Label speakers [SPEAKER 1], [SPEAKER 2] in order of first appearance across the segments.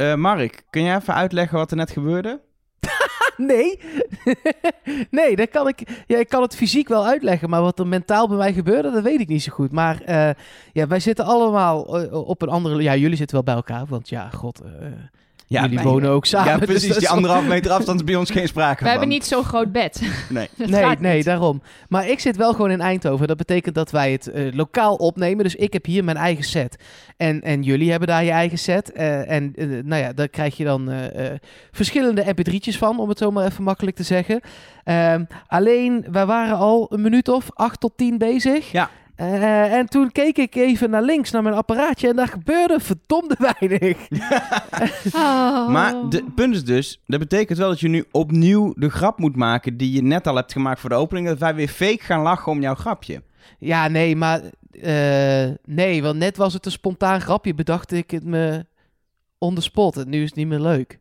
[SPEAKER 1] Eh, Mark, kun jij even uitleggen wat er net gebeurde?
[SPEAKER 2] Nee, nee, dat kan ik, ja, ik kan het fysiek wel uitleggen, maar wat er mentaal bij mij gebeurde, dat weet ik niet zo goed. Maar eh, ja, wij zitten allemaal eh, op een andere, ja, jullie zitten wel bij elkaar, want ja, god,
[SPEAKER 1] Ja,
[SPEAKER 2] jullie
[SPEAKER 1] wij-
[SPEAKER 2] wonen ook samen.
[SPEAKER 1] Ja,
[SPEAKER 2] dus
[SPEAKER 1] precies.
[SPEAKER 2] is
[SPEAKER 1] Die anderhalf meter afstand is bij ons geen sprake
[SPEAKER 3] We
[SPEAKER 1] van.
[SPEAKER 3] hebben niet zo'n groot bed.
[SPEAKER 1] Nee.
[SPEAKER 2] Nee, nee, daarom. Maar ik zit wel gewoon in Eindhoven. Dat betekent dat wij het eh, lokaal opnemen. Dus ik heb hier mijn eigen set. En, en jullie hebben daar je eigen set. Eh, en eh, nou ja, daar krijg je dan eh, eh, verschillende mp3'tjes van, om het zo maar even makkelijk te zeggen. Ehm, alleen, wij waren al een minuut of acht tot tien bezig.
[SPEAKER 1] Ja.
[SPEAKER 2] Eh, en toen keek ik even naar links, naar mijn apparaatje. En daar gebeurde verdomde weinig.
[SPEAKER 3] Oh.
[SPEAKER 1] Maar de- het punt is dus, dat betekent wel dat je nu opnieuw de grap moet maken die je net al hebt gemaakt voor de opening. Dat wij weer fake gaan lachen om jouw grapje.
[SPEAKER 2] Ja, nee, maar... eh, nee, want net was het een spontaan grapje. Bedacht ik het me on the spot. En nu is het niet meer leuk.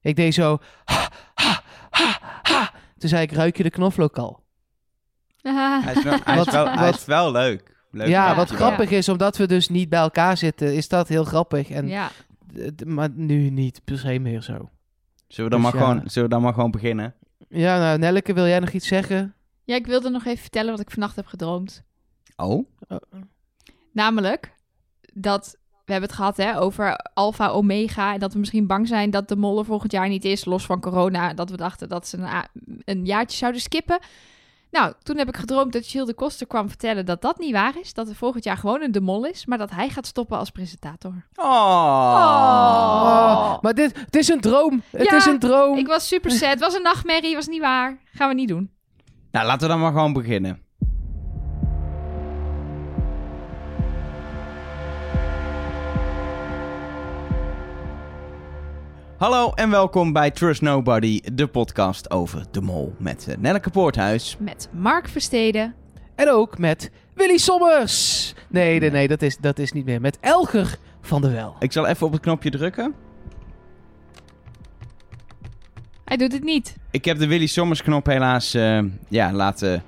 [SPEAKER 2] Ik deed zo... Ha, ha, ha, ha. Toen zei ik, ruik je de knoflook al?
[SPEAKER 3] Ah.
[SPEAKER 1] Hij is wel, hij is
[SPEAKER 2] Wat-
[SPEAKER 1] wel, hij
[SPEAKER 2] wat-
[SPEAKER 1] is wel leuk. leuk
[SPEAKER 2] ja, wat grappig is, omdat we dus niet bij elkaar zitten, is dat heel grappig. En,
[SPEAKER 3] ja.
[SPEAKER 2] maar nu niet per se meer zo.
[SPEAKER 1] Zullen we, dan
[SPEAKER 2] Dus
[SPEAKER 1] maar
[SPEAKER 2] ja.
[SPEAKER 1] gewoon, zullen we dan maar gewoon beginnen?
[SPEAKER 2] Ja, nou, Nelleke, wil jij nog iets zeggen?
[SPEAKER 3] ja, ik wilde nog even vertellen wat ik vannacht heb gedroomd.
[SPEAKER 1] Oh?
[SPEAKER 3] Namelijk dat we hebben het gehad hè, over Alpha Omega. En dat we misschien bang zijn dat de mol er volgend jaar niet is, los van corona. Dat we dachten dat ze een, een jaartje zouden skippen. Nou, toen heb ik gedroomd dat Gilles de Koster kwam vertellen dat dat niet waar is. Dat er volgend jaar gewoon een de mol is, maar dat hij gaat stoppen als presentator.
[SPEAKER 1] Oh.
[SPEAKER 3] Oh.
[SPEAKER 2] Maar dit, het is een droom. Het
[SPEAKER 3] Ja,
[SPEAKER 2] is een droom.
[SPEAKER 3] Ik was super sad. Het was een nachtmerrie, was niet waar. Gaan we niet doen.
[SPEAKER 1] Nou, laten we dan maar gewoon beginnen. Hallo en welkom bij Trust Nobody, de podcast over de mol met eh, Nelleke Poorthuis.
[SPEAKER 3] Met Mark Versteden.
[SPEAKER 2] En ook met Willy Sommers. Nee, nee, nee, dat is, dat is niet meer. Met Elger van der Wel.
[SPEAKER 1] Ik zal even op het knopje drukken.
[SPEAKER 3] Hij doet het niet.
[SPEAKER 1] Ik heb de Willy Sommers knop helaas eh, ja, laten,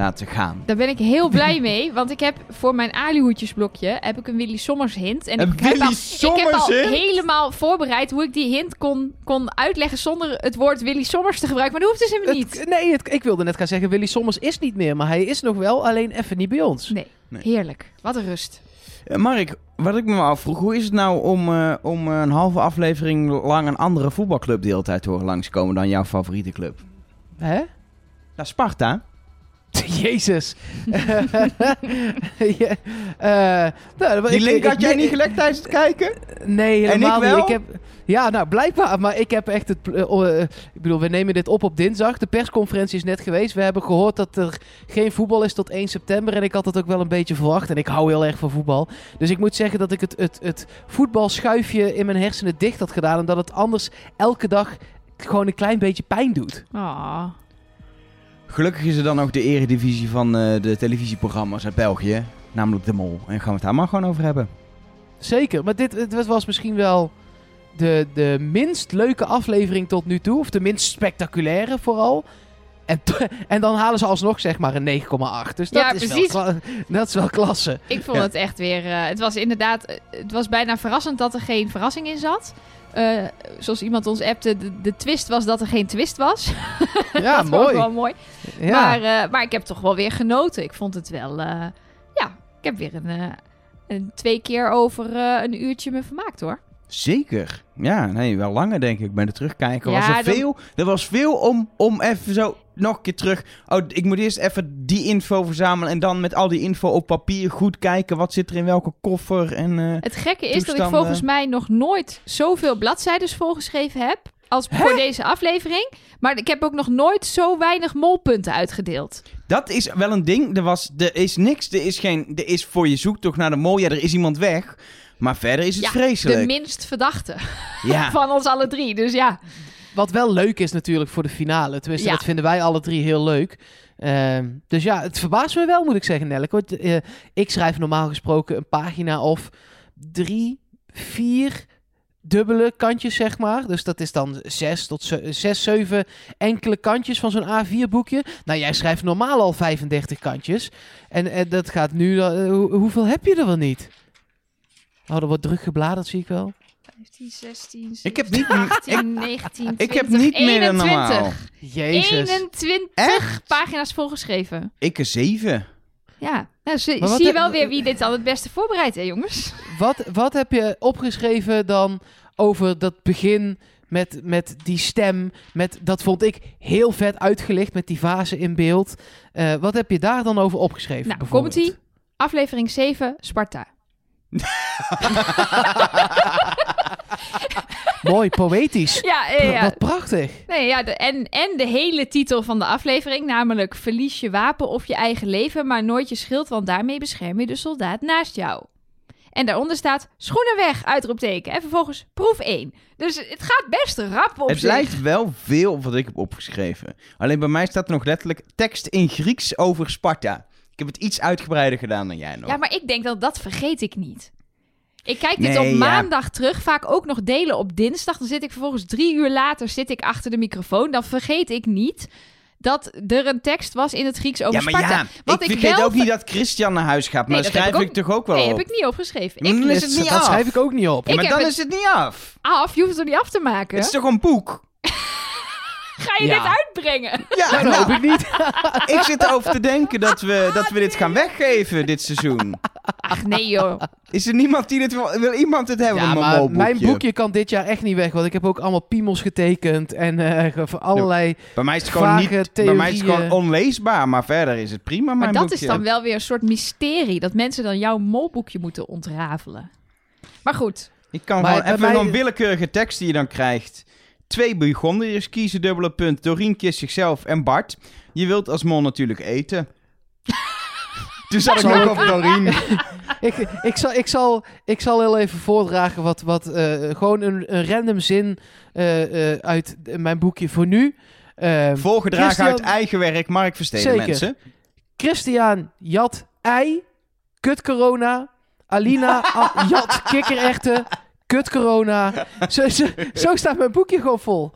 [SPEAKER 1] laten gaan.
[SPEAKER 3] Daar ben ik heel blij mee, want ik heb voor mijn alihoedjesblokje heb ik een Willy Sommers hint. En
[SPEAKER 1] Een
[SPEAKER 3] ik, heb al, ik heb al
[SPEAKER 1] hint?
[SPEAKER 3] helemaal voorbereid hoe ik die hint kon, kon uitleggen zonder het woord Willy Sommers te gebruiken. Maar dat hoeft dus helemaal niet.
[SPEAKER 2] Het- nee, het, ik wilde net gaan zeggen, Willy Sommers is niet meer. Maar hij is nog wel, alleen even niet bij ons.
[SPEAKER 3] Nee,
[SPEAKER 1] Nee.
[SPEAKER 3] heerlijk. Wat een rust.
[SPEAKER 1] Eh, Mark, wat ik me afvroeg, hoe is het nou om, eh, om eh, een halve aflevering lang een andere voetbalclub de hele tijd te horen langskomen dan jouw favoriete club?
[SPEAKER 2] Hè?
[SPEAKER 1] Nou, Sparta.
[SPEAKER 2] Jezus. ja, eh, nou,
[SPEAKER 1] Die
[SPEAKER 2] ik-
[SPEAKER 1] link
[SPEAKER 2] ik-
[SPEAKER 1] had jij
[SPEAKER 2] ik-
[SPEAKER 1] niet gelegd tijdens het kijken?
[SPEAKER 2] Nee,
[SPEAKER 1] En
[SPEAKER 2] helemaal
[SPEAKER 1] ik wel?
[SPEAKER 2] niet. Ik heb, ja, nou blijkbaar. Maar ik heb echt het. eh, oh, eh, ik bedoel, we nemen dit op op dinsdag. De persconferentie is net geweest. We hebben gehoord dat er geen voetbal is tot 1 september. En ik had dat ook wel een beetje verwacht. En ik hou heel erg van voetbal. Dus ik moet zeggen dat ik het, het, het voetbalschuifje in mijn hersenen dicht had gedaan. Omdat het anders elke dag gewoon een klein beetje pijn doet.
[SPEAKER 3] Oh.
[SPEAKER 1] Gelukkig is er dan ook de eredivisie van eh, de televisieprogramma's uit België. Namelijk De Mol. En gaan we het daar maar gewoon over hebben.
[SPEAKER 2] Zeker. Maar dit, dit was misschien wel de, de minst leuke aflevering tot nu toe. Of de minst spectaculaire vooral. En, en dan halen ze alsnog zeg maar een 9,8. Dus dat,
[SPEAKER 3] Ja,
[SPEAKER 2] is
[SPEAKER 3] precies.
[SPEAKER 2] Wel, dat is wel klasse.
[SPEAKER 3] Ik vond
[SPEAKER 1] Ja.
[SPEAKER 3] het echt weer. eh, het was inderdaad. eh, Het was bijna verrassend dat er geen verrassing in zat. Eh, zoals iemand ons appte, de, de twist was dat er geen twist was.
[SPEAKER 2] Ja,
[SPEAKER 3] dat
[SPEAKER 2] mooi.
[SPEAKER 3] wel mooi.
[SPEAKER 2] Ja.
[SPEAKER 3] Maar, eh, maar ik heb toch wel weer genoten. Ik vond het wel. eh, ja, ik heb weer een, een twee keer over een uurtje me vermaakt hoor.
[SPEAKER 1] Zeker. Ja, nee, wel langer denk ik. Bij de terugkijken
[SPEAKER 3] Ja,
[SPEAKER 1] was er
[SPEAKER 3] dan-
[SPEAKER 1] veel. Er was veel om, om even zo nog een keer terug. Oh, ik moet eerst even die info verzamelen. En dan met al die info op papier goed kijken. Wat zit er in welke koffer? En, eh,
[SPEAKER 3] Het gekke is dat ik volgens mij nog nooit zoveel bladzijden volgeschreven heb. Als voor deze aflevering. Maar ik heb ook nog nooit zo weinig molpunten uitgedeeld.
[SPEAKER 1] Dat is wel een ding. Er, was, er is niks. Er is, geen, er is voor je zoektocht naar de mol. Ja, er is iemand weg. Maar verder is het
[SPEAKER 3] Ja,
[SPEAKER 1] vreselijk.
[SPEAKER 3] De minst verdachte
[SPEAKER 1] ja.
[SPEAKER 3] van ons alle drie. Dus ja.
[SPEAKER 2] Wat wel leuk is natuurlijk voor de finale. Tenminste,
[SPEAKER 3] Ja.
[SPEAKER 2] dat vinden wij alle drie heel leuk. Ehm, dus ja, het verbaast me wel, moet ik zeggen, Nelleke. Want, eh, ik schrijf normaal gesproken een pagina of drie, vier dubbele kantjes, zeg maar. Dus dat is dan zes tot ze- zes, zeven enkele kantjes van zo'n A4-boekje. Nou, jij schrijft normaal al 35 kantjes. En, en dat gaat nu... eh, hoe- hoeveel heb je er wel niet? Oh, er wordt druk gebladerd, zie ik wel.
[SPEAKER 3] 15, 16,
[SPEAKER 1] Ik heb
[SPEAKER 3] 17,
[SPEAKER 1] niet-
[SPEAKER 3] 18, 19,
[SPEAKER 1] Ik heb
[SPEAKER 3] 20,
[SPEAKER 1] niet meer dan
[SPEAKER 3] 21.
[SPEAKER 1] normaal.
[SPEAKER 2] Jezus.
[SPEAKER 3] 21
[SPEAKER 1] Echt?
[SPEAKER 3] pagina's volgeschreven.
[SPEAKER 1] Ik een 7.
[SPEAKER 3] Ja, nou, zie, je
[SPEAKER 2] heb-
[SPEAKER 3] wel weer wie dit dan het beste voorbereidt, hè jongens?
[SPEAKER 2] Wat, wat heb je opgeschreven dan over dat begin met, met die stem? Met, dat vond ik heel vet uitgelicht met die vazen in beeld. Eh, wat heb je daar dan over opgeschreven?
[SPEAKER 3] Nou, komt-ie. Aflevering 7, Sparta.
[SPEAKER 2] Mooi, poëtisch.
[SPEAKER 3] Ja, eh, ja.
[SPEAKER 2] Wat prachtig.
[SPEAKER 3] Nee, ja de, en, en de hele titel van de aflevering, namelijk Verlies je wapen of je eigen leven, maar nooit je schild, want daarmee bescherm je de soldaat naast jou. En daaronder staat schoenen weg, uitroepteken. En vervolgens proef 1. Dus het gaat best rap op
[SPEAKER 1] Het
[SPEAKER 3] zich.
[SPEAKER 1] lijkt wel veel op wat ik heb opgeschreven. Alleen bij mij staat er nog letterlijk tekst in Grieks over Sparta. Ik heb het iets uitgebreider gedaan dan jij nog.
[SPEAKER 3] Ja, maar ik denk dat dat vergeet ik niet. Ik kijk dit
[SPEAKER 1] Nee,
[SPEAKER 3] op
[SPEAKER 1] ja.
[SPEAKER 3] maandag terug, vaak ook nog delen op dinsdag. Dan zit ik vervolgens drie uur later zit ik achter de microfoon. Dan vergeet ik niet dat er een tekst was in het Grieks over
[SPEAKER 1] Ja, maar
[SPEAKER 3] Sparta.
[SPEAKER 1] ja, ik vergeet
[SPEAKER 3] wel
[SPEAKER 1] ook niet dat Christian naar huis gaat. Maar
[SPEAKER 3] Nee,
[SPEAKER 1] dat schrijf
[SPEAKER 3] ik
[SPEAKER 1] ik, toch ook wel
[SPEAKER 3] Nee,
[SPEAKER 1] op.
[SPEAKER 3] heb ik niet opgeschreven.
[SPEAKER 1] Maar
[SPEAKER 3] Ik,
[SPEAKER 1] dan is het niet
[SPEAKER 2] dat
[SPEAKER 1] af.
[SPEAKER 2] schrijf ik ook niet op.
[SPEAKER 1] Ja, maar dan
[SPEAKER 3] het-
[SPEAKER 1] is het niet af.
[SPEAKER 3] af, je hoeft het er niet af te maken.
[SPEAKER 1] Het is toch een boek?
[SPEAKER 3] Ga je
[SPEAKER 2] Ja.
[SPEAKER 3] dit uitbrengen?
[SPEAKER 1] Ja,
[SPEAKER 2] Dat hoop
[SPEAKER 1] nou,
[SPEAKER 2] ik niet.
[SPEAKER 1] ik zit erover te denken dat we, dat we dit gaan weggeven dit seizoen.
[SPEAKER 3] Ach nee joh.
[SPEAKER 1] Is er niemand die dit wil? Wil iemand het hebben?
[SPEAKER 2] Ja, maar mijn boekje kan dit jaar echt niet weg. Want ik heb ook allemaal piemels getekend. En eh, voor allerlei...
[SPEAKER 1] Bij mij is het gewoon niet. Bij mij is het gewoon onleesbaar. Maar verder is het prima.
[SPEAKER 3] Maar
[SPEAKER 1] mijn
[SPEAKER 3] dat
[SPEAKER 1] boekje.
[SPEAKER 3] is dan wel weer een soort mysterie. Dat mensen dan jouw molboekje moeten ontrafelen. Maar goed.
[SPEAKER 1] Ik kan
[SPEAKER 2] Maar
[SPEAKER 1] gewoon even
[SPEAKER 2] mij-
[SPEAKER 1] een willekeurige tekst die je dan krijgt. Twee Burgondiërs kiezen dubbele punt. Doreen kiest zichzelf en Bart. Je wilt als mol natuurlijk eten. Toen zat ik nog op Doreen.
[SPEAKER 2] ik, ik, zal, ik, zal, ik zal heel even voordragen wat, wat eh, gewoon een, een random zin eh, eh, uit mijn boekje voor nu. Eh,
[SPEAKER 1] Voorgedragen
[SPEAKER 2] Christian-
[SPEAKER 1] uit eigen werk. Mark Versteden, mensen.
[SPEAKER 2] Christian jat ei, kut corona. Alina jat kikkerechten, kut corona. Zo, zo, zo staat mijn boekje gewoon vol.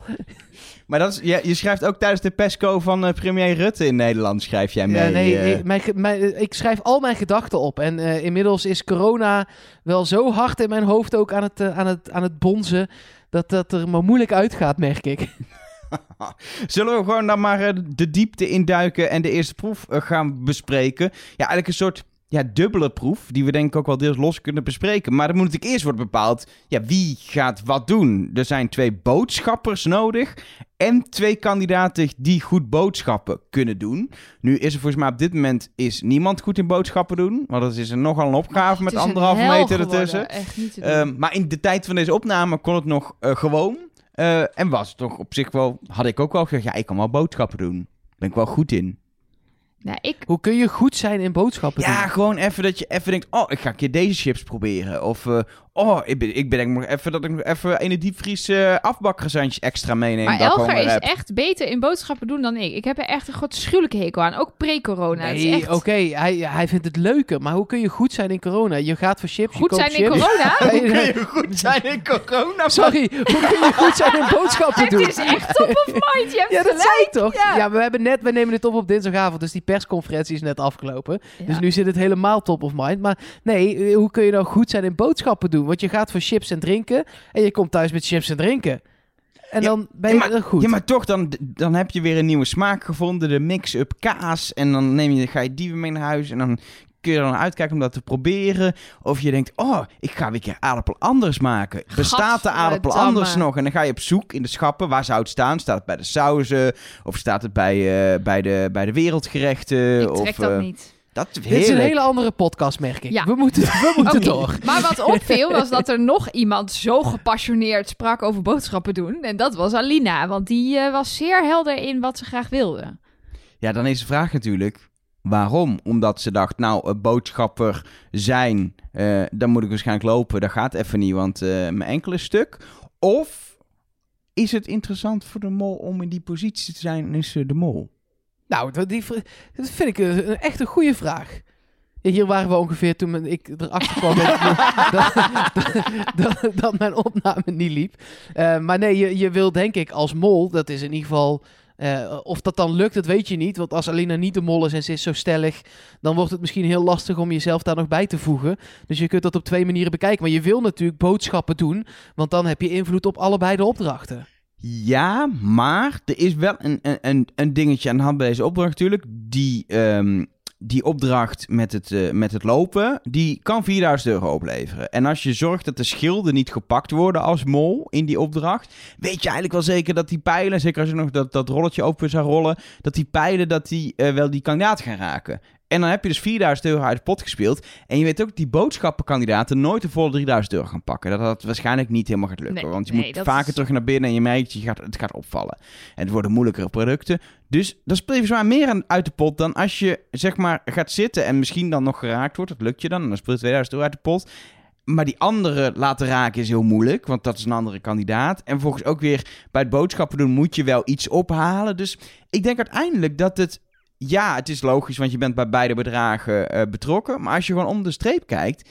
[SPEAKER 1] Maar dat is, ja, je schrijft ook tijdens de PESCO van eh, premier Rutte in Nederland. Schrijf jij mee.
[SPEAKER 2] Ja, nee,
[SPEAKER 1] eh.
[SPEAKER 2] ik, mijn, mijn- ik schrijf al mijn gedachten op. En eh, inmiddels is corona wel zo hard in mijn hoofd ook aan het, eh, aan het, aan het bonzen. Dat dat er maar moeilijk uitgaat, merk ik.
[SPEAKER 1] Zullen we gewoon dan maar eh, de diepte induiken en de eerste proef eh, gaan bespreken? Ja, eigenlijk een soort ja, dubbele proef, die we denk ik ook wel deels los kunnen bespreken. Maar dan moet natuurlijk eerst worden bepaald, ja, wie gaat wat doen? Er zijn twee boodschappers nodig en twee kandidaten die goed boodschappen kunnen doen. Nu is er volgens mij op dit moment is niemand goed in boodschappen doen, want dat is er nogal een opgave met anderhalve meter ertussen. Ehm, maar in de tijd van deze opname kon het nog eh, gewoon. Eh, en was het toch op zich wel... Had ik ook wel gezegd, ja, ik kan wel boodschappen doen. Ben ik wel goed in.
[SPEAKER 3] Nou, ik,
[SPEAKER 2] Hoe kun je goed zijn in boodschappen
[SPEAKER 1] Ja,
[SPEAKER 2] doen?
[SPEAKER 1] gewoon even dat je even denkt... Oh, ik ga een keer deze chips proberen. Of... eh, oh, ik, ben, ik bedenk nog even dat ik nog even in de diepvries afbakgezantjes extra meeneem.
[SPEAKER 3] maar
[SPEAKER 1] dat
[SPEAKER 3] Elger is
[SPEAKER 1] heb.
[SPEAKER 3] echt beter in boodschappen doen dan ik. Ik heb er echt een godschuwelijke hekel aan. Ook pre-corona. Het
[SPEAKER 2] Nee,
[SPEAKER 3] echt
[SPEAKER 2] oké, hij, hij vindt het leuker. Maar hoe kun je goed zijn in corona? Je gaat voor chips,
[SPEAKER 3] goed
[SPEAKER 2] je koopt
[SPEAKER 3] zijn in corona.
[SPEAKER 1] Hoe
[SPEAKER 2] Nee,
[SPEAKER 1] kun je goed zijn in corona?
[SPEAKER 2] Sorry, hoe kun je goed zijn in boodschappen
[SPEAKER 3] Het
[SPEAKER 2] doen?
[SPEAKER 3] is echt top of mind. Je hebt
[SPEAKER 2] Ja, dat zei toch? Ja.
[SPEAKER 3] Ja.
[SPEAKER 2] we hebben net, we nemen dit op op dinsdagavond, dus die persconferentie is net afgelopen.
[SPEAKER 3] Ja.
[SPEAKER 2] Dus nu zit het helemaal top of mind. Maar nee, eh, hoe kun je nou goed zijn in boodschappen doen? Want je gaat voor chips en drinken en je komt thuis met chips en drinken. En
[SPEAKER 1] Ja,
[SPEAKER 2] dan ben je
[SPEAKER 1] ja,
[SPEAKER 2] er goed.
[SPEAKER 1] Ja, maar toch, dan, dan heb je weer een nieuwe smaak gevonden. De mix-up kaas. En dan neem je, ga je die weer mee naar huis. En dan kun je er dan uitkijken om dat te proberen. Of je denkt, oh, ik ga weer een keer aardappel anders maken. Bestaat de aardappel anders nog? En dan ga je op zoek in de schappen. Waar zou het staan? Staat het bij de sauzen? Of staat het bij, eh, bij, de, bij de wereldgerechten?
[SPEAKER 3] Ik
[SPEAKER 1] of,
[SPEAKER 3] trek dat
[SPEAKER 1] eh,
[SPEAKER 3] niet.
[SPEAKER 1] Dat is
[SPEAKER 2] Dit is een hele andere podcast, merk ik.
[SPEAKER 3] Ja.
[SPEAKER 2] We moeten, we moeten door.
[SPEAKER 3] Maar wat opviel was dat er nog iemand zo gepassioneerd sprak over boodschappen doen. En dat was Alina, want die eh, was zeer helder in wat ze graag wilde.
[SPEAKER 1] Ja, dan is de vraag natuurlijk... Waarom? Omdat ze dacht, nou, een boodschapper zijn, eh, dan moet ik waarschijnlijk lopen. Dat gaat even niet, want eh, mijn enkele stuk. Of is het interessant voor de mol om in die positie te zijn en is ze de mol?
[SPEAKER 2] Nou, dat, die, dat vind ik een, een echt een goede vraag. Hier waren we ongeveer toen ik erachter kwam dat, dat, dat, dat mijn opname niet liep. Eh, maar nee, je, je wil denk ik als mol, dat is in ieder geval Eh, of dat dan lukt, dat weet je niet. Want als Alina niet de mol is en ze is zo stellig, dan wordt het misschien heel lastig om jezelf daar nog bij te voegen. Dus je kunt dat op twee manieren bekijken. Maar je wil natuurlijk boodschappen doen, want dan heb je invloed op allebei de opdrachten.
[SPEAKER 1] Ja, maar er is wel een, een- een, dingetje aan de hand bij deze opdracht natuurlijk. Die, ehm, die opdracht met het, eh, met het lopen, die kan 4000 euro opleveren. En als je zorgt dat de schilden niet gepakt worden als mol in die opdracht, weet je eigenlijk wel zeker dat die pijlen, zeker als je nog dat, dat rolletje open zou rollen, dat die pijlen dat die, eh, wel die kandidaat gaan raken. En dan heb je dus 4000 euro uit de pot gespeeld. En je weet ook dat die boodschappenkandidaten nooit de volle 3000 euro gaan pakken. Dat dat waarschijnlijk niet helemaal gaat lukken.
[SPEAKER 3] Nee,
[SPEAKER 1] want je
[SPEAKER 3] nee,
[SPEAKER 1] moet vaker
[SPEAKER 3] is-
[SPEAKER 1] terug naar binnen en je merkt, je gaat, het gaat opvallen. En het worden moeilijkere producten. Dus dan speel je zwaar meer uit de pot dan als je zeg maar gaat zitten en misschien dan nog geraakt wordt. Dat lukt je dan. En dan speel je 2000 euro uit de pot. Maar die andere laten raken is heel moeilijk, want dat is een andere kandidaat. En volgens ook weer bij het boodschappen doen moet je wel iets ophalen. Dus ik denk uiteindelijk dat het... Ja, het is logisch, want je bent bij beide bedragen eh, betrokken. Maar als je gewoon om de streep kijkt,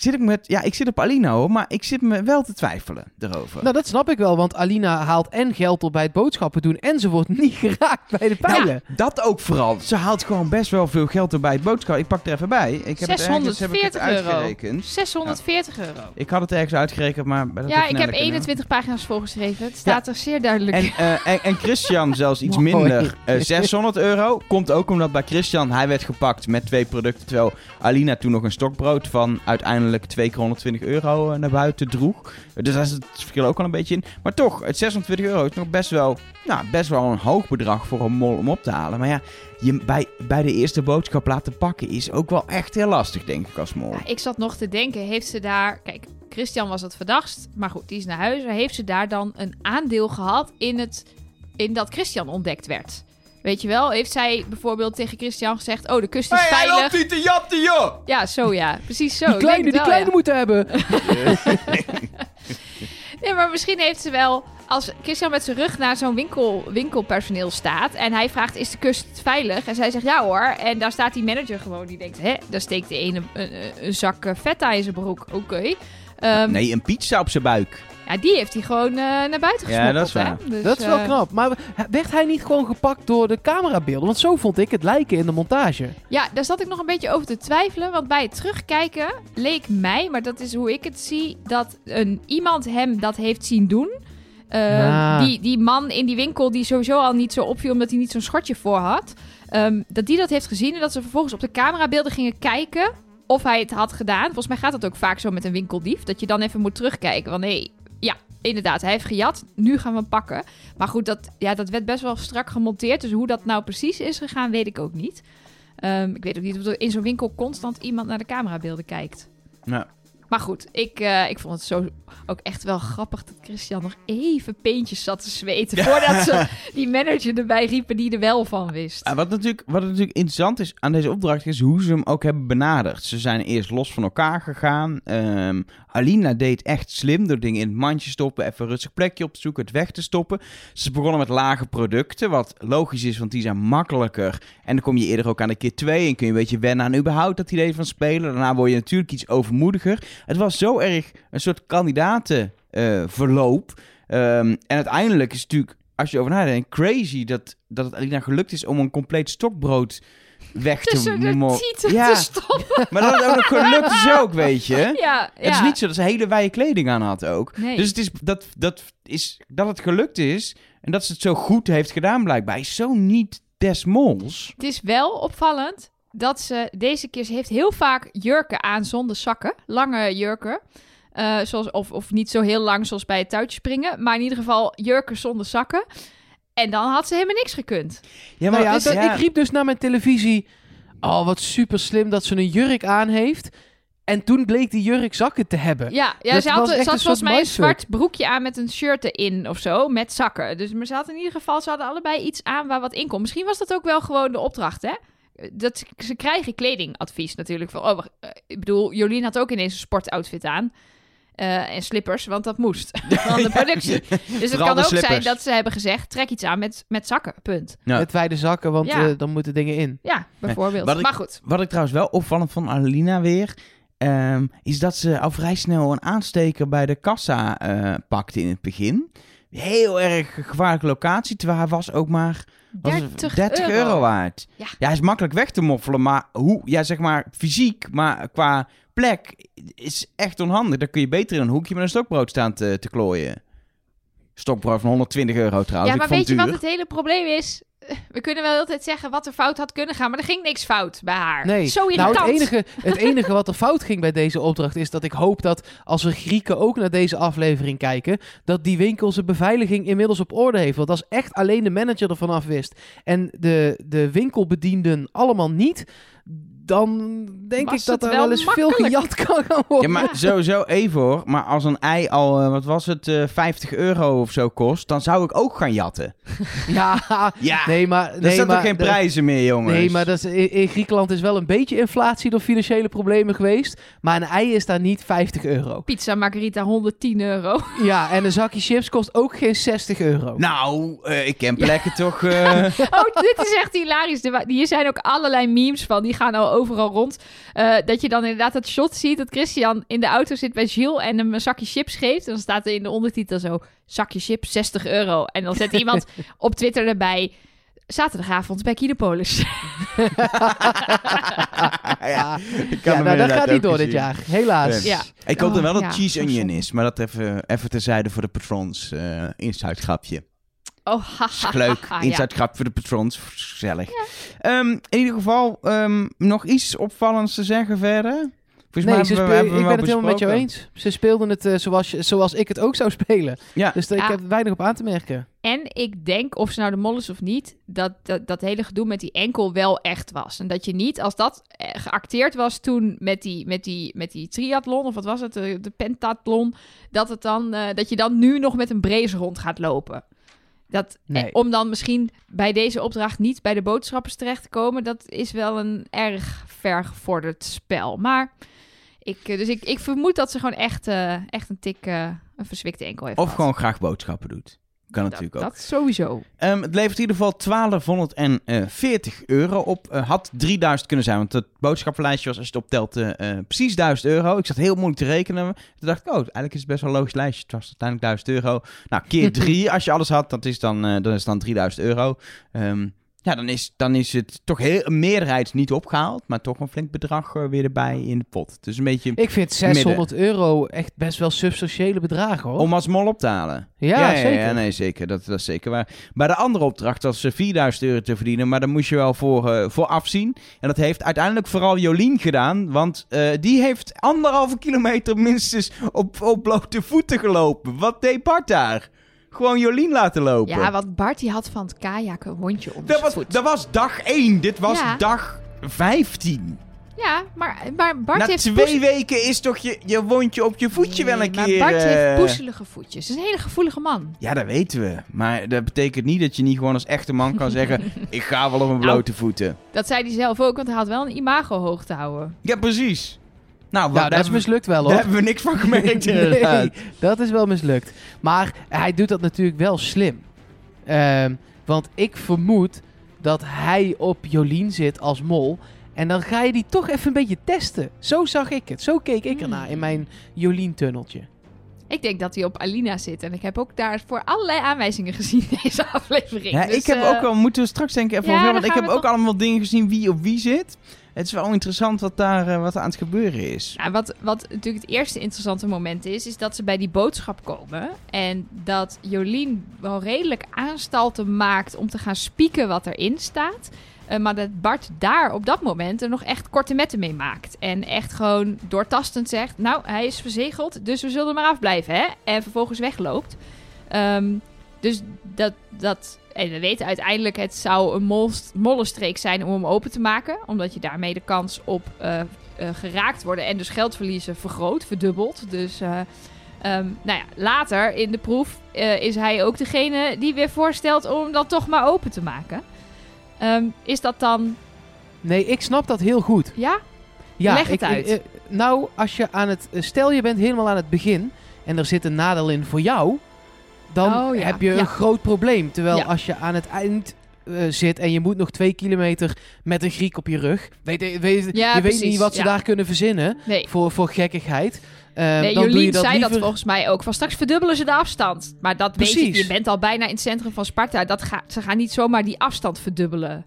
[SPEAKER 1] zit ik met... Ja, ik zit op Alina hoor, maar ik zit me wel te twijfelen erover.
[SPEAKER 2] Nou, dat snap ik wel, want Alina haalt en geld op bij het boodschappen doen en ze wordt niet geraakt bij de pijlen.
[SPEAKER 1] Dat ook vooral. Ze haalt gewoon best wel veel geld erbij het boodschap. Ik pak er even bij. Ik heb het ergens heb ik het
[SPEAKER 3] 640 euro.
[SPEAKER 1] uitgerekend.
[SPEAKER 3] 640 euro.
[SPEAKER 1] Ik had het ergens uitgerekend, maar... dat
[SPEAKER 3] Ja, ik heb
[SPEAKER 1] Nelleke nu.
[SPEAKER 3] 21 pagina's volgeschreven. Het staat er zeer duidelijk.
[SPEAKER 1] En, eh, en, en Christian zelfs iets
[SPEAKER 2] Mooi.
[SPEAKER 1] minder. eh, 600 euro. Komt ook omdat bij Christian hij werd gepakt met twee producten. Terwijl Alina toen nog een stokbrood van uiteindelijk 2 keer 120 euro eh, naar buiten droeg. Dus daar zit het verschil ook al een beetje in. Maar toch, het 620 euro is nog best wel, nou, best wel een hoog bedrag voor een mol om op te halen. Maar ja, je bij, bij de eerste boodschap laten pakken is ook wel echt heel lastig, denk ik, als mol.
[SPEAKER 3] Ik zat nog te denken, heeft ze daar... Kijk, Christian was het verdachtst, maar goed, die is naar huis. Heeft ze daar dan een aandeel gehad in, het, in dat Christian ontdekt werd? Weet je wel, heeft zij bijvoorbeeld tegen Christian gezegd... Oh, de kust is veilig.
[SPEAKER 1] niet te jatten, joh!
[SPEAKER 3] Ja, zo ja. Precies zo.
[SPEAKER 2] Die kleine, die
[SPEAKER 3] wel,
[SPEAKER 2] kleine
[SPEAKER 3] ja.
[SPEAKER 2] moeten hebben.
[SPEAKER 3] Nee, maar misschien heeft ze wel... Als Christian met zijn rug naar zo'n winkel, winkelpersoneel staat... en hij vraagt, is de kust veilig? En zij zegt, ja hoor. En daar staat die manager gewoon. Die denkt, hè, daar steekt de ene een, een- een zak eh, feta in zijn broek. Oké. Ehm,
[SPEAKER 1] Nee, een pizza op zijn buik.
[SPEAKER 3] Ja, die heeft hij gewoon eh, naar buiten
[SPEAKER 1] Ja,
[SPEAKER 3] gesmokkeld.
[SPEAKER 1] dat is waar.
[SPEAKER 3] Hè? Dus,
[SPEAKER 2] Dat is wel
[SPEAKER 3] eh,
[SPEAKER 2] knap. Maar werd hij niet gewoon gepakt door de camerabeelden? Want zo vond ik het lijken in de montage.
[SPEAKER 3] Ja, daar zat ik nog een beetje over te twijfelen. Want bij het terugkijken leek mij, maar dat is hoe ik het zie, dat een, iemand hem dat heeft zien doen. Eh,
[SPEAKER 2] Ja.
[SPEAKER 3] die, die man in die winkel die sowieso al niet zo opviel omdat hij niet zo'n schortje voor had. ehm, dat die dat heeft gezien en dat ze vervolgens op de camerabeelden gingen kijken of hij het had gedaan. Volgens mij gaat dat ook vaak zo met een winkeldief. Dat je dan even moet terugkijken. Van hé, ja, inderdaad, hij heeft gejat. Nu gaan we hem pakken. Maar goed, dat, ja, dat werd best wel strak gemonteerd. Dus hoe dat nou precies is gegaan, weet ik ook niet. Ehm, ik weet ook niet of er in zo'n winkel constant iemand naar de camerabeelden kijkt.
[SPEAKER 1] Ja.
[SPEAKER 3] Maar goed, ik, eh, ik vond het zo ook echt wel grappig dat Christian nog even peentjes zat te zweten. Voordat ze die manager erbij riepen die er wel van wist.
[SPEAKER 1] Wat, natuurlijk, wat natuurlijk interessant is aan deze opdracht is hoe ze hem ook hebben benaderd. Ze zijn eerst los van elkaar gegaan. Ehm, Alina deed echt slim door dingen in het mandje stoppen, even een rustig plekje op te zoeken, het weg te stoppen. Ze begonnen met lage producten, wat logisch is, want die zijn makkelijker. En dan kom je eerder ook aan de keer twee en kun je een beetje wennen aan überhaupt dat idee van spelen. Daarna word je natuurlijk iets overmoediger. Het was zo erg een soort kandidatenverloop. Ehm en uiteindelijk is het natuurlijk, als je over nadenkt, crazy dat, dat het Alina gelukt is om een compleet stokbrood weg te
[SPEAKER 3] Tussen de
[SPEAKER 1] mo-
[SPEAKER 3] tieten
[SPEAKER 1] Ja.
[SPEAKER 3] te stoppen.
[SPEAKER 1] Maar dat het ook nog gelukt is ook, weet je.
[SPEAKER 3] Ja, ja.
[SPEAKER 1] Het is niet zo dat ze hele wijde kleding aan had ook.
[SPEAKER 3] Nee.
[SPEAKER 1] Dus het is, dat, dat, is, dat het gelukt is en dat ze het zo goed heeft gedaan blijkbaar, is zo niet des mols.
[SPEAKER 3] Het is wel opvallend dat ze deze keer... Ze heeft heel vaak jurken aan zonder zakken. Lange jurken. Eh, zoals, of, of niet zo heel lang zoals bij het touwtjespringen. Maar in ieder geval jurken zonder zakken. En dan had ze helemaal niks gekund.
[SPEAKER 1] Ja,
[SPEAKER 2] Nou ja, ik riep dus naar mijn televisie... Oh, wat super slim dat ze een jurk aan heeft. En toen bleek die jurk zakken te hebben.
[SPEAKER 3] Ja, ja
[SPEAKER 2] Dat
[SPEAKER 3] ze had, ze
[SPEAKER 2] echt
[SPEAKER 3] had
[SPEAKER 2] een
[SPEAKER 3] volgens mij een zwart broekje aan met een shirt erin of zo. Met zakken. Dus maar ze had in ieder geval... Ze hadden allebei iets aan waar wat in kon. Misschien was dat ook wel gewoon de opdracht, hè? Dat ze, krijgen kledingadvies natuurlijk. Van, oh, wacht, eh, ik bedoel, Jolien had ook ineens een sportoutfit aan. Eh, en slippers, want dat moest. Van de productie. Dus het kan ook zijn dat ze hebben gezegd... trek iets aan met, met zakken, punt.
[SPEAKER 1] Ja.
[SPEAKER 2] Met wijde zakken, want
[SPEAKER 3] Ja.
[SPEAKER 2] eh, dan moeten dingen in.
[SPEAKER 3] Ja, bijvoorbeeld.
[SPEAKER 1] wat ik-
[SPEAKER 3] Maar goed.
[SPEAKER 1] Wat ik trouwens wel opvallend aan Alina weer, ehm, is dat ze al vrij snel een aansteker bij de kassa eh, pakte in het begin. Heel erg gevaarlijke locatie. Terwijl hij was ook maar was het
[SPEAKER 3] 30,
[SPEAKER 1] 30 euro. waard.
[SPEAKER 3] Ja.
[SPEAKER 1] hij is makkelijk weg te moffelen. Maar hoe, ja, zeg maar fysiek, maar qua plek is echt onhandig. Dan kun je beter in een hoekje met een stokbrood staan te, te klooien. Stokbrood van 120 euro trouwens.
[SPEAKER 3] ja, maar weet je wat het hele probleem is? We kunnen wel altijd zeggen wat er fout had kunnen gaan, maar er ging niks fout bij haar.
[SPEAKER 2] Nee,
[SPEAKER 3] Zo
[SPEAKER 2] nou het enige, het enige wat er fout ging bij deze opdracht is dat ik hoop dat als er Grieken ook naar deze aflevering kijken, dat die winkel zijn beveiliging inmiddels op orde heeft. Want als echt alleen de manager ervan af wist en de, de winkelbedienden allemaal niet, dan denk
[SPEAKER 3] Was
[SPEAKER 2] ik dat er
[SPEAKER 3] wel
[SPEAKER 2] wel eens veel gejat kan gaan
[SPEAKER 1] Ja,
[SPEAKER 2] worden.
[SPEAKER 1] maar sowieso even hoor. Maar als een ei al, eh, wat was het, eh 50 euro of zo kost, dan zou ik ook gaan jatten.
[SPEAKER 2] Ja,
[SPEAKER 1] Ja,
[SPEAKER 2] nee, maar...
[SPEAKER 1] er
[SPEAKER 2] Nee,
[SPEAKER 1] zijn
[SPEAKER 2] maar
[SPEAKER 1] toch geen prijzen meer, jongens?
[SPEAKER 2] Nee, maar dat is, in, in Griekenland is wel een beetje inflatie door financiële problemen geweest. Maar een ei is daar niet 50 euro.
[SPEAKER 3] Pizza margarita 110 euro.
[SPEAKER 2] Ja, en een zakje chips kost ook geen 60 euro.
[SPEAKER 1] Nou, eh, ik ken plekken toch... eh,
[SPEAKER 3] Oh, dit is echt hilarisch. Er- Hier zijn ook allerlei memes van. Die gaan al overal rond. Eh, dat je dan inderdaad dat shot ziet dat Christian in de auto zit bij Gilles en hem een zakje chips geeft. En dan staat er in de ondertitel zo, zakje chips 60 euro. En dan zet iemand op Twitter erbij, zaterdagavond bij Kinepolis.
[SPEAKER 1] ja, ik
[SPEAKER 2] ja, nou, dat gaat niet door dit jaar. Helaas.
[SPEAKER 3] Ja.
[SPEAKER 1] Ik hoop dan
[SPEAKER 3] Oh,
[SPEAKER 1] wel dat
[SPEAKER 3] ja,
[SPEAKER 1] cheese onion is, maar dat even, even terzijde voor de patrons. eh insidegrapje.
[SPEAKER 3] Oh,
[SPEAKER 1] Is leuk.
[SPEAKER 3] ja.
[SPEAKER 1] Insidegrapje voor de patrons. Gezellig. Ehm, in ieder geval, ehm, nog iets opvallends te zeggen verder? Volgens
[SPEAKER 2] Nee, ze
[SPEAKER 1] hebben we-
[SPEAKER 2] ik ben het helemaal met jou eens. Ze speelden het eh, zoals, je- zoals ik het ook zou spelen.
[SPEAKER 1] Ja.
[SPEAKER 2] Dus ik
[SPEAKER 3] Ja.
[SPEAKER 2] heb weinig op aan te merken.
[SPEAKER 3] En ik denk, of ze nou de mol is of niet, dat, dat dat hele gedoe met die enkel wel echt was. En dat je niet, als dat eh, geacteerd was toen met die, met die, met die triathlon, of wat was het, de, de pentathlon, dat, het dan, eh, dat je dan nu nog met een brace rond gaat lopen. Dat,
[SPEAKER 2] Nee.
[SPEAKER 3] eh, om dan misschien bij deze opdracht niet bij de boodschappers terecht te komen, dat is wel een erg vergevorderd spel. Maar ik, eh, dus ik, ik vermoed dat ze gewoon echt, eh, echt een tik, een verzwikte enkel heeft
[SPEAKER 1] Of
[SPEAKER 3] gehad.
[SPEAKER 1] gewoon graag boodschappen doet. Kan
[SPEAKER 3] dat,
[SPEAKER 1] natuurlijk ook.
[SPEAKER 3] Dat sowieso.
[SPEAKER 1] Ehm, het levert in ieder geval 1240 euro op. Eh, had 3000 kunnen zijn, want het boodschappenlijstje was, als je het optelt, eh, eh, precies 1000 euro. Ik zat heel moeilijk te rekenen. Toen dacht ik, oh, eigenlijk is het best wel een logisch lijstje. Het was uiteindelijk 1000 euro. Nou, keer 3 als je alles had, dat is dan, dan is dan 3000 euro. Ehm, ja, dan is, dan is het toch heel, een meerderheid niet opgehaald, maar toch een flink bedrag eh, weer erbij in de pot. Dus een beetje
[SPEAKER 2] Ik vind 600 euro echt best wel substantiële bedragen, hoor.
[SPEAKER 1] om als mol op te halen.
[SPEAKER 2] ja, zeker.
[SPEAKER 1] Ja, nee, zeker. Dat, dat is zeker waar. Bij de andere opdracht was ze 4000 euro te verdienen, maar daar moest je wel voor, eh, voor afzien. En dat heeft uiteindelijk vooral Jolien gedaan, want eh, die heeft anderhalve kilometer minstens op, op blote voeten gelopen. Wat deed Bart daar? Gewoon Jolien laten lopen.
[SPEAKER 3] Ja, want Bart die had van het kajakken een hondje om
[SPEAKER 1] dat,
[SPEAKER 3] zijn
[SPEAKER 1] was,
[SPEAKER 3] voet.
[SPEAKER 1] dat was dag 1. Dit was
[SPEAKER 3] Ja.
[SPEAKER 1] dag 15.
[SPEAKER 3] Ja, maar, maar Bart
[SPEAKER 1] Na
[SPEAKER 3] heeft...
[SPEAKER 1] twee
[SPEAKER 3] poes-
[SPEAKER 1] weken is toch je, je wondje op je voetje wel een
[SPEAKER 3] maar
[SPEAKER 1] keer...
[SPEAKER 3] Bart
[SPEAKER 1] eh,
[SPEAKER 3] heeft poezelige voetjes. Hij is een hele gevoelige man.
[SPEAKER 1] Ja, dat weten we. Maar dat betekent niet dat je niet gewoon als echte man kan zeggen... ik ga wel op mijn
[SPEAKER 3] Nou.
[SPEAKER 1] blote voeten.
[SPEAKER 3] Dat zei hij zelf ook, want hij had wel een imago hoog te houden.
[SPEAKER 1] Ja, precies. Nou,
[SPEAKER 2] Ja,
[SPEAKER 1] daar,
[SPEAKER 2] dat is mislukt wel,
[SPEAKER 1] daar
[SPEAKER 2] hoor.
[SPEAKER 1] hebben we niks van gemerkt inderdaad.
[SPEAKER 2] Nee, dat is wel mislukt. Maar hij doet dat natuurlijk wel slim. Ehm, want ik vermoed dat hij op Jolien zit als mol. En dan ga je die toch even een beetje testen. Zo zag ik het. Zo keek ik ernaar in mijn Jolien-tunneltje.
[SPEAKER 3] Ik denk dat hij op Alina zit. En ik heb ook daarvoor allerlei aanwijzingen gezien in deze aflevering.
[SPEAKER 1] Ja,
[SPEAKER 3] Dus,
[SPEAKER 1] ik heb
[SPEAKER 3] eh,
[SPEAKER 1] ook wel... Moeten we straks denk ik even
[SPEAKER 3] ja,
[SPEAKER 1] over
[SPEAKER 3] dan
[SPEAKER 1] hebben. Want ik heb ook allemaal dingen gezien wie op wie zit. Het is wel interessant wat daar eh, wat aan het gebeuren is.
[SPEAKER 3] Nou, wat, wat natuurlijk het eerste interessante moment is, is dat ze bij die boodschap komen. En dat Jolien wel redelijk aanstalten maakt om te gaan spieken wat erin staat. Eh, maar dat Bart daar op dat moment er nog echt korte metten mee maakt. En echt gewoon doortastend zegt: Nou, hij is verzegeld, dus we zullen maar afblijven, hè? En vervolgens wegloopt. Ehm, dus dat, dat. En we weten uiteindelijk, het zou een molst- mollenstreek zijn om hem open te maken. Omdat je daarmee de kans op eh, eh, geraakt worden en dus geld verliezen vergroot, verdubbeld. Dus eh, ehm, nou ja, later in de proef is hij ook degene die weer voorstelt om dan toch maar open te maken. Ehm, is dat dan,
[SPEAKER 2] Nee, ik snap dat heel goed.
[SPEAKER 3] ja?
[SPEAKER 2] Ja,
[SPEAKER 3] Leg het
[SPEAKER 2] ik-
[SPEAKER 3] uit.
[SPEAKER 2] nou, als je aan het... Stel je bent helemaal aan het begin en er zit een nadeel in voor jou... Dan
[SPEAKER 3] Oh, ja.
[SPEAKER 2] heb je
[SPEAKER 3] Ja.
[SPEAKER 2] een groot probleem. Terwijl
[SPEAKER 3] Ja.
[SPEAKER 2] als je aan het eind eh, zit en je moet nog twee kilometer met een Griek op je rug... Weet, je- weet, je weet niet wat ze daar kunnen verzinnen
[SPEAKER 3] Nee.
[SPEAKER 2] voor, voor gekkigheid. eh,
[SPEAKER 3] Nee,
[SPEAKER 2] dan
[SPEAKER 3] Jolien
[SPEAKER 2] dat
[SPEAKER 3] zei dat volgens mij ook. Van straks verdubbelen ze de afstand. Maar dat weet je. Je bent al bijna in het centrum van Sparta. Dat ga, ze gaan niet zomaar die afstand verdubbelen.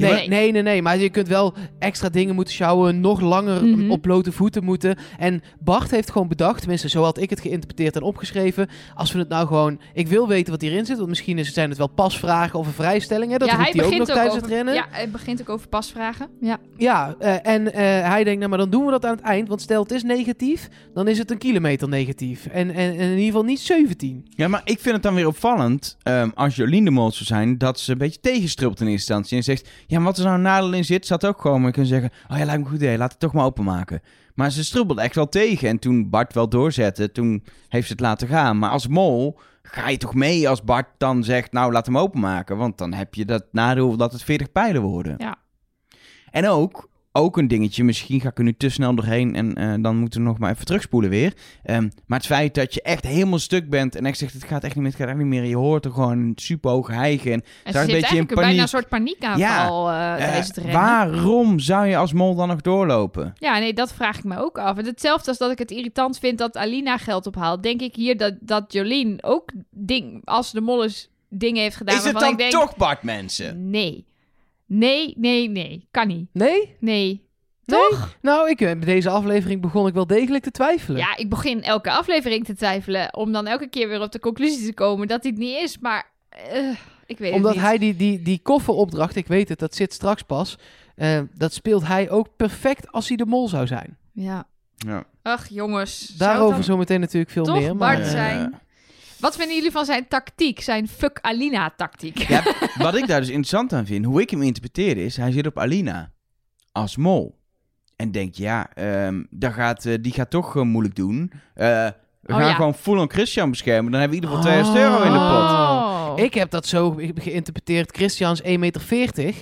[SPEAKER 2] Nee,
[SPEAKER 3] Nee.
[SPEAKER 2] nee, nee, nee. Maar je kunt wel extra dingen moeten sjouwen, nog langer
[SPEAKER 3] Mhm.
[SPEAKER 2] op blote voeten moeten. En Bart heeft gewoon bedacht, tenminste zo had ik het geïnterpreteerd en opgeschreven. Als we het nou gewoon, ik wil weten wat hierin zit, want misschien is, zijn het wel pasvragen of een vrijstelling. Hè? Dat
[SPEAKER 3] ja,
[SPEAKER 2] roept
[SPEAKER 3] hij
[SPEAKER 2] hij ook nog
[SPEAKER 3] ook,
[SPEAKER 2] tijdens
[SPEAKER 3] over,
[SPEAKER 2] het rennen.
[SPEAKER 3] Ja, hij begint ook over pasvragen. Ja.
[SPEAKER 2] Ja, eh, en eh, hij denkt, nou maar dan doen we dat aan het eind. Want stel het is negatief, dan is het een kilometer negatief. En, en, en in ieder geval niet 17.
[SPEAKER 1] Ja, maar ik vind het dan weer opvallend, ehm, als Jolien de Mol zou zijn, dat ze een beetje tegenstrupt in eerste instantie. En zegt, ja, maar wat er nou een nadeel in zit, zat ook gewoon maar kunnen zeggen, oh ja, lijkt me een goed idee, laat het toch maar openmaken. Maar ze strubbelde echt wel tegen. En toen Bart wel doorzette, toen heeft ze het laten gaan. Maar als mol ga je toch mee als Bart dan zegt, nou, laat hem openmaken. Want dan heb je dat nadeel dat het 40 pijlen worden.
[SPEAKER 3] Ja.
[SPEAKER 1] En ook, ook een dingetje, misschien ga ik er nu te snel doorheen en eh, dan moeten we nog maar even terugspoelen weer. Ehm, maar het feit dat je echt helemaal stuk bent en echt zegt, het gaat echt niet meer, het gaat echt niet meer. Je hoort er gewoon super hoog hijgen. En,
[SPEAKER 3] En
[SPEAKER 1] een
[SPEAKER 3] zit
[SPEAKER 1] beetje in
[SPEAKER 3] bijna een soort paniekaanval eh
[SPEAKER 1] eh,
[SPEAKER 3] tijdens het rennen.
[SPEAKER 1] waarom zou je als mol dan nog doorlopen?
[SPEAKER 3] Ja, nee, dat vraag ik me ook af. En hetzelfde als dat ik het irritant vind dat Alina geld ophaalt. Denk ik hier dat, dat Jolien ook ding, als de molles dingen heeft gedaan
[SPEAKER 1] Is het dan
[SPEAKER 3] ik denk...
[SPEAKER 1] toch Bart, mensen?
[SPEAKER 3] Nee. Nee, nee, nee. Kan niet.
[SPEAKER 2] Nee?
[SPEAKER 3] Nee.
[SPEAKER 2] Toch? Nou, ik, eh, bij deze aflevering begon ik wel degelijk te twijfelen.
[SPEAKER 3] Ja, ik begin elke aflevering te twijfelen. Om dan elke keer weer op de conclusie te komen dat hij het niet is. Maar eh, ik weet
[SPEAKER 2] Omdat
[SPEAKER 3] het niet.
[SPEAKER 2] hij die, die, die kofferopdracht, ik weet het, dat zit straks pas. eh, dat speelt hij ook perfect als hij de mol zou zijn.
[SPEAKER 3] Ja.
[SPEAKER 1] Ja.
[SPEAKER 3] Ach, jongens.
[SPEAKER 2] Daarover zometeen natuurlijk veel
[SPEAKER 3] toch
[SPEAKER 2] meer. Maar,
[SPEAKER 3] Bart
[SPEAKER 1] eh,
[SPEAKER 3] zijn? Wat vinden jullie van zijn tactiek? Zijn fuck Alina tactiek?
[SPEAKER 1] Ja, wat ik daar dus interessant aan vind, hoe ik hem interpreteer is, hij zit op Alina als mol. En denkt, ja, ehm, daar gaat, eh, die gaat toch eh, moeilijk doen. Eh, we
[SPEAKER 3] Oh,
[SPEAKER 1] gaan
[SPEAKER 3] ja.
[SPEAKER 1] gewoon full on Christian beschermen. Dan hebben we in ieder geval 2000 euro in de pot.
[SPEAKER 3] Oh.
[SPEAKER 2] Ik heb dat zo ge- geïnterpreteerd. Christian is 1,40 meter.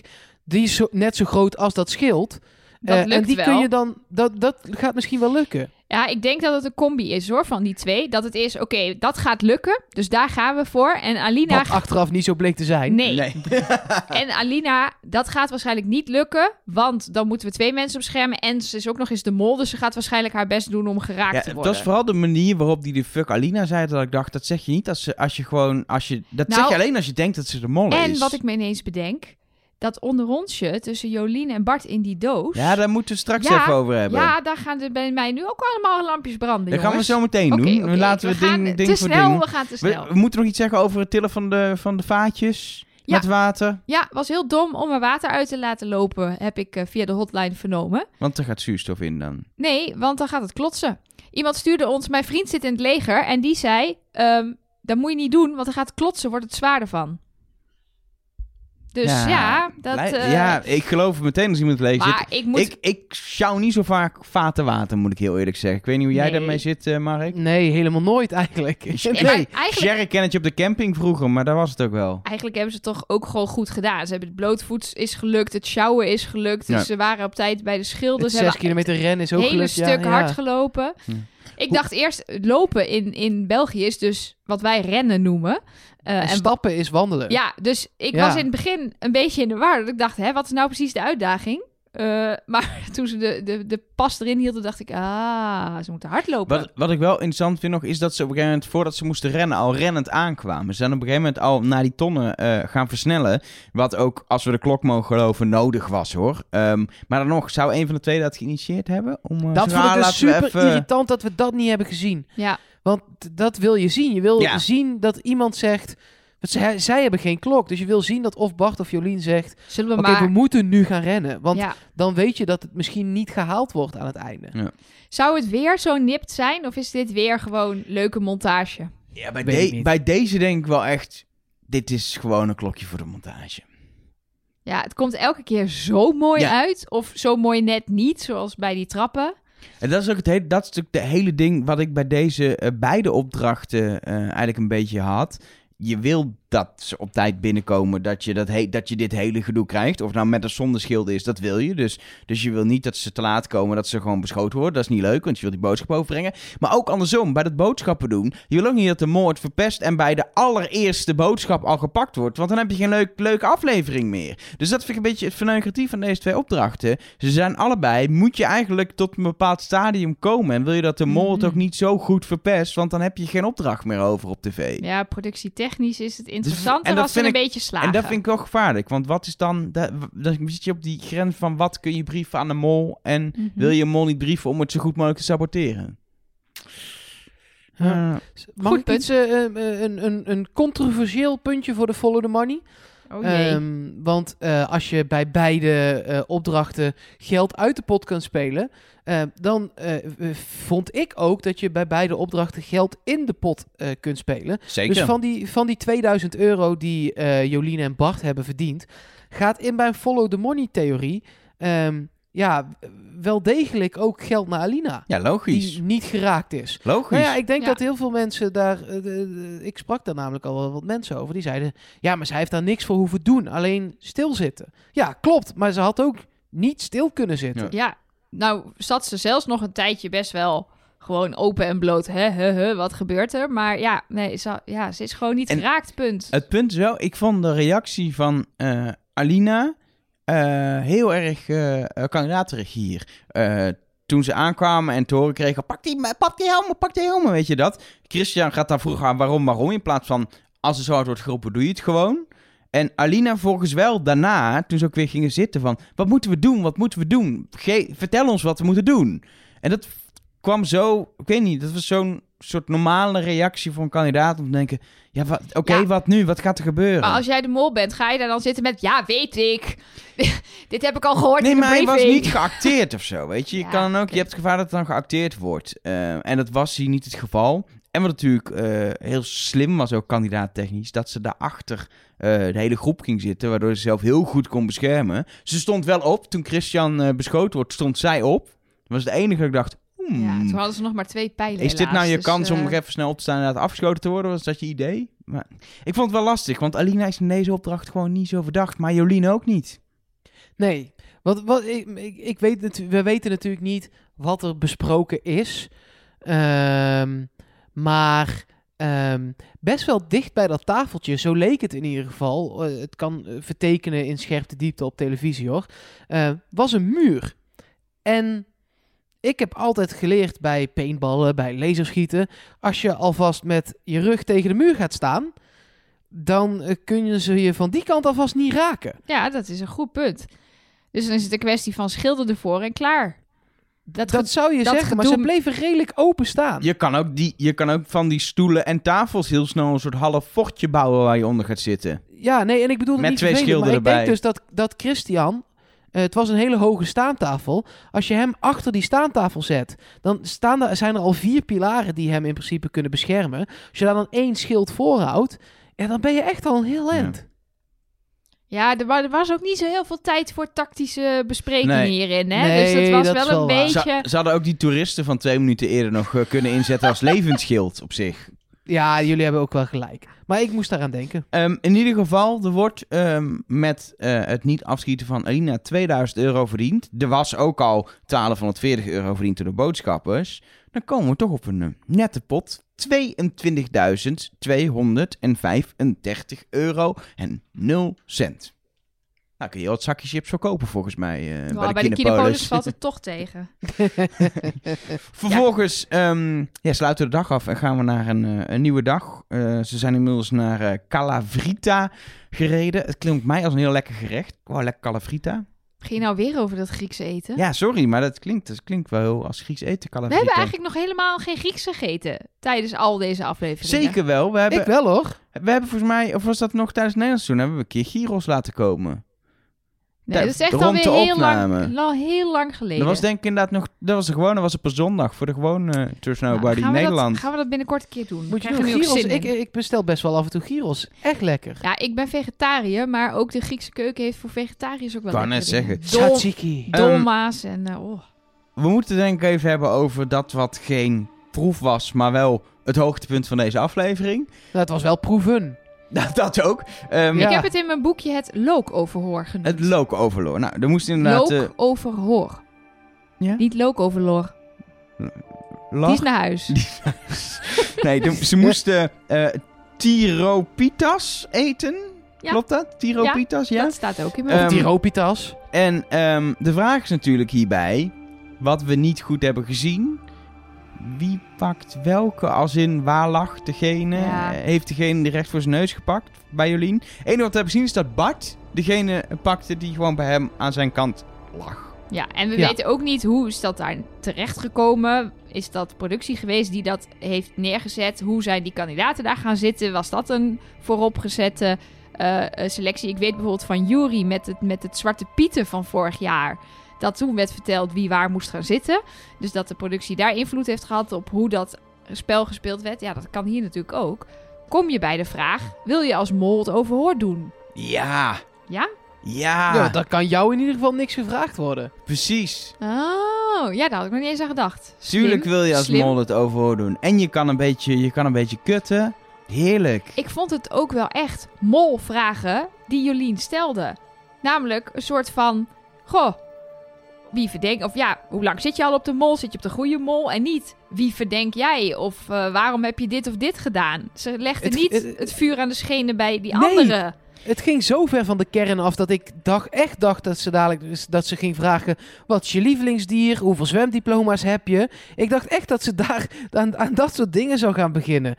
[SPEAKER 2] Die is zo, net zo groot als dat schild.
[SPEAKER 3] Dat
[SPEAKER 2] en die
[SPEAKER 3] wel.
[SPEAKER 2] kun je dan... Dat, dat gaat misschien wel lukken.
[SPEAKER 3] Ja, ik denk dat het een combi is hoor, van die twee. Dat het is, oké, dat gaat lukken. Dus daar gaan we voor. En Alina...
[SPEAKER 2] Wat achteraf niet zo bleek te zijn.
[SPEAKER 3] Nee. En Alina, dat gaat waarschijnlijk niet lukken. Want dan moeten we twee mensen beschermen. En ze is ook nog eens de mol. Dus ze gaat waarschijnlijk haar best doen om geraakt
[SPEAKER 1] Ja,
[SPEAKER 3] te
[SPEAKER 1] dat
[SPEAKER 3] worden.
[SPEAKER 1] is vooral de manier waarop die de fuck Alina zei. Dat ik dacht, dat zeg je niet als, ze, als je gewoon... Als je, dat
[SPEAKER 3] Nou,
[SPEAKER 1] zeg je alleen als je denkt dat ze de mol is.
[SPEAKER 3] En wat ik me ineens bedenk. Dat onderrondje tussen Jolien en Bart in die doos.
[SPEAKER 1] Ja, daar moeten we straks
[SPEAKER 3] Ja,
[SPEAKER 1] even over hebben.
[SPEAKER 3] Ja, daar gaan er bij mij nu ook allemaal lampjes branden,
[SPEAKER 1] dat gaan we zo meteen doen.
[SPEAKER 3] oké,
[SPEAKER 1] Laten we,
[SPEAKER 3] gaan
[SPEAKER 1] ding, ding
[SPEAKER 3] te
[SPEAKER 1] voor
[SPEAKER 3] snel,
[SPEAKER 1] ding.
[SPEAKER 3] we gaan te
[SPEAKER 1] We,
[SPEAKER 3] snel.
[SPEAKER 1] we moeten nog iets zeggen over het tillen van de, van de vaatjes
[SPEAKER 3] Ja.
[SPEAKER 1] met water.
[SPEAKER 3] Ja, was heel dom om er water uit te laten lopen, heb ik eh, via de hotline vernomen.
[SPEAKER 1] Want er gaat zuurstof in dan.
[SPEAKER 3] Nee, want dan gaat het klotsen. Iemand stuurde ons, mijn vriend zit in het leger en die zei, ehm, dat moet je niet doen, want dan gaat klotsen, wordt het zwaarder van. Dus ja, dat... Eh,
[SPEAKER 1] ja, ik geloof meteen als iemand leest.
[SPEAKER 3] maar ik moet...
[SPEAKER 1] Ik, ik sjouw niet zo vaak vaten water, moet ik heel eerlijk zeggen. Ik weet niet hoe jij
[SPEAKER 3] Nee.
[SPEAKER 1] daarmee zit, eh, Mark.
[SPEAKER 2] Nee, helemaal nooit eigenlijk.
[SPEAKER 3] En
[SPEAKER 1] Nee,
[SPEAKER 3] eigenlijk,
[SPEAKER 1] Sherry kennetje op de camping vroeger, maar daar was het ook wel.
[SPEAKER 3] eigenlijk hebben ze het toch ook gewoon goed gedaan. Ze hebben het blootvoets is gelukt, het sjouwen is gelukt. Dus
[SPEAKER 1] Ja.
[SPEAKER 3] ze waren op tijd bij de schilden.
[SPEAKER 2] Het
[SPEAKER 3] Ze
[SPEAKER 2] 6
[SPEAKER 3] hebben
[SPEAKER 2] kilometer rennen is ook
[SPEAKER 3] hele
[SPEAKER 2] gelukt. ja,
[SPEAKER 3] stuk
[SPEAKER 2] ja.
[SPEAKER 3] hard gelopen.
[SPEAKER 1] Hm.
[SPEAKER 3] Ik dacht eerst, lopen in, in België is dus wat wij rennen noemen. Eh,
[SPEAKER 2] En
[SPEAKER 3] en
[SPEAKER 2] stappen is wandelen.
[SPEAKER 3] Ja, dus ik
[SPEAKER 2] Ja.
[SPEAKER 3] was in het begin een beetje in de war. Dat ik dacht, hè, wat is nou precies de uitdaging? Eh, maar toen ze de, de, de pas erin hielden, dacht ik, ah, ze moeten hardlopen.
[SPEAKER 1] Wat, wat ik wel interessant vind nog, is dat ze op een gegeven moment, voordat ze moesten rennen, al rennend aankwamen. Ze zijn op een gegeven moment al naar die tonnen eh, gaan versnellen. Wat ook, als we de klok mogen geloven, nodig was hoor. Ehm, maar dan nog, zou een van de twee dat geïnitieerd hebben? Om, eh,
[SPEAKER 2] Dat
[SPEAKER 1] zo,
[SPEAKER 2] vond ik
[SPEAKER 1] ah,
[SPEAKER 2] dus super
[SPEAKER 1] even-
[SPEAKER 2] irritant dat we dat niet hebben gezien.
[SPEAKER 3] Ja,
[SPEAKER 2] Want dat wil je zien. Je wil
[SPEAKER 1] Ja.
[SPEAKER 2] zien dat iemand zegt... Want zij, zij hebben geen klok. Dus je wil zien dat of Bart of Jolien zegt...
[SPEAKER 3] zullen we
[SPEAKER 2] Oké,
[SPEAKER 3] maar...
[SPEAKER 2] we moeten nu gaan rennen. Want
[SPEAKER 3] ja.
[SPEAKER 2] dan weet je dat het misschien niet gehaald wordt aan het einde.
[SPEAKER 3] Zou het weer zo nipt zijn? Of is dit weer gewoon leuke montage?
[SPEAKER 1] Ja, bij, de- bij deze denk ik wel echt, dit is gewoon een klokje voor de montage.
[SPEAKER 3] Ja, het komt elke keer zo mooi
[SPEAKER 1] Ja.
[SPEAKER 3] uit. Of zo mooi net niet, zoals bij die trappen.
[SPEAKER 1] En dat is ook het hele, dat is natuurlijk de hele ding wat ik bij deze eh, beide opdrachten eh, eigenlijk een beetje had. Je wil dat ze op tijd binnenkomen, dat je, dat he- dat je dit hele gedoe krijgt. Of nou met of zonder schilden is, dat wil je. Dus, dus je wil niet dat ze te laat komen, dat ze gewoon beschoten worden. Dat is niet leuk, want je wil die boodschap overbrengen. Maar ook andersom, bij dat boodschappen doen. Je wil ook niet dat de moord verpest en bij de allereerste boodschap al gepakt wordt. Want dan heb je geen leuk, leuke aflevering meer. Dus dat vind ik een beetje het verneukeratief van deze twee opdrachten. Ze zijn allebei, moet je eigenlijk tot een bepaald stadium komen. En wil je dat de het
[SPEAKER 3] Mhm.
[SPEAKER 1] ook niet zo goed verpest, want dan heb je geen opdracht meer over op tv.
[SPEAKER 3] Ja, productietechnisch is het interessanter als ze een
[SPEAKER 1] ik-
[SPEAKER 3] beetje slagen.
[SPEAKER 1] En dat vind ik wel gevaarlijk, want wat is dan... da- Dan zit je op die grens van wat kun je brieven aan de mol... en
[SPEAKER 3] Mhm.
[SPEAKER 1] wil je een mol niet brieven om het zo goed mogelijk te saboteren?
[SPEAKER 2] Ja.
[SPEAKER 1] Eh,
[SPEAKER 2] Mag
[SPEAKER 3] Goed
[SPEAKER 2] ik
[SPEAKER 3] punt.
[SPEAKER 2] iets, eh, eh, een, een, een controversieel puntje voor de Follow the Money?
[SPEAKER 3] Oh jee.
[SPEAKER 2] Ehm, want eh, als je bij beide eh, opdrachten geld uit de pot kan spelen, eh, dan eh, vond ik ook dat je bij beide opdrachten geld in de pot eh, kunt spelen.
[SPEAKER 1] zeker.
[SPEAKER 2] Dus van die, van die 2000 euro die eh Jolien en Bart hebben verdiend, gaat in mijn follow the money theorie ehm, ja, wel degelijk ook geld naar Alina.
[SPEAKER 1] Ja, logisch.
[SPEAKER 2] Die niet geraakt is.
[SPEAKER 1] Logisch.
[SPEAKER 2] Nou ja, ik denk
[SPEAKER 3] Ja.
[SPEAKER 2] dat heel veel mensen daar. eh, ik sprak daar namelijk al wel wat mensen over. Die zeiden: Ja, maar zij heeft daar niks voor hoeven doen. Alleen stilzitten. Ja, klopt. Maar ze had ook niet stil kunnen zitten.
[SPEAKER 1] Ja.
[SPEAKER 3] Ja, nou zat ze zelfs nog een tijdje best wel gewoon open en bloot. Hè, hè, hè, wat gebeurt er? Maar ja, nee, ze, ja, ze is gewoon niet
[SPEAKER 1] En
[SPEAKER 3] geraakt, punt.
[SPEAKER 1] Het punt is wel, ik vond de reactie van eh, Alina heel erg eh eh, kandidaterig hier. Eh, toen ze aankwamen en te horen kregen, pak die, pak die helmen, pak die helmen, weet je dat? Christian gaat daar vroeg aan waarom, waarom, in plaats van als er zo hard wordt geroepen, doe je het gewoon. En Alina volgens wel daarna, toen ze ook weer gingen zitten van, wat moeten we doen, wat moeten we doen? Vertel ons wat we moeten doen. En dat kwam zo, ik weet niet, dat was zo'n soort normale reactie voor een kandidaat om te denken, ja, oké,
[SPEAKER 3] Ja.
[SPEAKER 1] wat nu? Wat gaat er gebeuren?
[SPEAKER 3] Maar als jij de mol bent, ga je daar dan zitten met... Ja, weet ik. Dit heb ik al gehoord
[SPEAKER 1] Nee,
[SPEAKER 3] in de
[SPEAKER 1] maar hij was niet geacteerd of zo, weet je. Je,
[SPEAKER 3] Ja,
[SPEAKER 1] kan ook, je hebt het gevaar dat het dan geacteerd wordt. Eh, en dat was hier niet het geval. En wat natuurlijk eh, heel slim was, ook kandidaat-technisch, dat ze daarachter eh de hele groep ging zitten, waardoor ze zelf heel goed kon beschermen. Ze stond wel op, toen Christian beschoten wordt, stond zij op. Dat was de enige dat ik dacht, hmm,
[SPEAKER 3] Ja, toen hadden ze nog maar twee pijlen
[SPEAKER 1] is dit nou je
[SPEAKER 3] dus,
[SPEAKER 1] kans om
[SPEAKER 3] eh,
[SPEAKER 1] nog even snel op te staan en inderdaad afgeschoten te worden? Was dat je idee? Maar ik vond het wel lastig, want Alina is in deze opdracht gewoon niet zo verdacht, maar Jolien ook niet.
[SPEAKER 2] Nee. Wat, wat, ik, ik, ik weet we weten natuurlijk niet wat er besproken is. Ehm, maar ehm, best wel dicht bij dat tafeltje, zo leek het in ieder geval. eh, het kan eh, vertekenen in scherpte diepte op televisie hoor. eh, was een muur. En ik heb altijd geleerd bij paintballen, bij laserschieten. Als je alvast met je rug tegen de muur gaat staan. Dan eh, kun je ze je van die kant alvast niet raken.
[SPEAKER 3] Ja, dat is een goed punt. Dus dan is het een kwestie van schilder ervoor en klaar. Dat,
[SPEAKER 2] zou je
[SPEAKER 3] dat
[SPEAKER 2] zeggen, maar ze bleven redelijk open staan.
[SPEAKER 1] Je kan, ook die, je kan ook van die stoelen en tafels heel snel een soort half fortje bouwen waar je onder gaat zitten.
[SPEAKER 2] Ja, nee, en ik bedoel
[SPEAKER 1] Met
[SPEAKER 2] niet
[SPEAKER 1] twee
[SPEAKER 2] maar
[SPEAKER 1] schilden
[SPEAKER 2] ik denk
[SPEAKER 1] erbij.
[SPEAKER 2] dus dat, dat Christian... eh, het was een hele hoge staantafel. Als je hem achter die staantafel zet, dan staan er, zijn er al vier pilaren die hem in principe kunnen beschermen. Als je daar dan één schild voorhoudt, ja, dan ben je echt al een heel
[SPEAKER 1] Ja.
[SPEAKER 2] eind.
[SPEAKER 3] Ja, er, wa- was ook niet zo heel veel tijd voor tactische besprekingen
[SPEAKER 1] Nee.
[SPEAKER 3] hierin. Hè?
[SPEAKER 2] Nee,
[SPEAKER 3] dus het was
[SPEAKER 2] dat is
[SPEAKER 3] wel een beetje...
[SPEAKER 1] Ze, ze hadden ook die toeristen van twee minuten eerder nog eh, kunnen inzetten als levensschild op zich.
[SPEAKER 2] Ja, jullie hebben ook wel gelijk. Maar ik moest daaraan denken.
[SPEAKER 1] Ehm, in ieder geval, er wordt ehm, met eh, het niet afschieten van Alina 2000 euro verdiend. Er was ook al 1240 euro verdiend door de boodschappers. Dan komen we toch op een eh, nette pot. 22.235 euro en 0 cent. Nou kun je wat zakjes chips verkopen volgens mij eh,
[SPEAKER 3] Nou,
[SPEAKER 1] bij,
[SPEAKER 3] bij
[SPEAKER 1] de Kinepolis.
[SPEAKER 3] Valt het toch tegen.
[SPEAKER 1] Vervolgens ehm, ja, sluiten we de dag af en gaan we naar een, eh, een nieuwe dag. Eh, ze zijn inmiddels naar eh, Calavrita gereden. Het klinkt mij als een heel lekker gerecht. Wow, lekker Calavrita.
[SPEAKER 3] Ging je nou weer over dat Griekse eten?
[SPEAKER 1] Ja, sorry, maar dat klinkt, dat klinkt wel heel als Grieks eten,
[SPEAKER 3] We hebben eigenlijk nog helemaal geen Grieks gegeten tijdens al deze afleveringen.
[SPEAKER 1] Zeker wel. We hebben,
[SPEAKER 2] Ik wel hoor.
[SPEAKER 1] we hebben volgens mij, of was dat nog tijdens het Nederlands toen, hebben we een keer gyros laten komen.
[SPEAKER 3] Nee, dat is echt alweer heel lang, la- heel lang geleden.
[SPEAKER 1] Dat was denk ik inderdaad nog, dat was de gewone, dat was op een zondag voor de gewone uh, Trust
[SPEAKER 3] Nou, we
[SPEAKER 1] Nederland.
[SPEAKER 3] Dat, gaan we dat binnenkort een keer doen?
[SPEAKER 2] Moet je
[SPEAKER 3] nu
[SPEAKER 2] Gyros,
[SPEAKER 3] in.
[SPEAKER 2] ik, ik bestel best wel af en toe gyros. Echt lekker.
[SPEAKER 3] Ja, ik ben vegetariër, maar ook de Griekse keuken heeft voor vegetariërs ook wel
[SPEAKER 1] Ik wou
[SPEAKER 3] lekkere
[SPEAKER 1] net
[SPEAKER 3] dingen.
[SPEAKER 1] zeggen.
[SPEAKER 3] Dol,
[SPEAKER 2] Tzatziki.
[SPEAKER 1] Ehm,
[SPEAKER 3] dolma's en... eh, oh.
[SPEAKER 1] We moeten denk ik even hebben over dat wat geen proef was, maar wel het hoogtepunt van deze aflevering.
[SPEAKER 2] Het was wel proeven.
[SPEAKER 1] dat, dat ook. Ehm,
[SPEAKER 2] Ja.
[SPEAKER 3] Ik heb het in mijn boekje het lookoverhoor genoemd.
[SPEAKER 1] Het lookoverloor. Nou, er moest inderdaad... eh
[SPEAKER 3] Lookoverhoor.
[SPEAKER 1] Ja?
[SPEAKER 3] Niet lookoverloor.
[SPEAKER 1] lach-
[SPEAKER 3] Die is naar huis.
[SPEAKER 1] Nee, de- ze moesten eh tiropitas eten.
[SPEAKER 3] Ja.
[SPEAKER 1] Klopt dat? Tiropitas, ja?
[SPEAKER 3] Dat staat ook in mijn
[SPEAKER 1] Ehm,
[SPEAKER 2] Of die Ropitas.
[SPEAKER 1] En ehm, de vraag is natuurlijk hierbij, wat we niet goed hebben gezien. Wie pakt welke? Als in, waar lag degene?
[SPEAKER 3] Ja.
[SPEAKER 1] Eh, Heeft degene die recht voor zijn neus gepakt bij Jolien? Het enige wat we hebben gezien is dat Bart degene pakte die gewoon bij hem aan zijn kant lag.
[SPEAKER 3] Ja, en we
[SPEAKER 2] Ja.
[SPEAKER 3] weten ook niet hoe is dat daar terecht gekomen. Is dat productie geweest die dat heeft neergezet? Hoe zijn die kandidaten daar gaan zitten? Was dat een vooropgezette eh, eh, selectie? Ik weet bijvoorbeeld van Jury met het, met het Zwarte Pieten van vorig jaar. Dat toen werd verteld wie waar moest gaan zitten. Dus dat de productie daar invloed heeft gehad op hoe dat spel gespeeld werd. Ja, dat kan hier natuurlijk ook. Kom je bij de vraag, wil je als mol het overhoor doen?
[SPEAKER 1] Ja,
[SPEAKER 3] Ja?
[SPEAKER 1] ja,
[SPEAKER 2] Ja, dan kan jou in ieder geval niks gevraagd worden.
[SPEAKER 1] precies.
[SPEAKER 3] Oh, ja, daar had ik nog niet eens aan gedacht.
[SPEAKER 1] Tuurlijk wil je als
[SPEAKER 3] slim.
[SPEAKER 1] mol het overhoor doen. En je kan een beetje, je kan een beetje kutten. Heerlijk.
[SPEAKER 3] Ik vond het ook wel echt mol-vragen die Jolien stelde. Namelijk een soort van... Goh, wie verdenk... Of ja, hoe lang zit je al op de mol? Zit je op de goede mol? En niet, wie verdenk jij? Of eh, waarom heb je dit of dit gedaan? Ze legde niet
[SPEAKER 2] het-
[SPEAKER 3] het, vuur aan de schenen bij die
[SPEAKER 2] Nee.
[SPEAKER 3] anderen.
[SPEAKER 2] Het ging zo ver van de kern af dat ik dacht, echt dacht dat ze dadelijk dat ze ging vragen: wat is je lievelingsdier? Hoeveel zwemdiploma's heb je? Ik dacht echt dat ze daar aan, aan dat soort dingen zou gaan beginnen.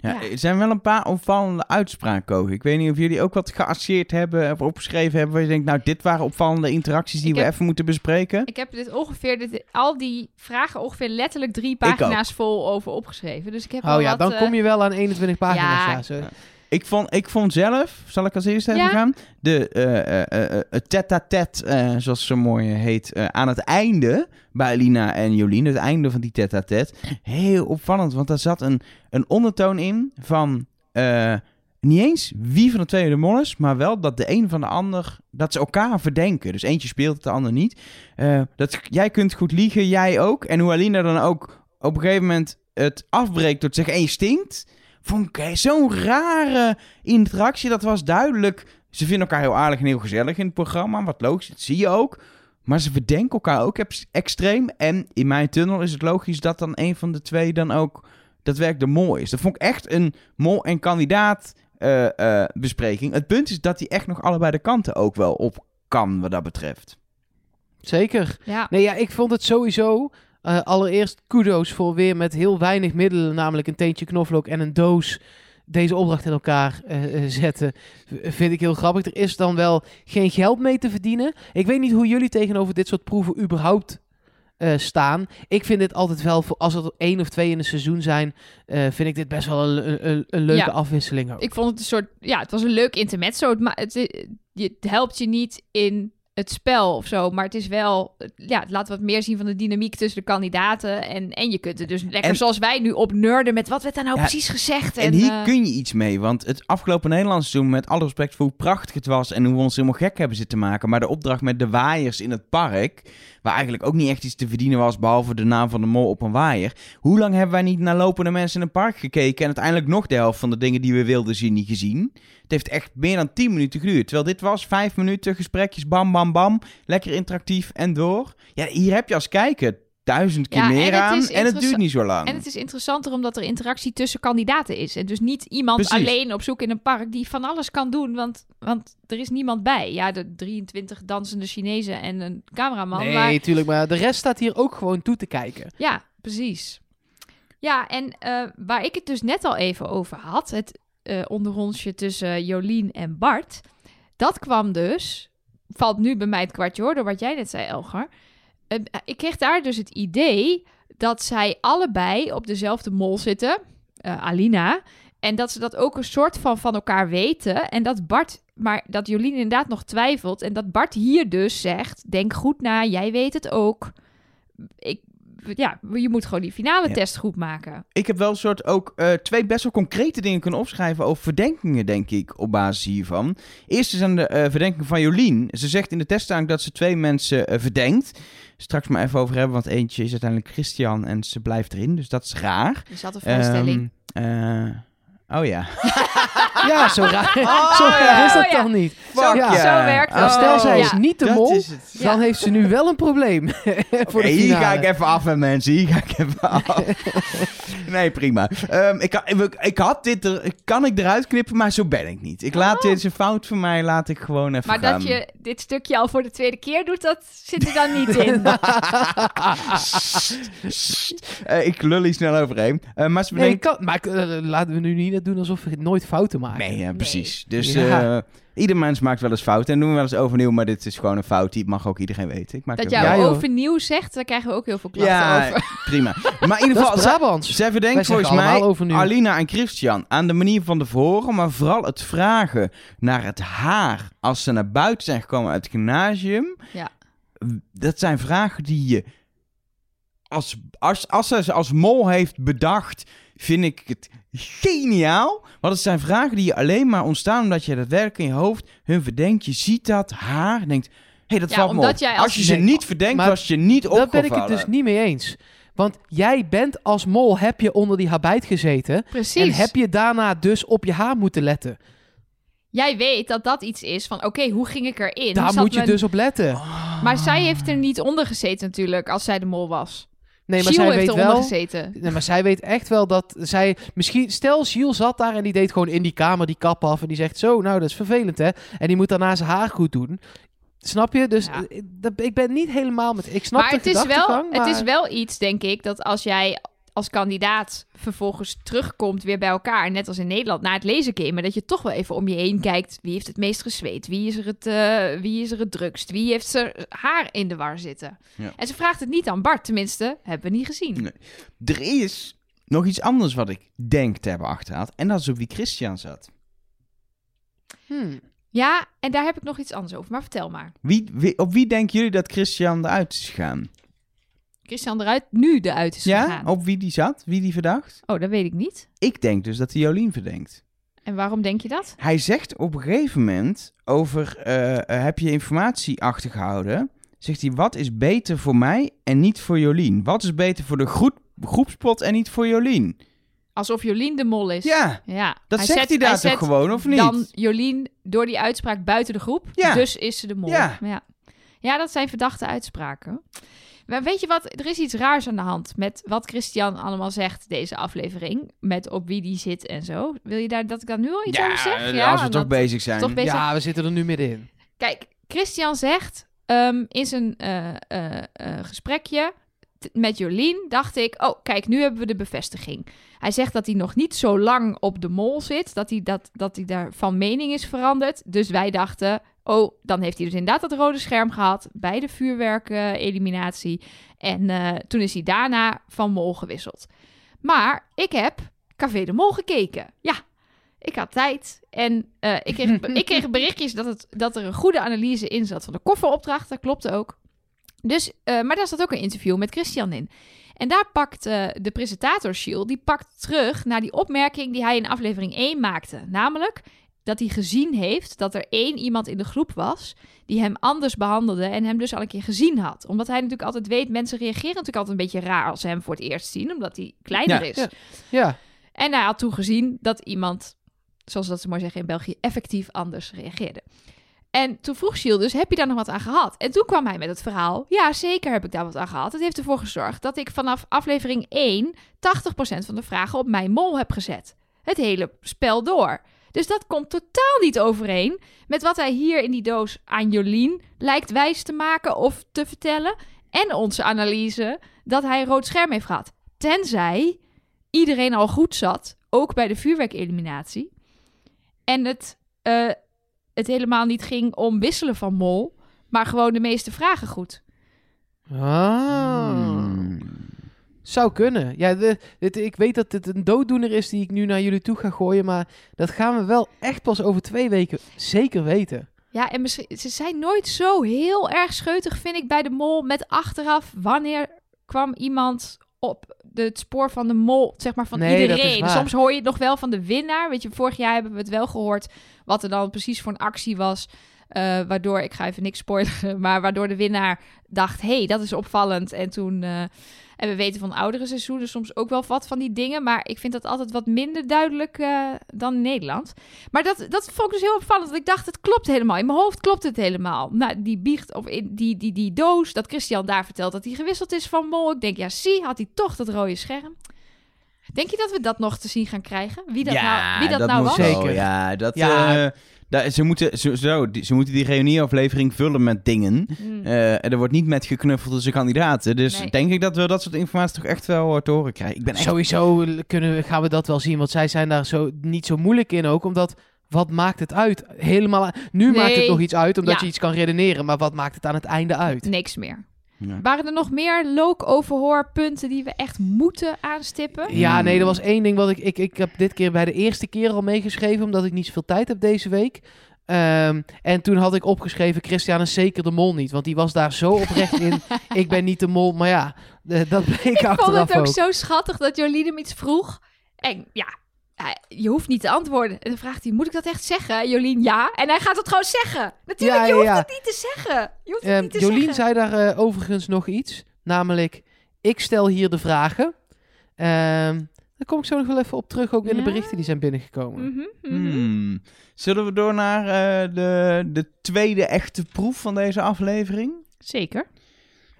[SPEAKER 1] Ja,
[SPEAKER 3] Ja.
[SPEAKER 1] Er zijn wel een paar opvallende uitspraken ook. Ik weet niet of jullie ook wat geasseerd hebben of opgeschreven hebben. Waar je denkt, nou, dit waren opvallende interacties die
[SPEAKER 3] Ik
[SPEAKER 1] we
[SPEAKER 3] heb-
[SPEAKER 1] even moeten bespreken.
[SPEAKER 3] Ik heb dit ongeveer, dit, al die vragen ongeveer letterlijk drie pagina's vol over opgeschreven. Dus ik heb
[SPEAKER 2] Oh ja,
[SPEAKER 3] wat,
[SPEAKER 2] dan
[SPEAKER 3] eh,
[SPEAKER 2] kom je wel aan 21 pagina's.
[SPEAKER 3] ja.
[SPEAKER 2] Ja, zo.
[SPEAKER 1] Ik vond, ik vond zelf, zal ik als eerste even
[SPEAKER 3] Ja.
[SPEAKER 1] gaan? De eh, eh, eh, eh, het tête-à-tête, eh, zoals zo mooi heet, eh, aan het einde bij Lina en Jolien. Het einde van die tête-à-tête. Heel opvallend, want daar zat een, een ondertoon in van... eh, niet eens wie van de twee de mol is, maar wel dat de een van de ander, dat ze elkaar verdenken. Dus eentje speelt het, de ander niet. Eh, dat, jij kunt goed liegen, jij ook. En hoe Alina dan ook op een gegeven moment het afbreekt door te zeggen, stinkt. Vond ik eh, zo'n rare interactie. Dat was duidelijk. Ze vinden elkaar heel aardig en heel gezellig in het programma. Wat logisch, dat zie je ook. Maar ze verdenken elkaar ook ex- extreem. En in mijn tunnel is het logisch dat dan een van de twee dan ook daadwerkelijk de mol is. Dat vond ik echt een mol- en kandidaat eh, eh, bespreking. Het punt is dat hij echt nog allebei de kanten ook wel op kan wat dat betreft.
[SPEAKER 2] Zeker.
[SPEAKER 3] Ja.
[SPEAKER 2] Nee, ja, ik vond het sowieso. eh, allereerst kudo's voor weer met heel weinig middelen, namelijk een teentje knoflook en een doos. Deze opdracht in elkaar eh, eh, zetten. Vind ik heel grappig. Er is dan wel geen geld mee te verdienen. Ik weet niet hoe jullie tegenover dit soort proeven überhaupt eh, staan. Ik vind dit altijd wel, voor, als er één of twee in een seizoen zijn, vind ik dit best wel een, een, een leuke
[SPEAKER 3] Ja.
[SPEAKER 2] afwisseling ook.
[SPEAKER 3] Ik vond het een soort, ja, het was een leuk intermezzo. Het, ma- het, het helpt je niet in het spel of zo, maar het is wel, ja, het laat wat meer zien van de dynamiek tussen de kandidaten. En, en je kunt er dus lekker
[SPEAKER 1] En-
[SPEAKER 3] zoals wij nu op nerden met wat werd daar nou
[SPEAKER 1] Ja,
[SPEAKER 3] precies gezegd.
[SPEAKER 1] En hier
[SPEAKER 3] eh,
[SPEAKER 1] kun je iets mee, want het afgelopen Nederlands seizoen, met alle respect voor hoe prachtig het was en hoe we ons helemaal gek hebben zitten maken, maar de opdracht met de waaiers in het park, waar eigenlijk ook niet echt iets te verdienen was, behalve de naam van de mol op een waaier. Hoe lang hebben wij niet naar lopende mensen in een park gekeken en uiteindelijk nog de helft van de dingen die we wilden zien niet gezien? Het heeft echt meer dan 10 minuten geduurd, terwijl dit was 5 minuten, gesprekjes, bam, bam, bam, lekker interactief en door. Ja, hier heb je als kijker duizend keer
[SPEAKER 3] Ja, en
[SPEAKER 1] meer
[SPEAKER 3] het
[SPEAKER 1] aan en het duurt niet zo lang.
[SPEAKER 3] En het is interessanter omdat er interactie tussen kandidaten is. En dus niet iemand
[SPEAKER 1] Precies.
[SPEAKER 3] alleen op zoek in een park die van alles kan doen, want, want er is niemand bij. Ja, de 23 dansende Chinezen en een cameraman.
[SPEAKER 2] nee,
[SPEAKER 3] maar
[SPEAKER 2] tuurlijk. Maar de rest staat hier ook gewoon toe te kijken.
[SPEAKER 3] Ja, precies. Ja, en eh, waar ik het dus net al even over had, het eh onderrondje tussen Jolien en Bart, dat kwam dus, valt nu bij mij het kwartje hoor, door wat jij net zei, Elgar. Eh, ik kreeg daar dus het idee dat zij allebei op dezelfde mol zitten, eh, Alina, en dat ze dat ook een soort van van elkaar weten. En dat Bart, maar dat Jolien inderdaad nog twijfelt. En dat Bart hier dus zegt: Denk goed na, jij weet het ook. Ik, ja, je moet gewoon die finale
[SPEAKER 1] Ja.
[SPEAKER 3] test goed maken.
[SPEAKER 1] Ik heb wel een soort ook eh, twee best wel concrete dingen kunnen opschrijven over verdenkingen, denk ik, op basis hiervan. Eerst is aan de eh, verdenking van Jolien. Ze zegt in de test eigenlijk dat ze twee mensen eh, verdenkt. Straks maar even over hebben, want eentje is uiteindelijk Christian en ze blijft erin, dus dat is raar.
[SPEAKER 3] Dus dat een vrijstelling.
[SPEAKER 1] Ehm, eh, Oh ja.
[SPEAKER 2] Ja, zo raar,
[SPEAKER 1] Oh,
[SPEAKER 2] zo raar
[SPEAKER 1] ja.
[SPEAKER 2] is dat
[SPEAKER 3] Oh, ja.
[SPEAKER 2] dan niet.
[SPEAKER 3] Zo,
[SPEAKER 2] ja.
[SPEAKER 3] zo werkt
[SPEAKER 2] Maar
[SPEAKER 3] het.
[SPEAKER 2] stel, zij
[SPEAKER 3] Ja.
[SPEAKER 2] is niet de
[SPEAKER 1] Dat
[SPEAKER 2] mol,
[SPEAKER 1] is het.
[SPEAKER 3] Ja.
[SPEAKER 2] dan heeft ze nu wel een probleem voor de
[SPEAKER 1] Hey, hier ga ik even af, hè, mensen. Hier ga ik even af. nee, prima. Ehm, ik, had- ik, ik had dit er, kan ik eruit knippen, maar zo ben ik niet. Ik laat dit is een fout van mij, laat ik gewoon even
[SPEAKER 3] Maar
[SPEAKER 1] gaan.
[SPEAKER 3] dat je dit stukje al voor de tweede keer doet, dat zit er dan niet in.
[SPEAKER 1] Eh, ik lul hier snel overheen. Eh, maar ze
[SPEAKER 2] Nee, kan, maar eh, laten we nu niet doen alsof we nooit fouten maken.
[SPEAKER 1] Nee, ja, precies. Dus
[SPEAKER 2] Ja.
[SPEAKER 1] eh, ieder mens maakt wel eens fouten en doen we wel eens overnieuw, maar dit is gewoon een fout. Die mag ook iedereen weten. Ik maak
[SPEAKER 3] Dat jij
[SPEAKER 2] Ja,
[SPEAKER 3] overnieuw zegt, daar krijgen we ook heel veel klachten
[SPEAKER 1] Ja,
[SPEAKER 3] over.
[SPEAKER 1] prima. Maar in ieder geval, ze, ze verdenkt
[SPEAKER 2] zeggen
[SPEAKER 1] volgens mij
[SPEAKER 2] allemaal over nu.
[SPEAKER 1] Alina en Christian aan de manier van tevoren, maar vooral het vragen naar het haar als ze naar buiten zijn gekomen uit het gymnasium.
[SPEAKER 3] Ja.
[SPEAKER 1] Dat zijn vragen die je als, als, als ze ze als mol heeft bedacht, vind ik het geniaal. Want het zijn vragen die je alleen maar ontstaan omdat je daadwerkelijk in je hoofd hun verdenkt. Je ziet dat haar en denkt, hé, hey, dat
[SPEAKER 3] Ja,
[SPEAKER 1] valt me
[SPEAKER 3] omdat
[SPEAKER 1] op.
[SPEAKER 3] jij
[SPEAKER 1] als,
[SPEAKER 3] als-
[SPEAKER 1] je ze niet verdenkt,
[SPEAKER 2] maar
[SPEAKER 1] was je niet
[SPEAKER 2] Daar
[SPEAKER 1] opgevallen.
[SPEAKER 2] ben ik het dus niet mee eens. Want jij bent als mol, heb je onder die habijt gezeten.
[SPEAKER 3] Precies.
[SPEAKER 2] En heb je daarna dus op je haar moeten letten.
[SPEAKER 3] Jij weet dat dat iets is van, oké, hoe ging ik erin?
[SPEAKER 2] Daar moet je
[SPEAKER 3] mijn-
[SPEAKER 2] dus op letten.
[SPEAKER 3] Maar zij heeft er niet onder gezeten natuurlijk, als zij de mol was.
[SPEAKER 2] Nee, maar zij weet
[SPEAKER 3] eronder
[SPEAKER 2] wel...
[SPEAKER 3] gezeten.
[SPEAKER 2] Nee, maar zij weet echt wel dat zij... Misschien, stel, Gilles zat daar en die deed gewoon in die kamer die kap af. En die zegt zo, nou, dat is vervelend, hè. En die moet daarna zijn haar goed doen. Snap je? Dus
[SPEAKER 3] Ja.
[SPEAKER 2] eh, ik ben niet helemaal met... Ik snap
[SPEAKER 3] maar
[SPEAKER 2] de
[SPEAKER 3] het is, wel,
[SPEAKER 2] gedachtegang,
[SPEAKER 3] het is
[SPEAKER 2] maar-
[SPEAKER 3] wel iets, denk ik, dat als jij als kandidaat vervolgens terugkomt weer bij elkaar, net als in Nederland, na het lezengamen, dat je toch wel even om je heen kijkt. Wie heeft het meest gezweet? Wie is er het, eh, wie is er het drukst? Wie heeft zijn haar in de war zitten?
[SPEAKER 1] Ja.
[SPEAKER 3] En ze vraagt het niet aan Bart, tenminste, hebben we niet gezien.
[SPEAKER 1] Nee. Er is nog iets anders wat ik denk te hebben achterhaald. En dat is op wie Christian zat.
[SPEAKER 2] Hmm.
[SPEAKER 3] Ja, en daar heb ik nog iets anders over, maar vertel maar.
[SPEAKER 1] Wie, wie- op wie denken jullie dat Christian eruit is gegaan?
[SPEAKER 3] Christian eruit, nu eruit is
[SPEAKER 1] Ja?
[SPEAKER 3] gegaan.
[SPEAKER 1] Op wie die zat? Wie die verdacht?
[SPEAKER 3] Oh, dat weet ik niet.
[SPEAKER 1] Ik denk dus dat hij Jolien verdenkt.
[SPEAKER 3] En waarom denk je dat?
[SPEAKER 1] Hij zegt op een gegeven moment over, eh, eh, heb je informatie achtergehouden? Zegt hij, wat is beter voor mij en niet voor Jolien? Wat is beter voor de groep, groepspot en niet voor Jolien?
[SPEAKER 3] Alsof Jolien de mol is.
[SPEAKER 1] Ja,
[SPEAKER 3] ja.
[SPEAKER 1] dat zegt hij daar toch
[SPEAKER 3] zet
[SPEAKER 1] gewoon, of niet?
[SPEAKER 3] Dan Jolien door die uitspraak buiten de groep.
[SPEAKER 1] Ja.
[SPEAKER 3] Dus is ze de mol.
[SPEAKER 1] Ja.
[SPEAKER 3] ja. Ja, dat zijn verdachte uitspraken. Maar weet je wat? Er is iets raars aan de hand met wat Christian allemaal zegt deze aflevering. Met op wie die zit en zo. Wil je daar dat ik daar nu al iets over zeg?
[SPEAKER 1] ja, als we
[SPEAKER 3] dat-
[SPEAKER 1] toch bezig zijn.
[SPEAKER 3] toch bezig.
[SPEAKER 2] Ja, we zitten er nu middenin.
[SPEAKER 3] Kijk, Christian zegt ehm, in zijn eh, eh, eh, gesprekje met Jolien, dacht ik, oh kijk, nu hebben we de bevestiging. Hij zegt dat hij nog niet zo lang op de mol zit, dat hij, dat, dat hij daar van mening is veranderd. Dus wij dachten, oh, dan heeft hij dus inderdaad dat rode scherm gehad bij de vuurwerk-eliminatie. en eh, toen is hij daarna van mol gewisseld. Maar ik heb Café de Mol gekeken. Ja, ik had tijd en eh, ik, kreeg, ik kreeg berichtjes dat, het, dat er een goede analyse in zat van de kofferopdracht. Dat klopte ook. Dus, eh, maar daar zat ook een interview met Christian in. En daar pakt de presentator Shield, die pakt terug naar die opmerking die hij in aflevering 1 maakte. Namelijk dat hij gezien heeft dat er één iemand in de groep was die hem anders behandelde en hem dus al een keer gezien had. Omdat hij natuurlijk altijd weet, mensen reageren natuurlijk altijd een beetje raar als ze hem voor het eerst zien, omdat hij kleiner
[SPEAKER 1] Ja.
[SPEAKER 3] is.
[SPEAKER 2] Ja. Ja.
[SPEAKER 3] En hij had toen gezien dat iemand, zoals dat ze maar zeggen in België, effectief anders reageerde. En toen vroeg Gilles dus, heb je daar nog wat aan gehad? En toen kwam hij met het verhaal, ja, zeker heb ik daar wat aan gehad. Het heeft ervoor gezorgd dat ik vanaf aflevering 1 80% van de vragen op mijn mol heb gezet. Het hele spel door. Dus dat komt totaal niet overeen met wat hij hier in die doos aan Jolien lijkt wijs te maken of te vertellen. En onze analyse dat hij een rood scherm heeft gehad. Tenzij iedereen al goed zat, ook bij de vuurwerkeliminatie. En het, eh, het helemaal niet ging om wisselen van mol, maar gewoon de meeste vragen goed.
[SPEAKER 2] Ah.
[SPEAKER 1] Hmm.
[SPEAKER 2] Zou kunnen. Ja, de, dit, ik weet dat dit een dooddoener is die ik nu naar jullie toe ga gooien. Maar dat gaan we wel echt pas over twee weken zeker weten.
[SPEAKER 3] Ja, en misschien, ze zijn nooit zo heel erg scheutig, vind ik, bij de mol met achteraf. Wanneer kwam iemand op de, het spoor van de mol, zeg maar van
[SPEAKER 2] Nee,
[SPEAKER 3] iedereen? Soms hoor je het nog wel van de winnaar. Weet je, vorig jaar hebben we het wel gehoord wat er dan precies voor een actie was. Eh, waardoor, ik ga even niks spoileren, maar waardoor de winnaar dacht, hé, hey, dat is opvallend. En toen, eh, en we weten van oudere seizoenen soms ook wel wat van die dingen. Maar ik vind dat altijd wat minder duidelijk eh, dan in Nederland. Maar dat, dat vond ik dus heel opvallend. Want ik dacht, het klopt helemaal. In mijn hoofd klopt het helemaal. Nou, die biecht, of in, die, die, die doos, dat Christian daar vertelt dat hij gewisseld is van Mol. Ik denk, ja, zie, had hij toch dat rode scherm. Denk je dat we dat nog te zien gaan krijgen? Wie dat nou, wie dat nou
[SPEAKER 1] moet
[SPEAKER 3] was?
[SPEAKER 2] Zeker.
[SPEAKER 1] Ja, dat,
[SPEAKER 2] Ja.
[SPEAKER 1] eh, daar- ze, moeten, zo, zo, die, ze moeten die reunieaflevering vullen met dingen. En er wordt niet met geknuffeld tussen kandidaten. Dus
[SPEAKER 3] Nee.
[SPEAKER 1] denk ik dat we dat soort informatie toch echt wel eh, te horen krijgen. Ik ben echt...
[SPEAKER 2] Sowieso kunnen, we- gaan we dat wel zien, want zij zijn daar zo niet zo moeilijk in ook, omdat wat maakt het uit? Helemaal, nu maakt het nog iets uit, omdat
[SPEAKER 3] Ja.
[SPEAKER 2] je iets kan redeneren, maar wat maakt het aan het einde uit?
[SPEAKER 3] Niks meer.
[SPEAKER 1] Ja.
[SPEAKER 3] Waren er nog meer look-overhoorpunten die we echt moeten aanstippen?
[SPEAKER 2] Ja, nee, er was één ding wat ik, ik... Ik heb dit keer bij de eerste keer al meegeschreven, omdat ik niet zoveel tijd heb deze week. Ehm, en toen had ik opgeschreven, Christian is zeker de mol niet. Want die was daar zo oprecht in, ik ben niet de mol. Maar ja, eh, dat bleek
[SPEAKER 3] Ik vond
[SPEAKER 2] achteraf
[SPEAKER 3] het ook,
[SPEAKER 2] ook.
[SPEAKER 3] zo schattig dat Jolien hem iets vroeg. En ja, je hoeft niet te antwoorden. En dan vraagt hij, moet ik dat echt zeggen? Jolien, ja. En hij gaat het gewoon zeggen. Natuurlijk,
[SPEAKER 2] Ja,
[SPEAKER 3] je
[SPEAKER 2] ja,
[SPEAKER 3] hoeft
[SPEAKER 2] ja.
[SPEAKER 3] het niet te zeggen. Je hoeft het
[SPEAKER 2] Ehm,
[SPEAKER 3] niet te
[SPEAKER 2] Jolien
[SPEAKER 3] zeggen.
[SPEAKER 2] zei daar eh, overigens nog iets. Namelijk, ik stel hier de vragen. Ehm daar kom ik zo nog wel even op terug, ook in de berichten die zijn binnengekomen.
[SPEAKER 3] Mhm, mhm.
[SPEAKER 1] Hmm. Zullen we door naar eh, de, de tweede echte proef van deze aflevering?
[SPEAKER 3] Zeker.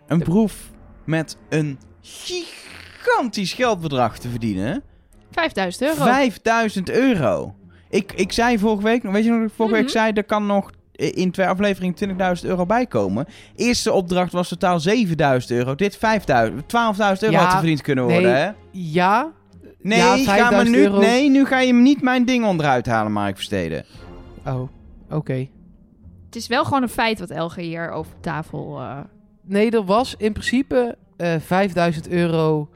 [SPEAKER 1] Een proef met een gigantisch geldbedrag te verdienen.
[SPEAKER 3] 5000 euro.
[SPEAKER 1] 5000 euro. Ik, ik zei vorige week, weet je nog wat ik vorige
[SPEAKER 3] Mhm.
[SPEAKER 1] week zei, er kan nog in twee afleveringen 20.000 euro bijkomen. Eerste opdracht was totaal 7000 euro. Dit 5000, 12.000 euro
[SPEAKER 2] Ja,
[SPEAKER 1] had er verdiend kunnen
[SPEAKER 2] nee,
[SPEAKER 1] worden, hè?
[SPEAKER 2] Ja,
[SPEAKER 1] Nee,
[SPEAKER 2] Ja,
[SPEAKER 1] ga maar
[SPEAKER 2] 5000
[SPEAKER 1] nu,
[SPEAKER 2] euro.
[SPEAKER 1] nee, nu ga je niet mijn ding onderuit halen, Mark Versteden.
[SPEAKER 2] oh, oké.
[SPEAKER 3] Het is wel gewoon een feit wat Elge hier over tafel... eh,
[SPEAKER 2] Nee, er was in principe eh 5000 euro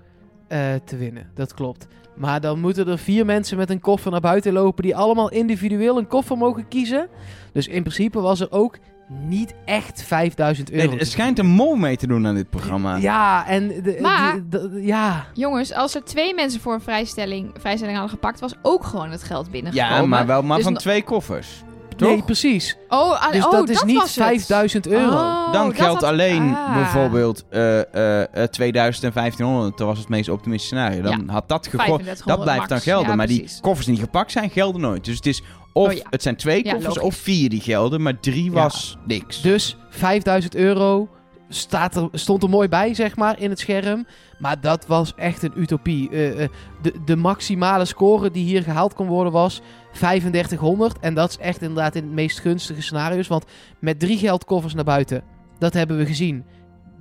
[SPEAKER 2] eh, te winnen. Dat klopt. Maar dan moeten er vier mensen met een koffer naar buiten lopen... die allemaal individueel een koffer mogen kiezen. Dus in principe was er ook niet echt 5000 euro.
[SPEAKER 1] Nee, er
[SPEAKER 2] te
[SPEAKER 1] schijnt een mol mee te doen aan dit programma.
[SPEAKER 2] Ja, en... De,
[SPEAKER 3] Maar-
[SPEAKER 2] de- de- ja,
[SPEAKER 3] Jongens, als er twee mensen voor een vrijstelling, vrijstelling hadden gepakt... was ook gewoon het geld binnengekomen.
[SPEAKER 1] Ja, maar wel maar
[SPEAKER 3] Dus
[SPEAKER 1] van twee koffers. Toch?
[SPEAKER 2] nee, precies.
[SPEAKER 3] Oh, ah,
[SPEAKER 2] Dus
[SPEAKER 3] oh,
[SPEAKER 2] dat is niet
[SPEAKER 3] was het.
[SPEAKER 2] 5000 euro.
[SPEAKER 3] Oh,
[SPEAKER 1] Dan
[SPEAKER 3] dat
[SPEAKER 1] geldt
[SPEAKER 3] had-
[SPEAKER 1] alleen
[SPEAKER 3] Ah.
[SPEAKER 1] bijvoorbeeld eh, eh, eh, 2000 en 1500. Dat was het meest optimistische scenario. Dan had dat gegooid.
[SPEAKER 3] 3500
[SPEAKER 1] Dat blijft
[SPEAKER 3] max.
[SPEAKER 1] dan gelden.
[SPEAKER 3] Ja,
[SPEAKER 1] maar die koffers die niet gepakt zijn, gelden nooit. Dus het is of
[SPEAKER 3] Oh ja.
[SPEAKER 1] het zijn twee koffers of vier die gelden. Maar drie
[SPEAKER 2] Ja.
[SPEAKER 1] was niks.
[SPEAKER 2] Dus 5000 euro staat er, stond er mooi bij, zeg maar, in het scherm. Maar dat was echt een utopie. Eh, eh, de, de maximale score die hier gehaald kon worden was 3500. En dat is echt inderdaad in het meest gunstige scenario's. Want met drie geldkoffers naar buiten, dat hebben we gezien,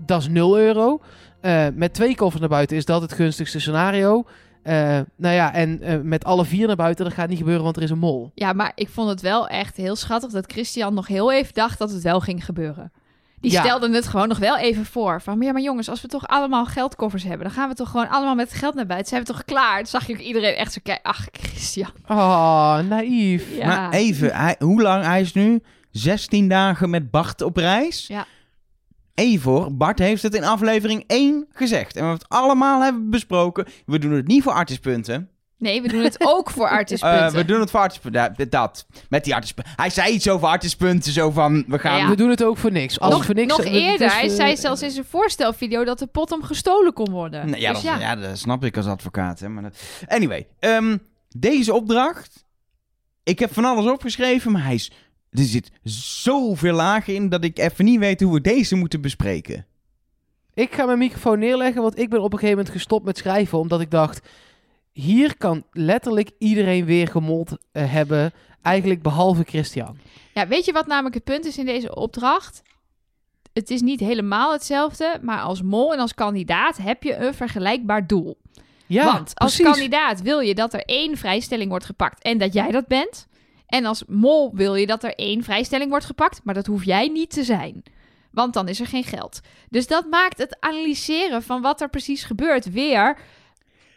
[SPEAKER 2] dat is 0 euro. Eh, met twee koffers naar buiten is dat het gunstigste scenario. Eh, nou ja, en eh, met alle vier naar buiten, dat gaat niet gebeuren, want er is een mol.
[SPEAKER 3] Ja, maar ik vond het wel echt heel schattig dat Christian nog heel even dacht dat het wel ging gebeuren. Die
[SPEAKER 2] Ja.
[SPEAKER 3] stelde het gewoon nog wel even voor. Van, ja, maar jongens, als we toch allemaal geldkoffers hebben... dan gaan we toch gewoon allemaal met geld naar buiten. Zijn we toch klaar? Toen zag je ook iedereen echt zo kijken. Ach, Christian.
[SPEAKER 2] Oh, naïef.
[SPEAKER 3] Ja.
[SPEAKER 1] Maar even, hij, hoe lang? Hij is nu 16 dagen met Bart op reis.
[SPEAKER 3] Ja.
[SPEAKER 1] Even, Bart heeft het in aflevering 1 gezegd. En we het allemaal hebben besproken. We doen het niet voor artispunten.
[SPEAKER 3] Nee, we doen het ook voor
[SPEAKER 1] Eh
[SPEAKER 3] artispunten.
[SPEAKER 1] we doen het voor artispunten. Ja, dat. Met die artispunten. Hij zei iets over artispunten. Zo van, we gaan...
[SPEAKER 3] Ja.
[SPEAKER 2] We doen het ook voor niks. Als
[SPEAKER 3] nog
[SPEAKER 2] voor niks
[SPEAKER 3] nog eerder, hij zei zelfs in zijn voorstelvideo... dat de pot hem gestolen kon worden.
[SPEAKER 1] Nee, ja,
[SPEAKER 3] dus
[SPEAKER 1] dat,
[SPEAKER 3] ja.
[SPEAKER 1] ja. dat snap ik als advocaat. Hè, maar dat... Anyway, ehm, deze opdracht. Ik heb van alles opgeschreven, maar hij is, er zit zoveel lagen in dat ik even niet weet hoe we deze moeten bespreken.
[SPEAKER 2] Ik ga mijn microfoon neerleggen, want ik ben op een gegeven moment gestopt met schrijven. Omdat ik dacht, hier kan letterlijk iedereen weer gemold eh, hebben. Eigenlijk behalve Christian.
[SPEAKER 3] Ja, weet je wat namelijk het punt is in deze opdracht? Het is niet helemaal hetzelfde, maar als mol en als kandidaat heb je een vergelijkbaar doel.
[SPEAKER 2] Ja,
[SPEAKER 3] Want als
[SPEAKER 2] precies.
[SPEAKER 3] kandidaat wil je dat er één vrijstelling wordt gepakt en dat jij dat bent. En als mol wil je dat er één vrijstelling wordt gepakt, maar dat hoef jij niet te zijn. Want dan is er geen geld. Dus dat maakt het analyseren van wat er precies gebeurt weer.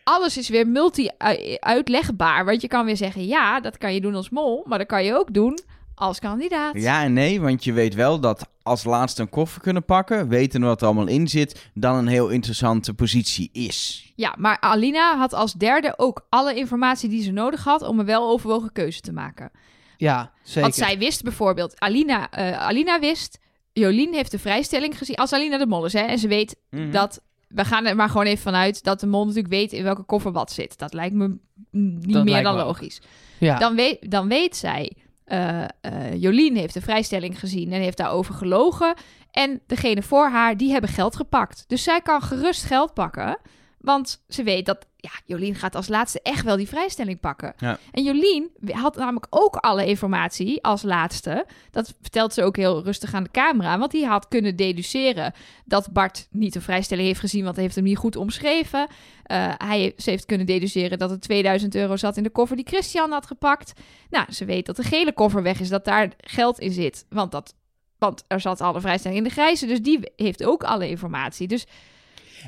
[SPEAKER 3] Alles is weer multi-uitlegbaar. Want je kan weer zeggen: ja, dat kan je doen als mol, maar dat kan je ook doen als kandidaat.
[SPEAKER 1] Ja en nee, want je weet wel dat als laatste een koffer kunnen pakken, weten wat er allemaal in zit, dan een heel interessante positie is.
[SPEAKER 3] Ja, maar Alina had als derde ook alle informatie die ze nodig had om een weloverwogen keuze te maken.
[SPEAKER 2] Ja, zeker.
[SPEAKER 3] Want zij wist bijvoorbeeld, Alina, eh, Alina wist, Jolien heeft de vrijstelling gezien. Als Alina de mol is, hè, en ze weet
[SPEAKER 1] Mhm.
[SPEAKER 3] dat, we gaan er maar gewoon even vanuit dat de mol natuurlijk weet in welke koffer wat zit. Dat lijkt me niet
[SPEAKER 2] Dat
[SPEAKER 3] meer dan
[SPEAKER 2] me
[SPEAKER 3] logisch.
[SPEAKER 2] ja.
[SPEAKER 3] Dan, weet, dan weet zij, eh, eh, Jolien heeft de vrijstelling gezien en heeft daarover gelogen. En degene voor haar, die hebben geld gepakt. Dus zij kan gerust geld pakken. Want ze weet dat, ja, Jolien gaat als laatste echt wel die vrijstelling pakken.
[SPEAKER 1] Ja.
[SPEAKER 3] En Jolien had namelijk ook alle informatie als laatste. Dat vertelt ze ook heel rustig aan de camera. Want die had kunnen deduceren dat Bart niet een vrijstelling heeft gezien, want hij heeft hem niet goed omschreven. Eh, hij, ze heeft kunnen deduceren dat er 2000 euro zat in de koffer die Christian had gepakt. Nou, ze weet dat de gele koffer weg is, dat daar geld in zit. Want, dat, want er zat alle vrijstelling in de grijze. Dus die heeft ook alle informatie. Dus.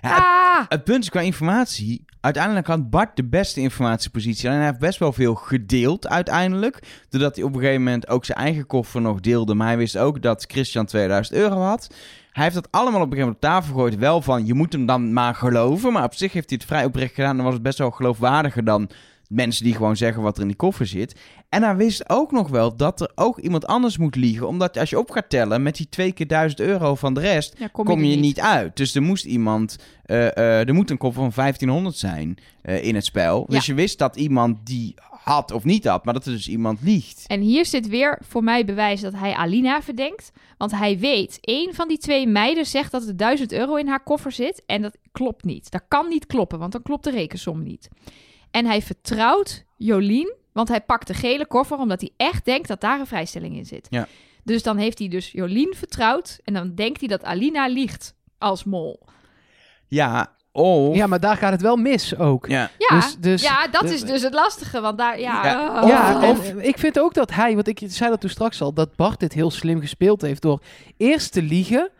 [SPEAKER 1] Ja,
[SPEAKER 3] ah!
[SPEAKER 1] Het punt is qua informatie. Uiteindelijk had Bart de beste informatiepositie. En hij heeft best wel veel gedeeld uiteindelijk. Doordat hij op een gegeven moment ook zijn eigen koffer nog deelde. Maar hij wist ook dat Christian 2000 euro had. Hij heeft dat allemaal op een gegeven moment op tafel gegooid. Wel van, je moet hem dan maar geloven. Maar op zich heeft hij het vrij oprecht gedaan. Dan was het best wel geloofwaardiger dan mensen die gewoon zeggen wat er in die koffer zit. En hij wist ook nog wel dat er ook iemand anders moet liegen. Omdat als je op gaat tellen met die twee keer 1000 euro van de rest
[SPEAKER 3] Ja, kom,
[SPEAKER 1] kom, je niet uit. Dus er moest iemand, eh, eh, er moet een koffer van 1500 zijn eh, in het spel.
[SPEAKER 3] Ja.
[SPEAKER 1] Dus je wist dat iemand die had of niet had, maar dat er dus iemand liegt.
[SPEAKER 3] En hier zit weer voor mij bewijs dat hij Alina verdenkt. Want hij weet, één van die twee meiden zegt dat er 1000 euro in haar koffer zit. En dat klopt niet. Dat kan niet kloppen, want dan klopt de rekensom niet. En hij vertrouwt Jolien, want hij pakt de gele koffer omdat hij echt denkt dat daar een vrijstelling in zit.
[SPEAKER 1] Ja.
[SPEAKER 3] Dus dan heeft hij dus Jolien vertrouwd en dan denkt hij dat Alina liegt als mol.
[SPEAKER 1] Ja, of...
[SPEAKER 2] ja, maar daar gaat het wel mis ook.
[SPEAKER 1] Ja,
[SPEAKER 3] Ja,
[SPEAKER 2] Dus- dus-
[SPEAKER 3] ja dat
[SPEAKER 2] de-
[SPEAKER 3] is dus het lastige, want daar, ja...
[SPEAKER 1] Ja,
[SPEAKER 3] oh.
[SPEAKER 2] Ja,
[SPEAKER 1] Of-
[SPEAKER 2] ik vind ook dat hij, want ik zei dat toen straks al, dat Bart dit heel slim gespeeld heeft door eerst te liegen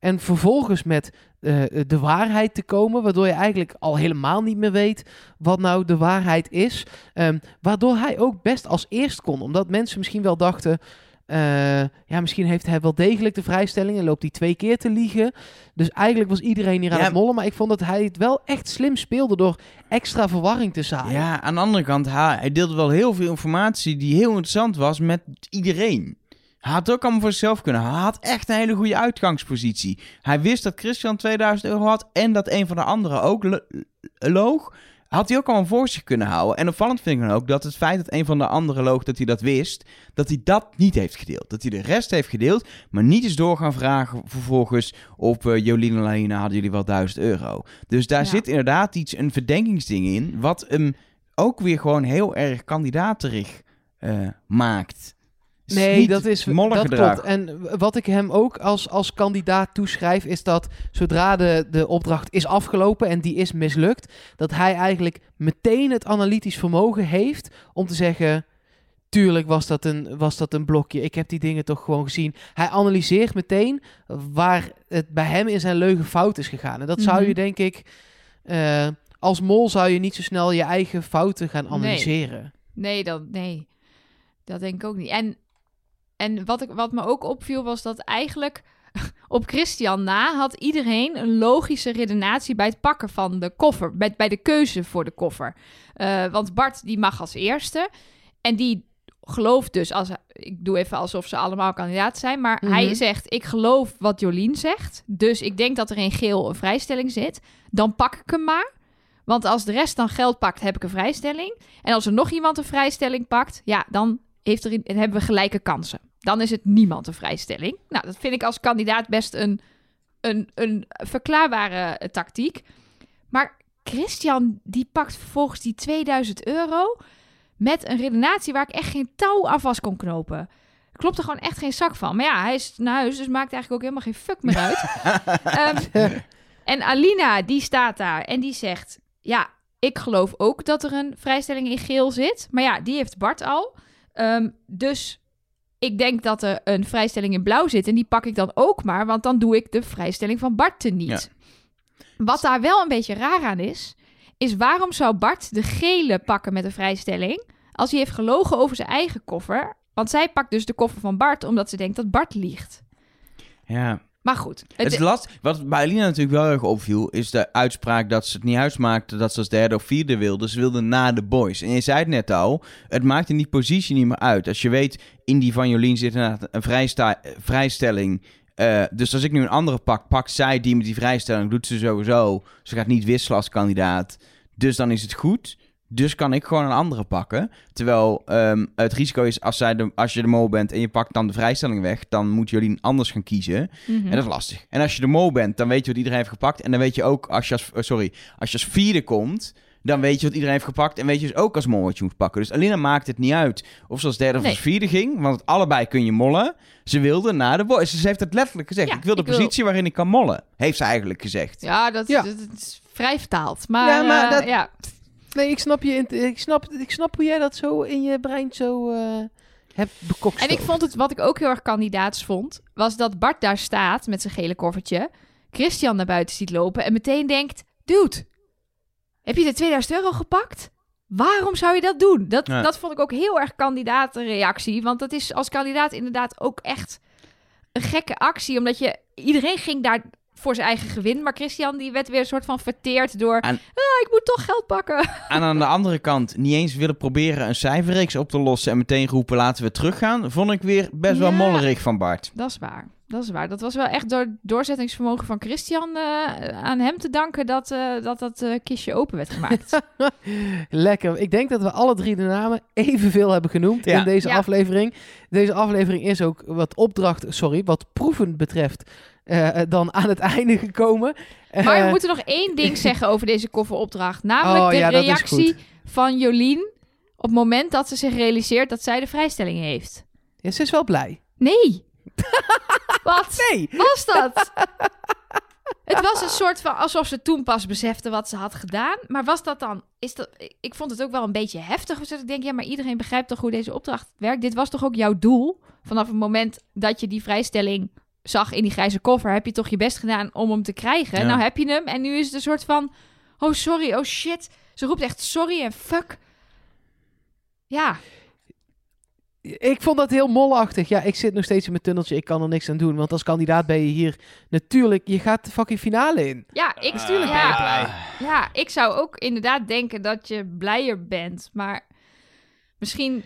[SPEAKER 2] en vervolgens met eh, de waarheid te komen, waardoor je eigenlijk al helemaal niet meer weet wat nou de waarheid is. Ehm, waardoor hij ook best als eerst kon, omdat mensen misschien wel dachten. eh, ja, misschien heeft hij wel degelijk de vrijstelling en loopt hij twee keer te liegen. Dus eigenlijk was iedereen hier aan
[SPEAKER 1] Ja.
[SPEAKER 2] het mollen. Maar ik vond dat hij het wel echt slim speelde door extra verwarring te zaaien.
[SPEAKER 1] ja, aan de andere kant, hij deelde wel heel veel informatie die heel interessant was met iedereen. Hij had ook allemaal voor zichzelf kunnen. Hij had echt een hele goede uitgangspositie. Hij wist dat Christian 2000 euro had en dat een van de anderen ook lo- loog. Had hij ook allemaal voor zich kunnen houden. En opvallend vind ik dan ook dat het feit dat een van de anderen loog, dat hij dat wist, dat hij dat niet heeft gedeeld. Dat hij de rest heeft gedeeld, maar niet is door gaan vragen vervolgens op eh, Jolien en Laina hadden jullie wel 1000 euro. Dus daar
[SPEAKER 3] Ja.
[SPEAKER 1] zit inderdaad iets, een verdenkingsding in, wat hem ook weer gewoon heel erg kandidaaterig eh, maakt.
[SPEAKER 2] Nee, dat is dat klopt. En wat ik hem ook als, als kandidaat toeschrijf, is dat zodra de, de opdracht is afgelopen en die is mislukt, dat hij eigenlijk meteen het analytisch vermogen heeft om te zeggen. Tuurlijk was dat, een, was dat een blokje. Ik heb die dingen toch gewoon gezien. Hij analyseert meteen waar het bij hem in zijn leugen fout is gegaan. En dat zou
[SPEAKER 3] Mhm.
[SPEAKER 2] je, denk ik, eh, als mol zou je niet zo snel je eigen fouten gaan
[SPEAKER 3] Nee.
[SPEAKER 2] analyseren.
[SPEAKER 3] Nee, dat, nee, dat denk ik ook niet. En, en wat, ik, wat me ook opviel was dat eigenlijk op Christian na had iedereen een logische redenatie bij het pakken van de koffer, bij, bij de keuze voor de koffer. Eh, want Bart die mag als eerste en die gelooft dus, als, ik doe even alsof ze allemaal kandidaat zijn, maar
[SPEAKER 2] Mhm.
[SPEAKER 3] hij zegt ik geloof wat Jolien zegt, dus ik denk dat er in geel een vrijstelling zit, dan pak ik hem maar. Want als de rest dan geld pakt, heb ik een vrijstelling. En als er nog iemand een vrijstelling pakt, ja, dan, heeft er, hebben we gelijke kansen. Dan is het niemand een vrijstelling. Nou, dat vind ik als kandidaat best een, een, een verklaarbare eh, tactiek. Maar Christian, die pakt vervolgens die 2000 euro met een redenatie waar ik echt geen touw aan vast kon knopen. Klopt er gewoon echt geen zak van. Maar ja, hij is naar huis, dus maakt eigenlijk ook helemaal geen fuck meer uit. Ehm, en Alina, die staat daar en die zegt... Ja, ik geloof ook dat er een vrijstelling in geel zit. Maar ja, die heeft Bart al. Ehm, dus ik denk dat er een vrijstelling in blauw zit. En die pak ik dan ook maar, want dan doe ik de vrijstelling van Bart teniet. Wat daar wel een beetje raar aan is... is waarom zou Bart de gele pakken met een vrijstelling... als hij heeft gelogen over zijn eigen koffer... Want zij pakt dus de koffer van Bart omdat ze denkt dat Bart liegt.
[SPEAKER 1] Ja,
[SPEAKER 3] Maar goed.
[SPEAKER 1] Het
[SPEAKER 3] Het,
[SPEAKER 1] is last. Wat bij Alina natuurlijk wel erg opviel, is de uitspraak dat ze het niet uitmaakte dat ze als derde of vierde wilde. Ze wilde na de boys. En je zei het net al, het maakt in die positie niet meer uit. Als je weet, in die van Jolien zit inderdaad een vrijsta- vrijstelling. Eh, dus als ik nu een andere pak, pakt zij die met die vrijstelling, doet ze sowieso. Ze gaat niet wisselen als kandidaat. Dus dan is het goed. Dus kan ik gewoon een andere pakken. Terwijl ehm, het risico is, als, zij de, als je de mol bent en je pakt dan de vrijstelling weg, dan moet Jolien anders gaan kiezen.
[SPEAKER 3] Mhm.
[SPEAKER 1] En dat is lastig. En als je de mol bent, dan weet je wat iedereen heeft gepakt. En dan weet je ook, als je als, eh, sorry, als je als vierde komt, dan weet je wat iedereen heeft gepakt. En weet je dus ook als mol wat je moet pakken. Dus Alina maakt het niet uit of ze als derde of als vierde ging. Want allebei kun je mollen. Ze wilde naar de boys. Ze heeft het letterlijk gezegd.
[SPEAKER 3] Ja,
[SPEAKER 1] ik wil de
[SPEAKER 3] ik wil-
[SPEAKER 1] positie waarin ik kan mollen. Heeft ze eigenlijk gezegd.
[SPEAKER 3] Ja, dat,
[SPEAKER 2] Ja.
[SPEAKER 3] dat- dat is vrij vertaald. Maar,
[SPEAKER 2] Ja, maar
[SPEAKER 3] eh,
[SPEAKER 2] dat-
[SPEAKER 3] ja.
[SPEAKER 2] Nee, ik snap, je, ik, snap, ik snap hoe jij dat zo in je brein zo eh hebt bekokst.
[SPEAKER 3] En ik vond het, wat ik ook heel erg kandidaats vond, was dat Bart daar staat met zijn gele koffertje, Christian naar buiten ziet lopen en meteen denkt, dude, heb je de 2000 euro gepakt? Waarom zou je dat doen? Dat,
[SPEAKER 1] Ja.
[SPEAKER 3] dat vond ik ook heel erg kandidatenreactie, want dat is als kandidaat inderdaad ook echt een gekke actie, omdat je, iedereen ging daar voor zijn eigen gewin, maar Christian die werd weer een soort van verteerd door,
[SPEAKER 1] En-
[SPEAKER 3] ah, ik moet toch geld pakken.
[SPEAKER 1] En aan de andere kant, niet eens willen proberen een cijferreeks op te lossen. En meteen roepen, laten we teruggaan. Vond ik weer best wel
[SPEAKER 3] Ja.
[SPEAKER 1] mollerig van Bart.
[SPEAKER 3] Dat is waar. Dat is waar. Dat was wel echt door het doorzettingsvermogen van Christian eh, aan hem te danken dat eh, dat, dat eh, kistje open werd gemaakt.
[SPEAKER 2] Lekker. Ik denk dat we alle drie de namen evenveel hebben genoemd
[SPEAKER 1] Ja.
[SPEAKER 2] in deze
[SPEAKER 3] Ja.
[SPEAKER 2] aflevering. Deze aflevering is ook wat opdracht, sorry, wat proeven betreft, eh, dan aan het einde gekomen.
[SPEAKER 3] maar we
[SPEAKER 2] Eh,
[SPEAKER 3] moeten nog één ding zeggen over deze kofferopdracht. Namelijk
[SPEAKER 2] Oh,
[SPEAKER 3] de
[SPEAKER 2] ja,
[SPEAKER 3] reactie van Jolien op het moment dat ze zich realiseert dat zij de vrijstelling heeft.
[SPEAKER 2] ja, ze is wel blij.
[SPEAKER 3] Nee. Wat
[SPEAKER 2] Nee!
[SPEAKER 3] was dat? Het was een soort van alsof ze toen pas besefte wat ze had gedaan. Maar was dat dan? Is dat, ik vond het ook wel een beetje heftig. Dus ik denk, ja, maar iedereen begrijpt toch hoe deze opdracht werkt. Dit was toch ook jouw doel? Vanaf het moment dat je die vrijstelling zag in die grijze koffer, heb je toch je best gedaan om hem te krijgen.
[SPEAKER 1] Ja.
[SPEAKER 3] Nou heb je hem en nu is het een soort van, oh sorry, oh shit. Ze roept echt sorry en fuck. Ja,
[SPEAKER 2] Ik vond dat heel molachtig. Ja, ik zit nog steeds in mijn tunneltje. Ik kan er niks aan doen. Want als kandidaat ben je hier natuurlijk... Je gaat de fucking finale in.
[SPEAKER 3] ja, ik,
[SPEAKER 2] Tuurlijk
[SPEAKER 3] ja,
[SPEAKER 2] ben je blij.
[SPEAKER 3] Ja, ik zou ook inderdaad denken dat je blijer bent. Maar misschien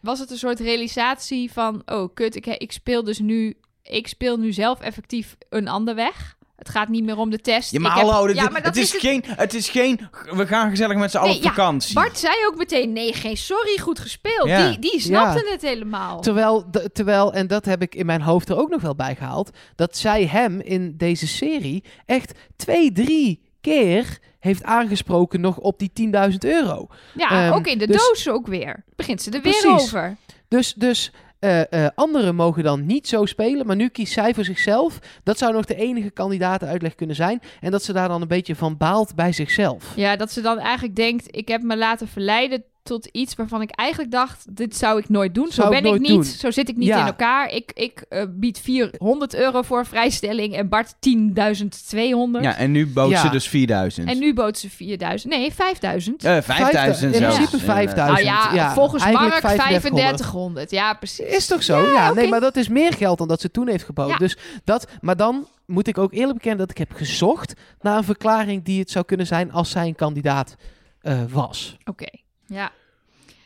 [SPEAKER 3] was het een soort realisatie van... Oh, kut, ik, ik speel dus nu... Ik speel nu zelf effectief een ander weg. Het gaat niet meer om de test.
[SPEAKER 1] Ja, maar
[SPEAKER 3] Ik
[SPEAKER 1] hallo, dit-
[SPEAKER 3] ja, maar dat
[SPEAKER 1] het, is
[SPEAKER 3] het.
[SPEAKER 1] geen, het is geen... We gaan gezellig met z'n allen
[SPEAKER 3] Nee,
[SPEAKER 1] op
[SPEAKER 3] ja,
[SPEAKER 1] vakantie.
[SPEAKER 3] Bart zei ook meteen, nee, geen sorry, goed gespeeld.
[SPEAKER 1] Ja.
[SPEAKER 3] Die, die snapte het helemaal.
[SPEAKER 2] Terwijl, terwijl, en dat heb ik in mijn hoofd er ook nog wel bij gehaald... dat zij hem in deze serie echt twee, drie keer heeft aangesproken nog op die 10.000 euro.
[SPEAKER 3] Ja,
[SPEAKER 2] Ehm,
[SPEAKER 3] ook in de
[SPEAKER 2] dus-
[SPEAKER 3] doos ook weer. Begint ze er weer
[SPEAKER 2] Precies.
[SPEAKER 3] over.
[SPEAKER 2] Dus, dus eh, anderen mogen dan niet zo spelen, maar nu kiest zij voor zichzelf. Dat zou nog de enige kandidatenuitleg kunnen zijn. En dat ze daar dan een beetje van baalt bij zichzelf.
[SPEAKER 3] Ja, dat ze dan eigenlijk denkt, ik heb me laten verleiden tot iets waarvan ik eigenlijk dacht, dit zou ik nooit doen.
[SPEAKER 2] Zou
[SPEAKER 3] zo ben ik niet,
[SPEAKER 2] doen.
[SPEAKER 3] zo zit ik niet
[SPEAKER 2] Ja.
[SPEAKER 3] in elkaar. Ik, ik eh, bied 400 euro voor een vrijstelling en Bart 10.200.
[SPEAKER 1] Ja, en nu bood
[SPEAKER 2] Ja.
[SPEAKER 1] ze dus 4000.
[SPEAKER 3] En nu bood ze 4000. Nee, 5000.
[SPEAKER 1] Eh, 5000
[SPEAKER 2] In principe 5000.
[SPEAKER 3] Nou ja,
[SPEAKER 2] ja,
[SPEAKER 3] volgens
[SPEAKER 2] eigenlijk
[SPEAKER 3] Mark
[SPEAKER 2] 3500.
[SPEAKER 3] 3500. Ja, precies.
[SPEAKER 2] Is toch zo? Ja, nee, maar dat is meer geld dan dat ze toen heeft geboden.
[SPEAKER 3] Ja.
[SPEAKER 2] Dus dat, maar dan moet ik ook eerlijk bekennen dat ik heb gezocht naar een verklaring die het zou kunnen zijn als zij een kandidaat eh, was.
[SPEAKER 3] Oké, ja.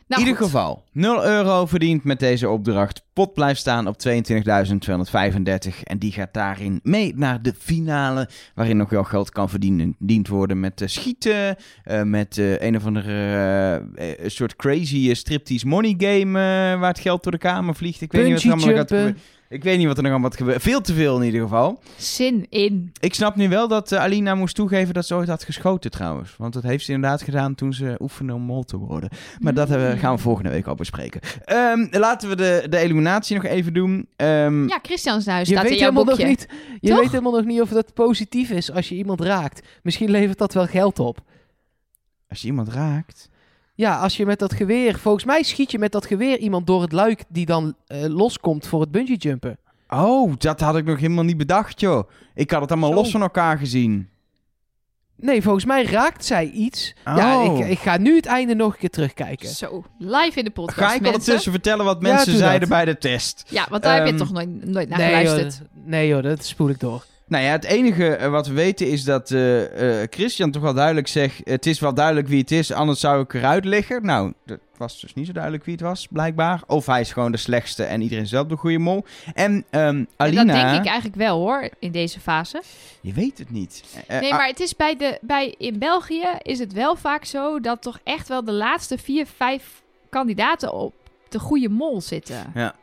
[SPEAKER 1] In
[SPEAKER 3] Nou,
[SPEAKER 1] ieder
[SPEAKER 3] goed.
[SPEAKER 1] geval, 0 euro verdiend met deze opdracht. Pot blijft staan op 22.235. En die gaat daarin mee naar de finale. Waarin nog wel geld kan verdiend worden met eh, schieten. eh, met eh, een of andere soort crazy striptease money game. waar het geld door de kamer vliegt. Ik weet, niet wat er allemaal gaat gebeuren. Ik weet niet wat er nog allemaal gaat gebeuren. Veel te veel in ieder geval.
[SPEAKER 3] Zin in.
[SPEAKER 1] Ik snap nu wel dat eh, Alina moest toegeven dat ze ooit had geschoten trouwens. Want dat heeft ze inderdaad gedaan toen ze oefende om mol te worden. Maar dat gaan we volgende week al bespreken. Ehm, laten we de, de eliminatie nog even doen. Ehm,
[SPEAKER 3] Ja, Christian's huis
[SPEAKER 2] Je
[SPEAKER 3] staat
[SPEAKER 2] weet,
[SPEAKER 3] in jouw
[SPEAKER 2] helemaal nog
[SPEAKER 3] boekje.
[SPEAKER 2] niet, je
[SPEAKER 3] Toch?
[SPEAKER 2] weet helemaal nog niet of dat positief is als je iemand raakt. Misschien levert dat wel geld op.
[SPEAKER 1] Als je iemand raakt.
[SPEAKER 2] Ja, als je met dat geweer... Volgens mij schiet je met dat geweer iemand door het luik... die dan eh, loskomt voor het bungee jumpen.
[SPEAKER 1] Oh, dat had ik nog helemaal niet bedacht, joh. Ik had het allemaal
[SPEAKER 2] Zo.
[SPEAKER 1] los van elkaar gezien.
[SPEAKER 2] Nee, volgens mij raakt zij iets. Ja,
[SPEAKER 1] Oh.
[SPEAKER 2] ik, ik ga nu het einde nog een keer terugkijken.
[SPEAKER 3] Zo, live in de podcast,
[SPEAKER 1] Ga ik
[SPEAKER 3] mensen.
[SPEAKER 1] ondertussen vertellen wat
[SPEAKER 2] Ja,
[SPEAKER 1] mensen zeiden
[SPEAKER 2] dat.
[SPEAKER 1] bij de test?
[SPEAKER 3] Ja, want daar heb je
[SPEAKER 1] Ehm,
[SPEAKER 3] toch nooit, nooit naar
[SPEAKER 2] nee,
[SPEAKER 3] geluisterd.
[SPEAKER 2] joh, nee joh, dat spoel ik door.
[SPEAKER 1] Nou ja, het enige eh, wat we weten is dat eh, eh, Christian toch wel duidelijk zegt... Het is wel duidelijk wie het is, anders zou ik eruit liggen. Nou, dat was dus niet zo duidelijk wie het was, blijkbaar. Of hij is gewoon de slechtste en iedereen zelf de goede mol. En ehm
[SPEAKER 3] En
[SPEAKER 1] Alina...
[SPEAKER 3] dat denk ik eigenlijk wel hoor, in deze fase.
[SPEAKER 1] Je weet het niet.
[SPEAKER 3] Nee,
[SPEAKER 1] ah,
[SPEAKER 3] maar het is bij de, bij, in België is het wel vaak zo dat toch echt wel de laatste vier, vijf kandidaten op de goede mol zitten.
[SPEAKER 1] Ja.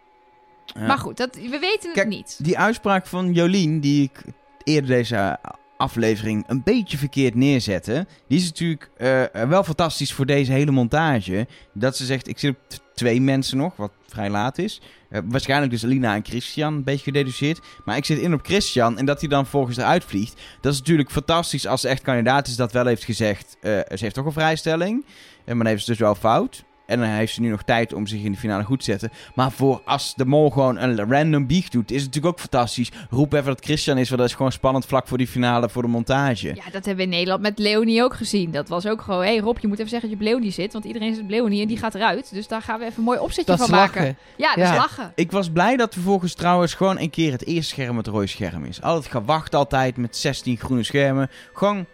[SPEAKER 1] Ja.
[SPEAKER 3] Maar goed, dat, we weten
[SPEAKER 1] Kijk,
[SPEAKER 3] het niet.
[SPEAKER 1] Die uitspraak van Jolien, die ik eerder deze aflevering een beetje verkeerd neerzette, die is natuurlijk eh, wel fantastisch voor deze hele montage. Dat ze zegt, ik zit op twee mensen nog, wat vrij laat is. Eh, waarschijnlijk dus Lina en Christian, een beetje gededuceerd. Maar ik zit in op Christian en dat hij dan volgens eruit vliegt. Dat is natuurlijk fantastisch als ze echt kandidaat is dat wel heeft gezegd. eh, ze heeft toch een vrijstelling, eh, maar dan heeft ze dus wel fout. En dan heeft ze nu nog tijd om zich in de finale goed te zetten. Maar voor als de mol gewoon een random bieg doet, is het natuurlijk ook fantastisch. Roep even dat Christian is, want dat is gewoon spannend vlak voor die finale voor de montage.
[SPEAKER 3] Ja, dat hebben we in Nederland met Leonie ook gezien. Dat was ook gewoon, hé hey Rob, je moet even zeggen dat je op Leonie zit. Want iedereen zit op Leonie en die gaat eruit. Dus daar gaan we even een mooi opzetje
[SPEAKER 2] Dat
[SPEAKER 3] van maken.
[SPEAKER 2] lachen.
[SPEAKER 3] Ja, dat
[SPEAKER 2] Ja.
[SPEAKER 3] is lachen.
[SPEAKER 1] Ik was blij dat vervolgens trouwens gewoon een keer het eerste scherm het rode scherm is. Altijd gewacht altijd met 16 groene schermen. Gewoon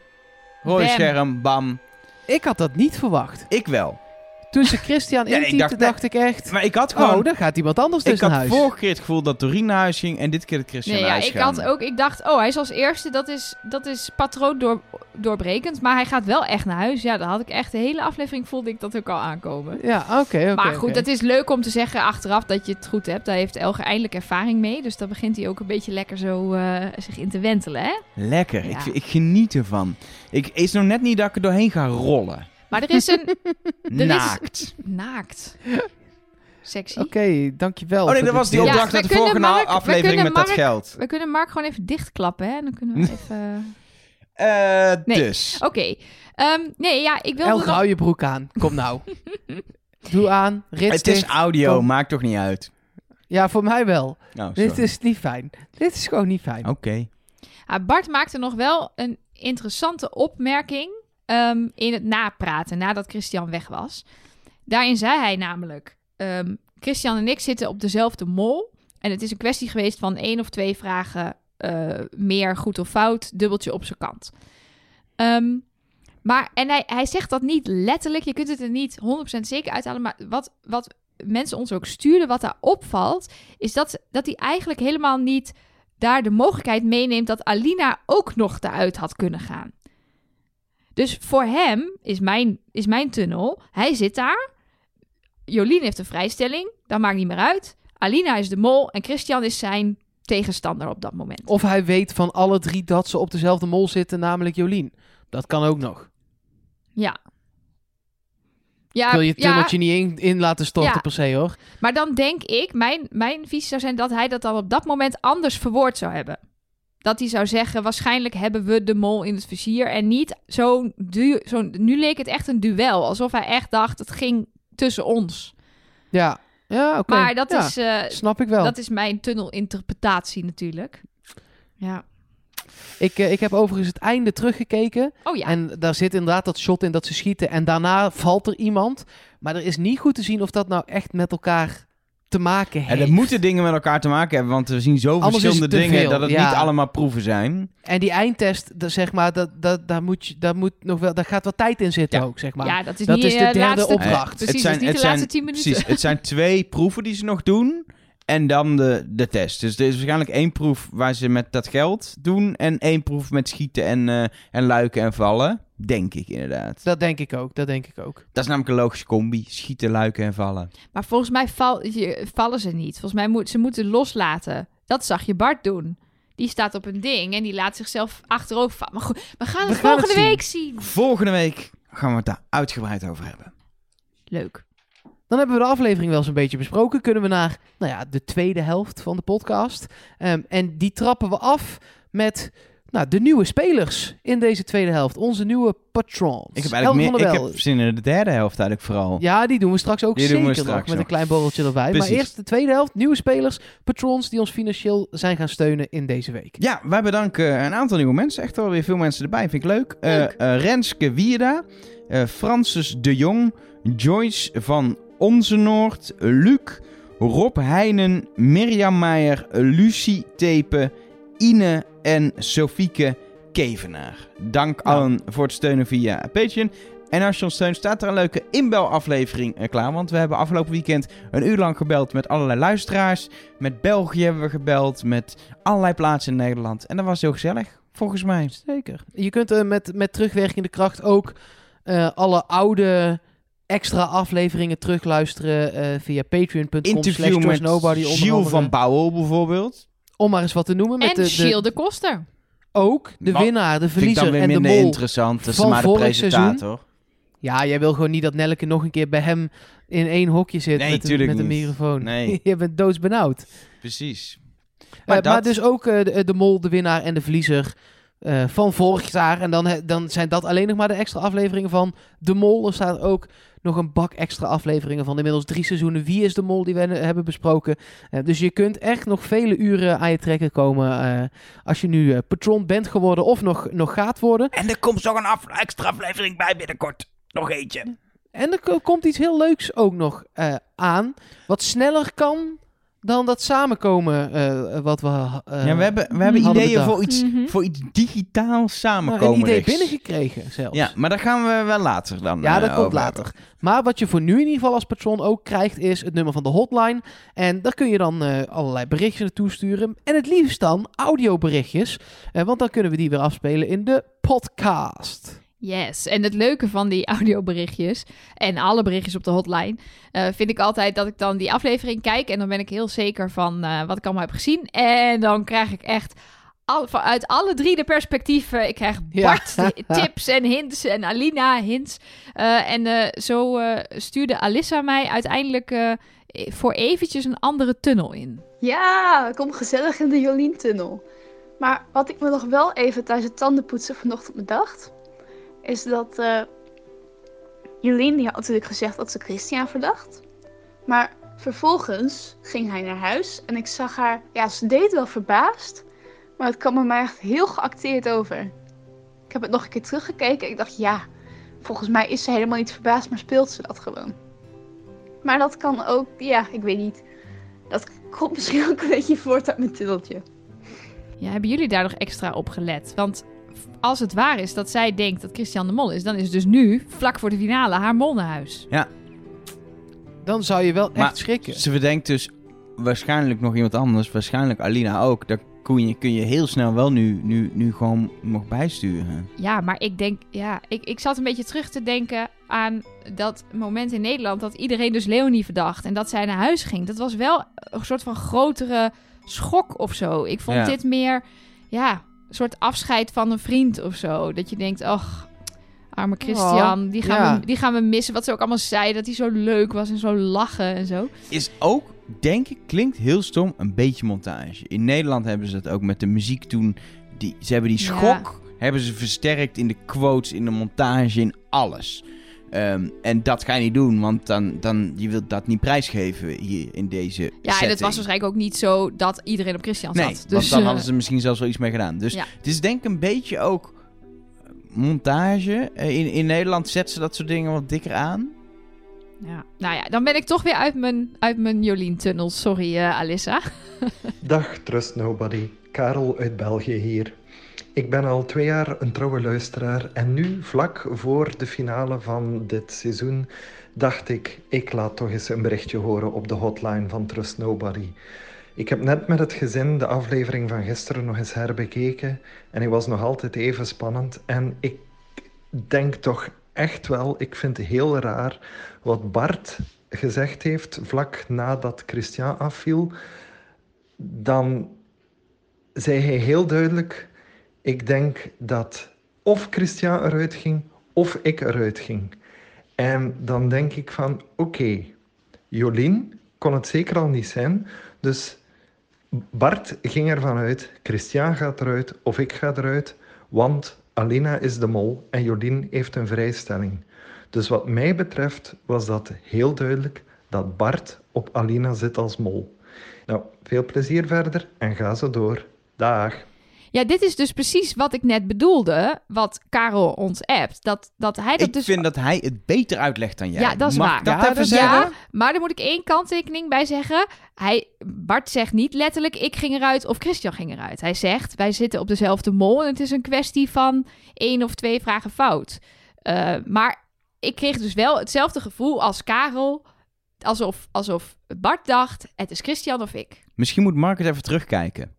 [SPEAKER 1] rode
[SPEAKER 3] Bam.
[SPEAKER 1] scherm, bam.
[SPEAKER 2] Ik had dat niet verwacht.
[SPEAKER 1] Ik wel.
[SPEAKER 2] Toen ze Christian
[SPEAKER 1] Ja, ik
[SPEAKER 2] intypte,
[SPEAKER 1] dacht,
[SPEAKER 2] dacht, ik echt...
[SPEAKER 1] Maar ik had gewoon...
[SPEAKER 2] Oh, dan gaat iemand anders
[SPEAKER 1] ik
[SPEAKER 2] dus
[SPEAKER 1] had
[SPEAKER 2] naar huis.
[SPEAKER 1] vorige keer het gevoel dat Doreen naar huis ging en dit keer dat Christian
[SPEAKER 3] Nee,
[SPEAKER 1] naar
[SPEAKER 3] ja,
[SPEAKER 1] huis
[SPEAKER 3] ik
[SPEAKER 1] ging.
[SPEAKER 3] had ook, ik dacht, oh, hij is als eerste, dat is, dat is patroon door, doorbrekend. Maar hij gaat wel echt naar huis. Ja, dan had ik echt de hele aflevering, voelde ik dat ook al aankomen.
[SPEAKER 2] Ja, oké, oké.
[SPEAKER 3] maar goed,
[SPEAKER 2] oké.
[SPEAKER 3] het is leuk om te zeggen achteraf dat je het goed hebt. Daar heeft Elger eindelijk ervaring mee. Dus dan begint hij ook een beetje lekker zo eh, zich in te wentelen, hè?
[SPEAKER 1] Lekker,
[SPEAKER 3] Ja.
[SPEAKER 1] ik, ik geniet ervan. Ik is nog net niet dat ik er doorheen ga rollen.
[SPEAKER 3] Maar er is een is-
[SPEAKER 1] Naakt.
[SPEAKER 3] naakt. Sexy.
[SPEAKER 2] Oké, dankjewel.
[SPEAKER 1] Oh nee, dat was die.
[SPEAKER 3] Ja,
[SPEAKER 1] opdracht
[SPEAKER 3] we
[SPEAKER 1] uit de vorige
[SPEAKER 3] Mark-
[SPEAKER 1] aflevering
[SPEAKER 3] kunnen
[SPEAKER 1] met dat geld.
[SPEAKER 3] We kunnen Mark gewoon even dichtklappen, hè? Dan kunnen we even...
[SPEAKER 1] Eh,
[SPEAKER 3] Nee.
[SPEAKER 1] Dus.
[SPEAKER 3] Oké. Ehm, nee, ja, ik nog...
[SPEAKER 2] hou je broek aan. Kom nou. Doe aan. Rits
[SPEAKER 1] Het is audio,
[SPEAKER 2] Kom.
[SPEAKER 1] maakt toch niet uit.
[SPEAKER 2] Ja, voor mij wel.
[SPEAKER 1] Nou,
[SPEAKER 2] Dit is niet fijn. Dit is gewoon niet fijn.
[SPEAKER 1] Oké.
[SPEAKER 3] Ah, Bart maakte nog wel een interessante opmerking ehm, in het napraten nadat Christian weg was. Daarin zei hij namelijk: ehm, Christian en ik zitten op dezelfde mol. En het is een kwestie geweest van één of twee vragen eh, meer goed of fout, dubbeltje op zijn kant. Ehm, maar, en hij, hij zegt dat niet letterlijk, je kunt het er niet 100% zeker uithalen. Maar wat, wat mensen ons ook stuurden, wat daar opvalt, is dat, dat hij eigenlijk helemaal niet daar de mogelijkheid meeneemt dat Alina ook nog eruit had kunnen gaan. Dus voor hem is mijn, is mijn tunnel. Hij zit daar. Jolien heeft een vrijstelling. Dat maakt niet meer uit. Alina is de mol en Christian is zijn tegenstander op dat moment.
[SPEAKER 2] Of hij weet van alle drie dat ze op dezelfde mol zitten, namelijk Jolien. Dat kan ook nog.
[SPEAKER 3] Ja. Ja,
[SPEAKER 2] wil je
[SPEAKER 3] ja,
[SPEAKER 2] tunneltje niet in, in laten storten
[SPEAKER 3] Ja.
[SPEAKER 2] per se hoor.
[SPEAKER 3] maar dan denk ik, mijn, mijn visie zou zijn dat hij dat dan op dat moment anders verwoord zou hebben. Dat hij zou zeggen, waarschijnlijk hebben we de mol in het vizier. En niet zo'n... Zo'n nu leek het echt een duel. Alsof hij echt dacht, het ging tussen ons.
[SPEAKER 2] Ja, ja oké.
[SPEAKER 3] Maar dat,
[SPEAKER 2] Ja,
[SPEAKER 3] is, eh,
[SPEAKER 2] Snap ik wel.
[SPEAKER 3] dat is mijn tunnelinterpretatie natuurlijk. Ja.
[SPEAKER 2] Ik, eh, ik heb overigens het einde teruggekeken.
[SPEAKER 3] Oh ja.
[SPEAKER 2] En daar zit inderdaad dat shot in dat ze schieten. En daarna valt er iemand. Maar er is niet goed te zien of dat nou echt met elkaar te maken heeft.
[SPEAKER 1] En er moeten dingen met elkaar te maken hebben, want we zien zo
[SPEAKER 2] Anders
[SPEAKER 1] verschillende
[SPEAKER 2] het
[SPEAKER 1] dingen
[SPEAKER 2] veel,
[SPEAKER 1] dat het
[SPEAKER 2] ja.
[SPEAKER 1] niet allemaal proeven zijn.
[SPEAKER 2] En die eindtest, dat, zeg maar, dat, dat, daar, moet je, daar, moet nog wel, daar gaat wat tijd in zitten
[SPEAKER 1] Ja.
[SPEAKER 2] ook, zeg maar.
[SPEAKER 3] ja, dat is
[SPEAKER 2] dat
[SPEAKER 3] niet
[SPEAKER 2] is de
[SPEAKER 3] eh,
[SPEAKER 2] derde
[SPEAKER 3] laatste...
[SPEAKER 2] opdracht.
[SPEAKER 3] Precies, dat is niet de laatste tien minuten.
[SPEAKER 1] Precies, het zijn twee proeven die ze nog doen. En dan de, de test. Dus er is waarschijnlijk één proef waar ze met dat geld doen. En één proef met schieten en, eh, en luiken en vallen. Denk ik inderdaad.
[SPEAKER 2] Dat denk ik ook, dat denk ik ook.
[SPEAKER 1] Dat is namelijk een logische combi. Schieten, luiken en vallen.
[SPEAKER 3] Maar volgens mij val, je- vallen ze niet. Volgens mij moet ze moeten loslaten. Dat zag je Bart doen. Die staat op een ding en die laat zichzelf achterover vallen. Maar goed, we gaan
[SPEAKER 2] We
[SPEAKER 3] het volgende
[SPEAKER 2] zien.
[SPEAKER 3] week zien.
[SPEAKER 1] Volgende week gaan we het daar uitgebreid over hebben.
[SPEAKER 3] Leuk.
[SPEAKER 2] Dan hebben we de aflevering wel eens een beetje besproken. Kunnen we naar nou ja, de tweede helft van de podcast. Ehm, en die trappen we af met Nou, de nieuwe spelers in deze tweede helft. Onze nieuwe patrons.
[SPEAKER 1] Ik heb eigenlijk meer, ik heb zin in de derde helft eigenlijk vooral.
[SPEAKER 2] Ja, die doen we straks ook
[SPEAKER 1] Die doen we
[SPEAKER 2] zeker
[SPEAKER 1] straks
[SPEAKER 2] nog, met een klein borreltje erbij.
[SPEAKER 1] Precies.
[SPEAKER 2] Maar eerst de tweede helft. Nieuwe spelers, patrons die ons financieel zijn gaan steunen in deze week.
[SPEAKER 1] Ja, wij bedanken een aantal nieuwe mensen. Echt wel weer veel mensen erbij. Vind ik leuk. Eh,
[SPEAKER 2] Leuk.
[SPEAKER 1] eh, Renske Wierda. eh, Francis de Jong. Joyce van Onzenoord. Luc. Rob Heijnen. Mirjam Meijer. Lucie Tepe. Ine en Sofieke Kevenaar. Dank allen voor het steunen via Patreon. En als je ons steunt, staat er een leuke inbelaflevering eh, klaar. Want we hebben afgelopen weekend een uur lang gebeld met allerlei luisteraars. Met België hebben we gebeld. Met allerlei plaatsen in Nederland. En dat was heel gezellig, volgens mij.
[SPEAKER 2] Zeker. Je kunt eh, met, met terugwerkende kracht ook eh, alle oude extra afleveringen terugluisteren eh, via patreon.com
[SPEAKER 1] Interview met
[SPEAKER 2] nobody onder
[SPEAKER 1] Gilles van Bouwel bijvoorbeeld.
[SPEAKER 2] Om maar eens wat te noemen. Met
[SPEAKER 3] En
[SPEAKER 2] de, de,
[SPEAKER 3] Koster.
[SPEAKER 2] ook de winnaar, de
[SPEAKER 1] Vind ik dan
[SPEAKER 2] verliezer
[SPEAKER 1] weer
[SPEAKER 2] en de
[SPEAKER 1] minder
[SPEAKER 2] mol.
[SPEAKER 1] interessant. Dat is
[SPEAKER 2] van
[SPEAKER 1] maar de presentator.
[SPEAKER 2] Ja, jij wil gewoon niet dat Nelleke nog een keer bij hem in één hokje zit
[SPEAKER 1] Nee,
[SPEAKER 2] met, een, met een microfoon.
[SPEAKER 1] Nee.
[SPEAKER 2] je bent doodsbenauwd.
[SPEAKER 1] Precies.
[SPEAKER 2] Maar,
[SPEAKER 1] Maar
[SPEAKER 2] maar
[SPEAKER 1] dat-
[SPEAKER 2] dus ook eh, de, de mol, de winnaar en de verliezer eh, van vorig jaar. En dan, dan zijn dat alleen nog maar de extra afleveringen van de mol. Er staat ook nog een bak extra afleveringen van inmiddels drie seizoenen. Wie is de mol die we hebben besproken. Eh, dus je kunt echt nog vele uren aan je trekken komen eh, als je nu eh, patron bent geworden of nog, nog gaat worden.
[SPEAKER 1] En er komt nog een af- extra aflevering bij binnenkort. Nog eentje.
[SPEAKER 2] En er ko- komt iets heel leuks ook nog aan. Wat sneller kan dan dat samenkomen eh, wat we eh,
[SPEAKER 1] ja, we hebben, we hebben ideeën
[SPEAKER 2] bedacht.
[SPEAKER 1] voor iets,
[SPEAKER 3] Mhm.
[SPEAKER 1] voor iets digitaal
[SPEAKER 2] nou,
[SPEAKER 1] samenkomen.
[SPEAKER 2] een idee binnengekregen zelfs.
[SPEAKER 1] Ja, maar daar gaan we wel later dan
[SPEAKER 2] Ja, dat
[SPEAKER 1] eh,
[SPEAKER 2] komt later.
[SPEAKER 1] hebben.
[SPEAKER 2] Maar wat je voor nu in ieder geval als patron ook krijgt, is het nummer van de hotline. En daar kun je dan eh, allerlei berichtjes naartoe sturen. En het liefst dan audioberichtjes. Eh, want dan kunnen we die weer afspelen in de podcast.
[SPEAKER 3] Yes, en het leuke van die audioberichtjes en alle berichtjes op de hotline, eh, vind ik altijd dat ik dan die aflevering kijk en dan ben ik heel zeker van eh, wat ik allemaal heb gezien. En dan krijg ik echt al, vanuit alle drie de perspectieven, ik krijg. Bart tips en hints en Alina hints. Eh, en eh, zo eh, stuurde Alissa mij uiteindelijk eh, voor eventjes een andere tunnel in.
[SPEAKER 4] Ja, kom gezellig in de Jolien-tunnel. Maar wat ik me nog wel even tijdens het tandenpoetsen vanochtend bedacht, is dat eh Jolien die had natuurlijk gezegd dat ze Christian verdacht. Maar vervolgens ging hij naar huis en ik zag haar, ja, ze deed wel verbaasd, maar het kwam er mij echt heel geacteerd over. Ik heb het nog een keer teruggekeken en ik dacht, ja, volgens mij is ze helemaal niet verbaasd, maar speelt ze dat gewoon. Maar dat kan ook, ja, ik weet niet. Dat komt misschien ook een beetje voort uit mijn tunneltje.
[SPEAKER 3] Ja, hebben jullie daar nog extra op gelet? Want als het waar is dat zij denkt dat Christian de Mol is, dan is dus nu, vlak voor de finale, haar mol naar huis.
[SPEAKER 2] Dan zou je wel
[SPEAKER 1] Maar
[SPEAKER 2] echt schrikken.
[SPEAKER 1] Ze bedenkt dus waarschijnlijk nog iemand anders. Waarschijnlijk Alina ook. Daar kun je, kun je heel snel wel nu, nu, nu gewoon nog bijsturen.
[SPEAKER 3] Ja, maar ik denk, ja, ik, ik zat een beetje terug te denken aan dat moment in Nederland dat iedereen dus Leonie verdacht en dat zij naar huis ging. Dat was wel een soort van grotere schok of zo. Ik vond
[SPEAKER 1] Ja.
[SPEAKER 3] dit meer, ja, soort afscheid van een vriend of zo. Dat je denkt, ach, arme Christian, die, gaan
[SPEAKER 2] ja.
[SPEAKER 3] we, die gaan we missen. Wat ze ook allemaal zei, dat hij zo leuk was en zo lachen en zo.
[SPEAKER 1] Is ook, denk ik, klinkt heel stom, een beetje montage. In Nederland hebben ze dat ook met de muziek toen. Die, ze hebben die
[SPEAKER 3] Ja.
[SPEAKER 1] schok hebben ze versterkt in de quotes, in de montage, in alles. Ehm, en dat ga je niet doen, want dan, dan je wilt dat niet prijsgeven hier in deze
[SPEAKER 3] Ja, en het was waarschijnlijk ook niet zo dat iedereen op Christian
[SPEAKER 1] Nee,
[SPEAKER 3] zat.
[SPEAKER 1] want
[SPEAKER 3] Dus,
[SPEAKER 1] dan
[SPEAKER 3] eh,
[SPEAKER 1] hadden ze er misschien zelfs wel iets mee gedaan. Dus
[SPEAKER 3] Ja.
[SPEAKER 1] het is denk ik een beetje ook montage. Eh, In, in Nederland zetten ze dat soort dingen wat dikker aan.
[SPEAKER 3] ja. Nou ja, dan ben ik toch weer uit mijn, uit mijn Jolien-tunnel. Sorry, eh, Alissa.
[SPEAKER 5] Dag Trust Nobody, Karel uit België hier. Ik ben al twee jaar een trouwe luisteraar en nu, vlak voor de finale van dit seizoen, dacht ik, ik laat toch eens een berichtje horen op de hotline van Trust Nobody. Ik heb net met het gezin de aflevering van gisteren nog eens herbekeken en hij was nog altijd even spannend. En ik denk toch echt wel, ik vind het heel raar wat Bart gezegd heeft vlak nadat Christian afviel dan zei hij heel duidelijk: Ik denk dat of Christian eruit ging of ik eruit ging. En dan denk ik van: Oké, Jolien kon het zeker al niet zijn. Dus Bart ging ervan uit, Christian gaat eruit of ik ga eruit, want Alina is de mol en Jolien heeft een vrijstelling. Dus wat mij betreft was dat heel duidelijk dat Bart op Alina zit als mol. Nou, veel plezier verder en ga zo door. Dag.
[SPEAKER 3] Ja, dit is dus precies wat ik net bedoelde, wat Karel ons appt. Dat, dat hij dat
[SPEAKER 1] Ik
[SPEAKER 3] dus...
[SPEAKER 1] vind dat hij het beter uitlegt dan jij.
[SPEAKER 3] Ja, dat is
[SPEAKER 1] Mag
[SPEAKER 3] waar.
[SPEAKER 1] ik dat
[SPEAKER 2] Ja,
[SPEAKER 1] even zeggen?
[SPEAKER 3] Ja, maar daar moet ik één kanttekening bij zeggen. Hij, Bart zegt niet letterlijk, ik ging eruit of Christian ging eruit. Hij zegt, wij zitten op dezelfde mol en het is een kwestie van één of twee vragen fout. Eh, maar ik kreeg dus wel hetzelfde gevoel als Karel, alsof, alsof Bart dacht, het is Christian of ik.
[SPEAKER 1] Misschien moet Mark het even terugkijken.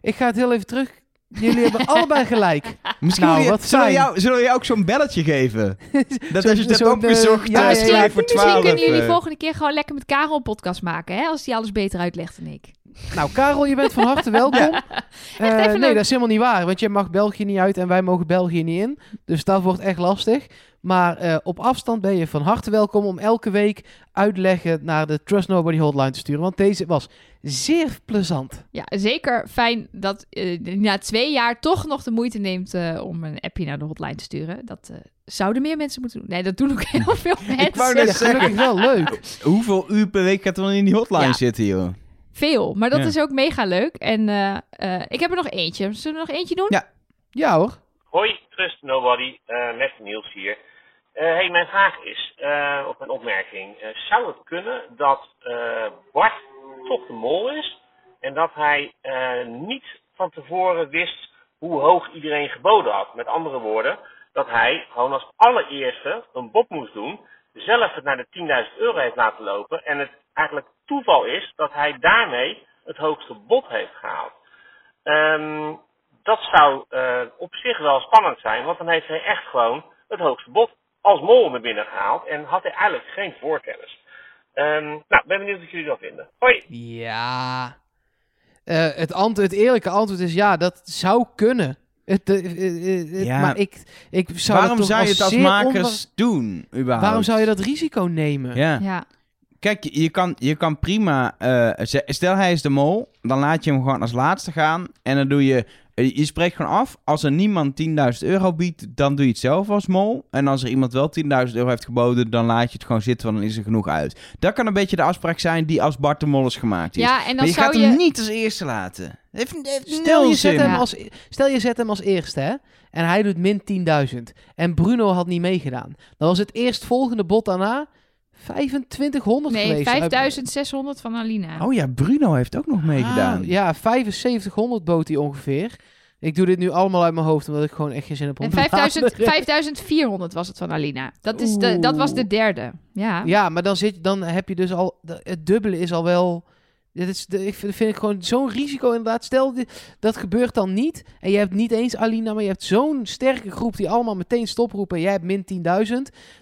[SPEAKER 2] Ik ga het heel even terug. Jullie hebben allebei gelijk.
[SPEAKER 1] Misschien
[SPEAKER 2] Nou,
[SPEAKER 1] moet je-
[SPEAKER 2] wat
[SPEAKER 1] zullen, we jou, zullen we jou ook zo'n belletje geven? Dat als je het hebt
[SPEAKER 2] zo'n,
[SPEAKER 1] opgezocht,
[SPEAKER 2] eh, ja,
[SPEAKER 1] ja,
[SPEAKER 2] ja,
[SPEAKER 1] voor
[SPEAKER 3] Misschien
[SPEAKER 1] 12.
[SPEAKER 3] kunnen jullie
[SPEAKER 1] eh.
[SPEAKER 3] volgende keer gewoon lekker met Karel een podcast maken, hè? Als hij alles beter uitlegt dan ik.
[SPEAKER 2] Nou, Karel, je bent van harte welkom. Eh,
[SPEAKER 3] even
[SPEAKER 2] nee, dat is helemaal niet waar. Want jij mag België niet uit en wij mogen België niet in. Dus dat wordt echt lastig. Maar eh, op afstand ben je van harte welkom om elke week uitleggen naar de Trust Nobody hotline te sturen. Want deze was zeer plezant.
[SPEAKER 3] Ja, zeker fijn dat eh, na twee jaar toch nog de moeite neemt eh, om een appje naar de hotline te sturen. Dat eh, zouden meer mensen moeten doen. Nee, dat doen ook heel veel mensen.
[SPEAKER 1] wou net zeggen.
[SPEAKER 2] gelukkig wel leuk.
[SPEAKER 1] Hoeveel uur per week gaat er dan in die hotline
[SPEAKER 3] Ja.
[SPEAKER 1] zitten, joh?
[SPEAKER 3] Veel, maar dat
[SPEAKER 1] Ja.
[SPEAKER 3] is ook mega leuk. En eh, eh, ik heb er nog eentje. Zullen we er nog eentje doen?
[SPEAKER 1] Ja.
[SPEAKER 2] Ja hoor.
[SPEAKER 6] Hoi, Trust Nobody, eh, met Niels hier. Eh, hey, mijn vraag is, eh, of mijn opmerking, zou het kunnen dat Bart toch de mol is en dat hij niet van tevoren wist hoe hoog iedereen geboden had? Met andere woorden, dat hij gewoon als allereerste een bod moest doen, zelf het naar de 10.000 euro heeft laten lopen en het eigenlijk toeval is dat hij daarmee het hoogste bod heeft gehaald. Ehm, dat zou eh, op zich wel spannend zijn, want dan heeft hij echt gewoon het hoogste bod als mol naar binnen gehaald en had hij eigenlijk geen voorkennis. Ehm, nou, ben benieuwd wat jullie dat vinden. Hoi!
[SPEAKER 2] Ja. Eh, het, antwoord, het eerlijke antwoord is ja, dat zou kunnen. Het, eh, het-
[SPEAKER 1] Ja.
[SPEAKER 2] Maar ik, ik zou
[SPEAKER 1] Waarom
[SPEAKER 2] dat toch
[SPEAKER 1] zou je het als makers doen, überhaupt?
[SPEAKER 2] Waarom zou je dat risico nemen?
[SPEAKER 1] Ja.
[SPEAKER 3] Ja.
[SPEAKER 1] Kijk, je, kan, je kan prima... eh, stel hij is de mol, dan laat je hem gewoon als laatste gaan. En dan doe je... eh, Je spreekt gewoon af, als er niemand 10.000 euro biedt, dan doe je het zelf als mol. En als er iemand wel 10.000 euro heeft geboden, dan laat je het gewoon zitten, want dan is er genoeg uit. Dat kan een beetje de afspraak zijn die als Bart de Mol is gemaakt is.
[SPEAKER 3] ja, en dan
[SPEAKER 1] maar je
[SPEAKER 3] zou
[SPEAKER 1] gaat
[SPEAKER 3] je...
[SPEAKER 1] hem niet als eerste laten. Heeft, heeft
[SPEAKER 2] Stel je, zet hem als, stel je zet hem als eerste, hè? En hij doet min 10.000. En Bruno had niet meegedaan. Dan was het eerstvolgende bod daarna 2500
[SPEAKER 3] Nee,
[SPEAKER 2] geweest.
[SPEAKER 3] 5600 van Alina.
[SPEAKER 1] Oh ja, Bruno heeft ook nog meegedaan.
[SPEAKER 2] Ah, ja, 7500 bood hij ongeveer. Ik doe dit nu allemaal uit mijn hoofd, omdat ik gewoon echt geen zin heb om
[SPEAKER 3] en
[SPEAKER 2] te
[SPEAKER 3] 5000,
[SPEAKER 2] bladeren.
[SPEAKER 3] 5400 was het van Alina. Dat, is de, dat was de derde. Ja.
[SPEAKER 2] Ja, maar dan, zit, dan heb je dus al... Het dubbele is al wel... Dit is, ik vind, ik gewoon zo'n risico inderdaad. Stel, dat gebeurt dan niet. En je hebt niet eens Alina, maar je hebt zo'n sterke groep die allemaal meteen stoproepen. En jij hebt min 10.000.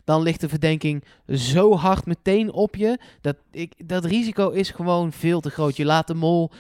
[SPEAKER 2] Dan ligt de verdenking zo hard meteen op je. Dat, ik, dat risico is gewoon veel te groot. Je laat de mol...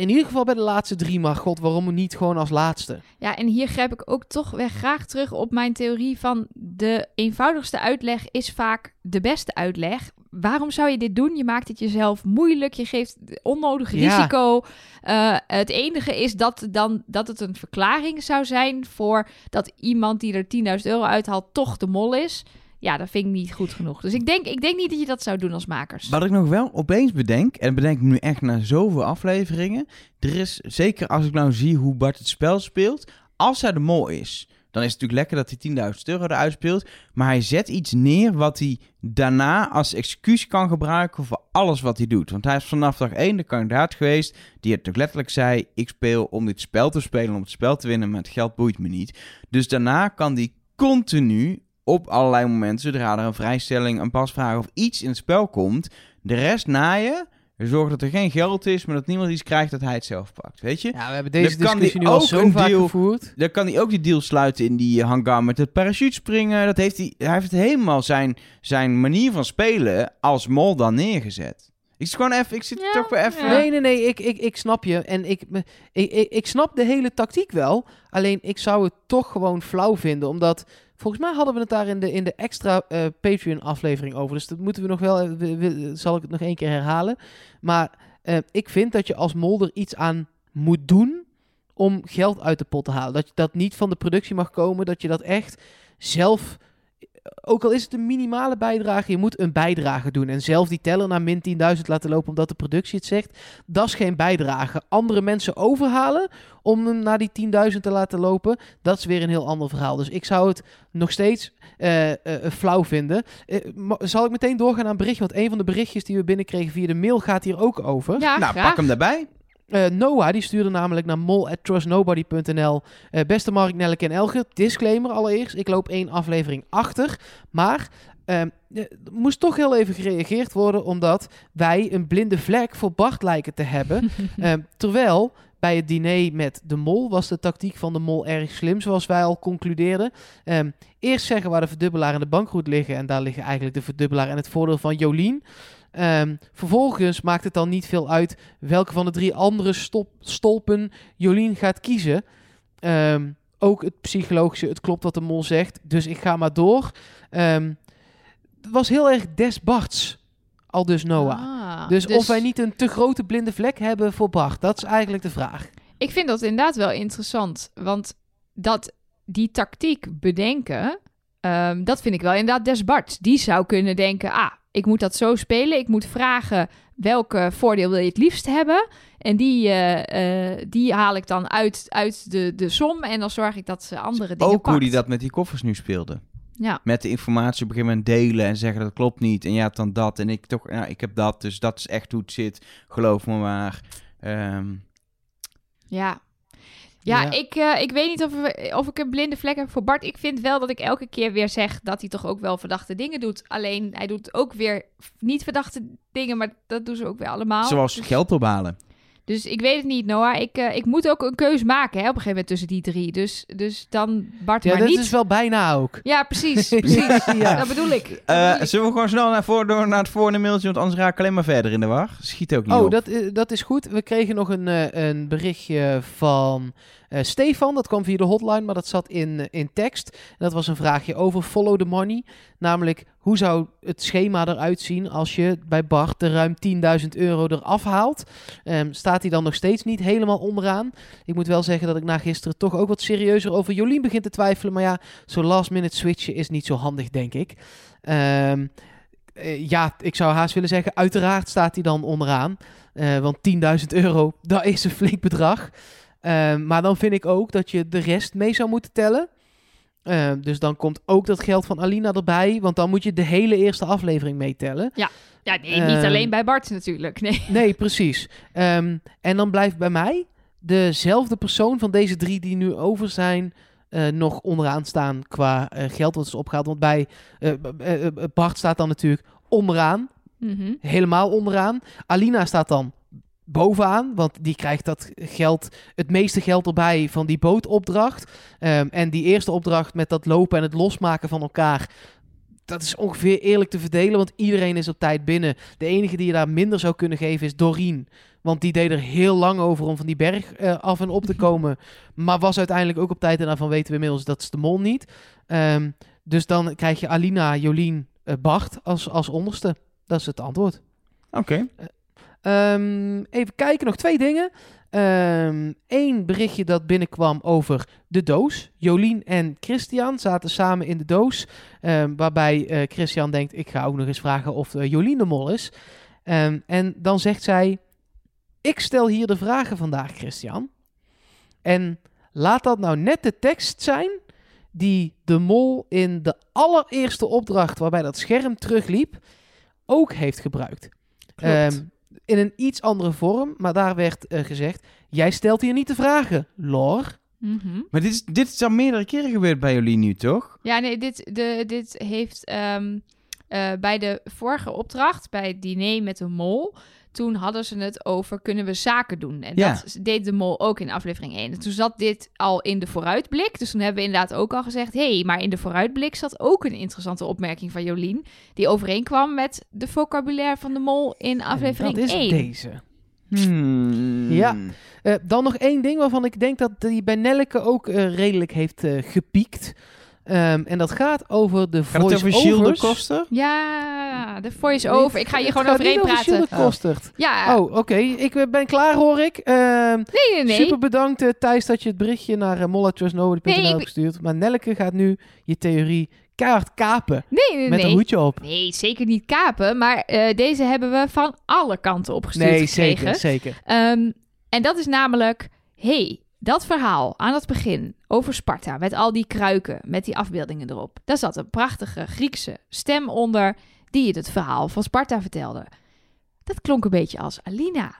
[SPEAKER 2] In ieder geval bij de laatste drie, maar god, waarom niet gewoon als laatste?
[SPEAKER 3] Ja, en hier grijp ik ook toch weer graag terug op mijn theorie van de eenvoudigste uitleg is vaak de beste uitleg. Waarom zou je dit doen? Je maakt het jezelf moeilijk, je geeft onnodig
[SPEAKER 2] Ja.
[SPEAKER 3] risico. Eh, het enige is dat, dan, dat het een verklaring zou zijn voor dat iemand die er 10.000 euro uithaalt toch de mol is. Ja, dat vind ik niet goed genoeg. Dus ik denk, ik denk niet dat je dat zou doen als makers.
[SPEAKER 1] Wat ik nog wel opeens bedenk, en bedenk ik nu echt na zoveel afleveringen. Er is, zeker als ik nou zie hoe Bart het spel speelt, als hij de mol is, dan is het natuurlijk lekker dat hij 10.000 euro eruit speelt. Maar hij zet iets neer wat hij daarna als excuus kan gebruiken voor alles wat hij doet. Want hij is vanaf dag 1 de kandidaat geweest die het letterlijk zei, ik speel om dit spel te spelen, om het spel te winnen, maar het geld boeit me niet. Dus daarna kan hij continu op allerlei momenten, zodra er een vrijstelling, een pasvraag of iets in het spel komt, de rest naaien. Zorgen dat er geen geld is, maar dat niemand iets krijgt dat hij het zelf pakt. Weet je?
[SPEAKER 2] Ja, we hebben deze
[SPEAKER 1] Dan kan
[SPEAKER 2] discussie nu al
[SPEAKER 1] ook
[SPEAKER 2] zo
[SPEAKER 1] een
[SPEAKER 2] vaak
[SPEAKER 1] deal-
[SPEAKER 2] gevoerd.
[SPEAKER 1] Dan kan hij ook die deal sluiten in die hangar met het parachutespringen. Dat heeft hij, hij heeft helemaal zijn, zijn manier van spelen als mol dan neergezet. Ik zit gewoon even, ik zit
[SPEAKER 3] Ja,
[SPEAKER 1] toch weer even...
[SPEAKER 3] ja.
[SPEAKER 2] Nee, nee, nee, ik, ik, ik snap je. En ik, ik, ik, ik snap de hele tactiek wel. Alleen ik zou het toch gewoon flauw vinden. Omdat, volgens mij hadden we het daar in de, in de extra eh, Patreon-aflevering over. Dus dat moeten we nog wel, eh, zal ik het nog één keer herhalen. Maar Eh, ik vind dat je als mol er iets aan moet doen om geld uit de pot te halen. Dat je dat niet van de productie mag komen, dat je dat echt zelf, ook al is het een minimale bijdrage, je moet een bijdrage doen. En zelf die teller naar min 10.000 laten lopen omdat de productie het zegt, dat is geen bijdrage. Andere mensen overhalen om hem naar die 10.000 te laten lopen, dat is weer een heel ander verhaal. Dus ik zou het nog steeds eh, eh, eh, flauw vinden. Eh, ma- zal ik meteen doorgaan naar een berichtje? Want een van de berichtjes die we binnenkregen via de mail gaat hier ook over.
[SPEAKER 3] Ja,
[SPEAKER 1] nou,
[SPEAKER 3] graag.
[SPEAKER 1] pak hem daarbij.
[SPEAKER 2] Eh, Noah die stuurde namelijk naar mol@trustnobody.nl. Eh, beste Mark, Nelleke en Elge, disclaimer allereerst. Ik loop één aflevering achter. Maar ehm, eh, er moest toch heel even gereageerd worden... omdat wij een blinde vlek voor Bart lijken te hebben. Ehm, terwijl bij het diner met de mol was de tactiek van de mol erg slim, zoals wij al concludeerden. Ehm, eerst zeggen waar de verdubbelaar en de bankroet liggen. En daar liggen eigenlijk de verdubbelaar en het voordeel van Jolien. Ehm, vervolgens maakt het dan niet veel uit welke van de drie andere stop, stolpen Jolien gaat kiezen. Ehm, ook het psychologische, het klopt wat de mol zegt. Dus ik ga maar door. Ehm, het was heel erg des Barts, al dus Noah.
[SPEAKER 3] Ah,
[SPEAKER 2] dus, of wij niet een te grote blinde vlek hebben voor Bart, dat is eigenlijk de vraag.
[SPEAKER 3] Ik vind dat inderdaad wel interessant. Want dat die tactiek bedenken, dat vind ik wel inderdaad des Barts. Die zou kunnen denken, ah, ik moet dat zo spelen. Ik moet vragen welke voordeel wil je het liefst hebben. En die, eh, eh, die haal ik dan uit, uit de, de som. En dan zorg ik dat ze andere dingen
[SPEAKER 1] Ook hoe hij dat met die koffers nu speelde.
[SPEAKER 3] Ja.
[SPEAKER 1] Met de informatie op een gegeven moment delen en zeggen dat klopt niet. En ja, dan dat. En ik toch, ja, ik heb dat. Dus dat is echt hoe het zit. Geloof me maar. Ehm,
[SPEAKER 3] Ja. Ja,
[SPEAKER 2] Ja.
[SPEAKER 3] Ik, eh, ik weet niet of, of ik een blinde vlek heb voor Bart. Ik vind wel dat ik elke keer weer zeg dat hij toch ook wel verdachte dingen doet. Alleen hij doet ook weer niet verdachte dingen, maar dat doen ze ook weer allemaal.
[SPEAKER 1] zoals
[SPEAKER 3] dus,
[SPEAKER 1] geld ophalen.
[SPEAKER 3] Dus ik weet het niet, Noah. Ik, eh, ik moet ook een keus maken hè, op een gegeven moment tussen die drie. Dus, dus dan Bart
[SPEAKER 2] Ja,
[SPEAKER 3] maar
[SPEAKER 2] dat
[SPEAKER 3] niet.
[SPEAKER 2] is wel bijna ook.
[SPEAKER 3] Ja, precies. precies.
[SPEAKER 2] Ja.
[SPEAKER 3] Dat bedoel ik. Dat
[SPEAKER 1] Eh,
[SPEAKER 3] ik.
[SPEAKER 1] zullen we gewoon snel naar, voor, door naar het volgende mailtje? Want anders raak ik alleen maar verder in de war. Schiet ook niet
[SPEAKER 2] Oh,
[SPEAKER 1] op.
[SPEAKER 2] dat, i- dat is goed. We kregen nog een, eh, een berichtje van eh, Stefan. Dat kwam via de hotline, maar dat zat in, eh, in tekst. En dat was een vraagje over follow the money. Namelijk, hoe zou het schema eruit zien als je bij Bart de ruim 10.000 euro eraf haalt? Ehm, staat hij dan nog steeds niet helemaal onderaan? Ik moet wel zeggen dat ik na gisteren toch ook wat serieuzer over Jolien begin te twijfelen. Maar ja, zo last minute switchen is niet zo handig, denk ik. Ehm, eh, ja, ik zou haast willen zeggen, uiteraard staat hij dan onderaan. Want 10.000 euro, dat is een flink bedrag. Ehm, maar dan vind ik ook dat je de rest mee zou moeten tellen. Ehm, dus dan komt ook dat geld van Alina erbij. Want dan moet je de hele eerste aflevering meetellen.
[SPEAKER 3] Ja, nee, niet
[SPEAKER 2] Ehm,
[SPEAKER 3] alleen bij Bart natuurlijk. Nee.
[SPEAKER 2] Nee, precies. En dan blijft bij mij dezelfde persoon van deze drie die nu over zijn... eh, nog onderaan staan qua eh, geld wat is opgehaald. Want bij eh, Bart staat dan natuurlijk onderaan.
[SPEAKER 3] Mhm.
[SPEAKER 2] helemaal onderaan. Alina staat dan bovenaan, want die krijgt dat geld, het meeste geld erbij van die bootopdracht. Ehm, en die eerste opdracht met dat lopen en het losmaken van elkaar, dat is ongeveer eerlijk te verdelen, want iedereen is op tijd binnen. De enige die je daar minder zou kunnen geven is Doreen. Want die deed er heel lang over om van die berg eh, af en op te komen. Maar was uiteindelijk ook op tijd. En daarvan weten we inmiddels dat is de mol niet. Ehm, dus dan krijg je Alina, Jolien, eh, Bart als, als onderste. Dat is het antwoord.
[SPEAKER 1] Oké.
[SPEAKER 2] Ehm, even kijken, nog twee dingen. Eén berichtje dat binnenkwam over de doos. Jolien en Christian zaten samen in de doos. ehm, waarbij eh, Christian denkt, ik ga ook nog eens vragen of eh, Jolien de mol is. Ehm, en dan zegt zij, ik stel hier de vragen vandaag, Christian. En laat dat nou net de tekst zijn die de mol in de allereerste opdracht waarbij dat scherm terugliep ook heeft gebruikt. In een iets andere vorm, maar daar werd eh, gezegd: Jij stelt hier niet de vragen, Lor.
[SPEAKER 3] Mhm.
[SPEAKER 1] Maar dit is, dit is al meerdere keren gebeurd bij jullie nu, toch?
[SPEAKER 3] Ja, nee, dit, de, dit heeft ehm, eh, bij de vorige opdracht, bij het diner met de mol, toen hadden ze het over kunnen we zaken doen. En
[SPEAKER 1] Ja.
[SPEAKER 3] dat deed de mol ook in aflevering 1. En toen zat dit al in de vooruitblik. Dus toen hebben we inderdaad ook al gezegd, hé, hey, maar in de vooruitblik zat ook een interessante opmerking van Jolien, die overeenkwam met de vocabulaire van de mol in aflevering
[SPEAKER 2] dat is
[SPEAKER 3] 1.
[SPEAKER 2] deze.
[SPEAKER 1] Hmm.
[SPEAKER 2] Ja. Eh, dan nog één ding waarvan ik denk dat die bij Nelleke ook eh, redelijk heeft eh, gepiekt. Ehm, en dat gaat over de
[SPEAKER 1] Gaat het over Gilles de. Koster?
[SPEAKER 3] Ja, de voice-over. Ik ga hier
[SPEAKER 2] Het
[SPEAKER 3] gewoon overheen
[SPEAKER 2] over
[SPEAKER 3] praten.
[SPEAKER 2] Gilles de Kostert.
[SPEAKER 3] Ja,
[SPEAKER 2] Oh, oké. Ik eh, ben klaar, hoor ik. Ehm,
[SPEAKER 3] nee, nee, nee.
[SPEAKER 2] Super bedankt, eh, Thijs, dat je het berichtje naar uh, mollatrustnobody.nl
[SPEAKER 3] Nee, ik-
[SPEAKER 2] hebt gestuurd. Maar Nelleke gaat nu je theorie keihard kapen.
[SPEAKER 3] Nee, nee,
[SPEAKER 2] met een hoedje op.
[SPEAKER 3] Nee, zeker niet kapen. Maar eh, deze hebben we van alle kanten opgestuurd
[SPEAKER 2] Nee,
[SPEAKER 3] gekregen.
[SPEAKER 2] zeker, zeker.
[SPEAKER 3] Ehm, en dat is namelijk, hey, dat verhaal aan het begin over Sparta, met al die kruiken, met die afbeeldingen erop. Daar zat een prachtige Griekse stem onder, die het verhaal van Sparta vertelde. Dat klonk een beetje als Alina.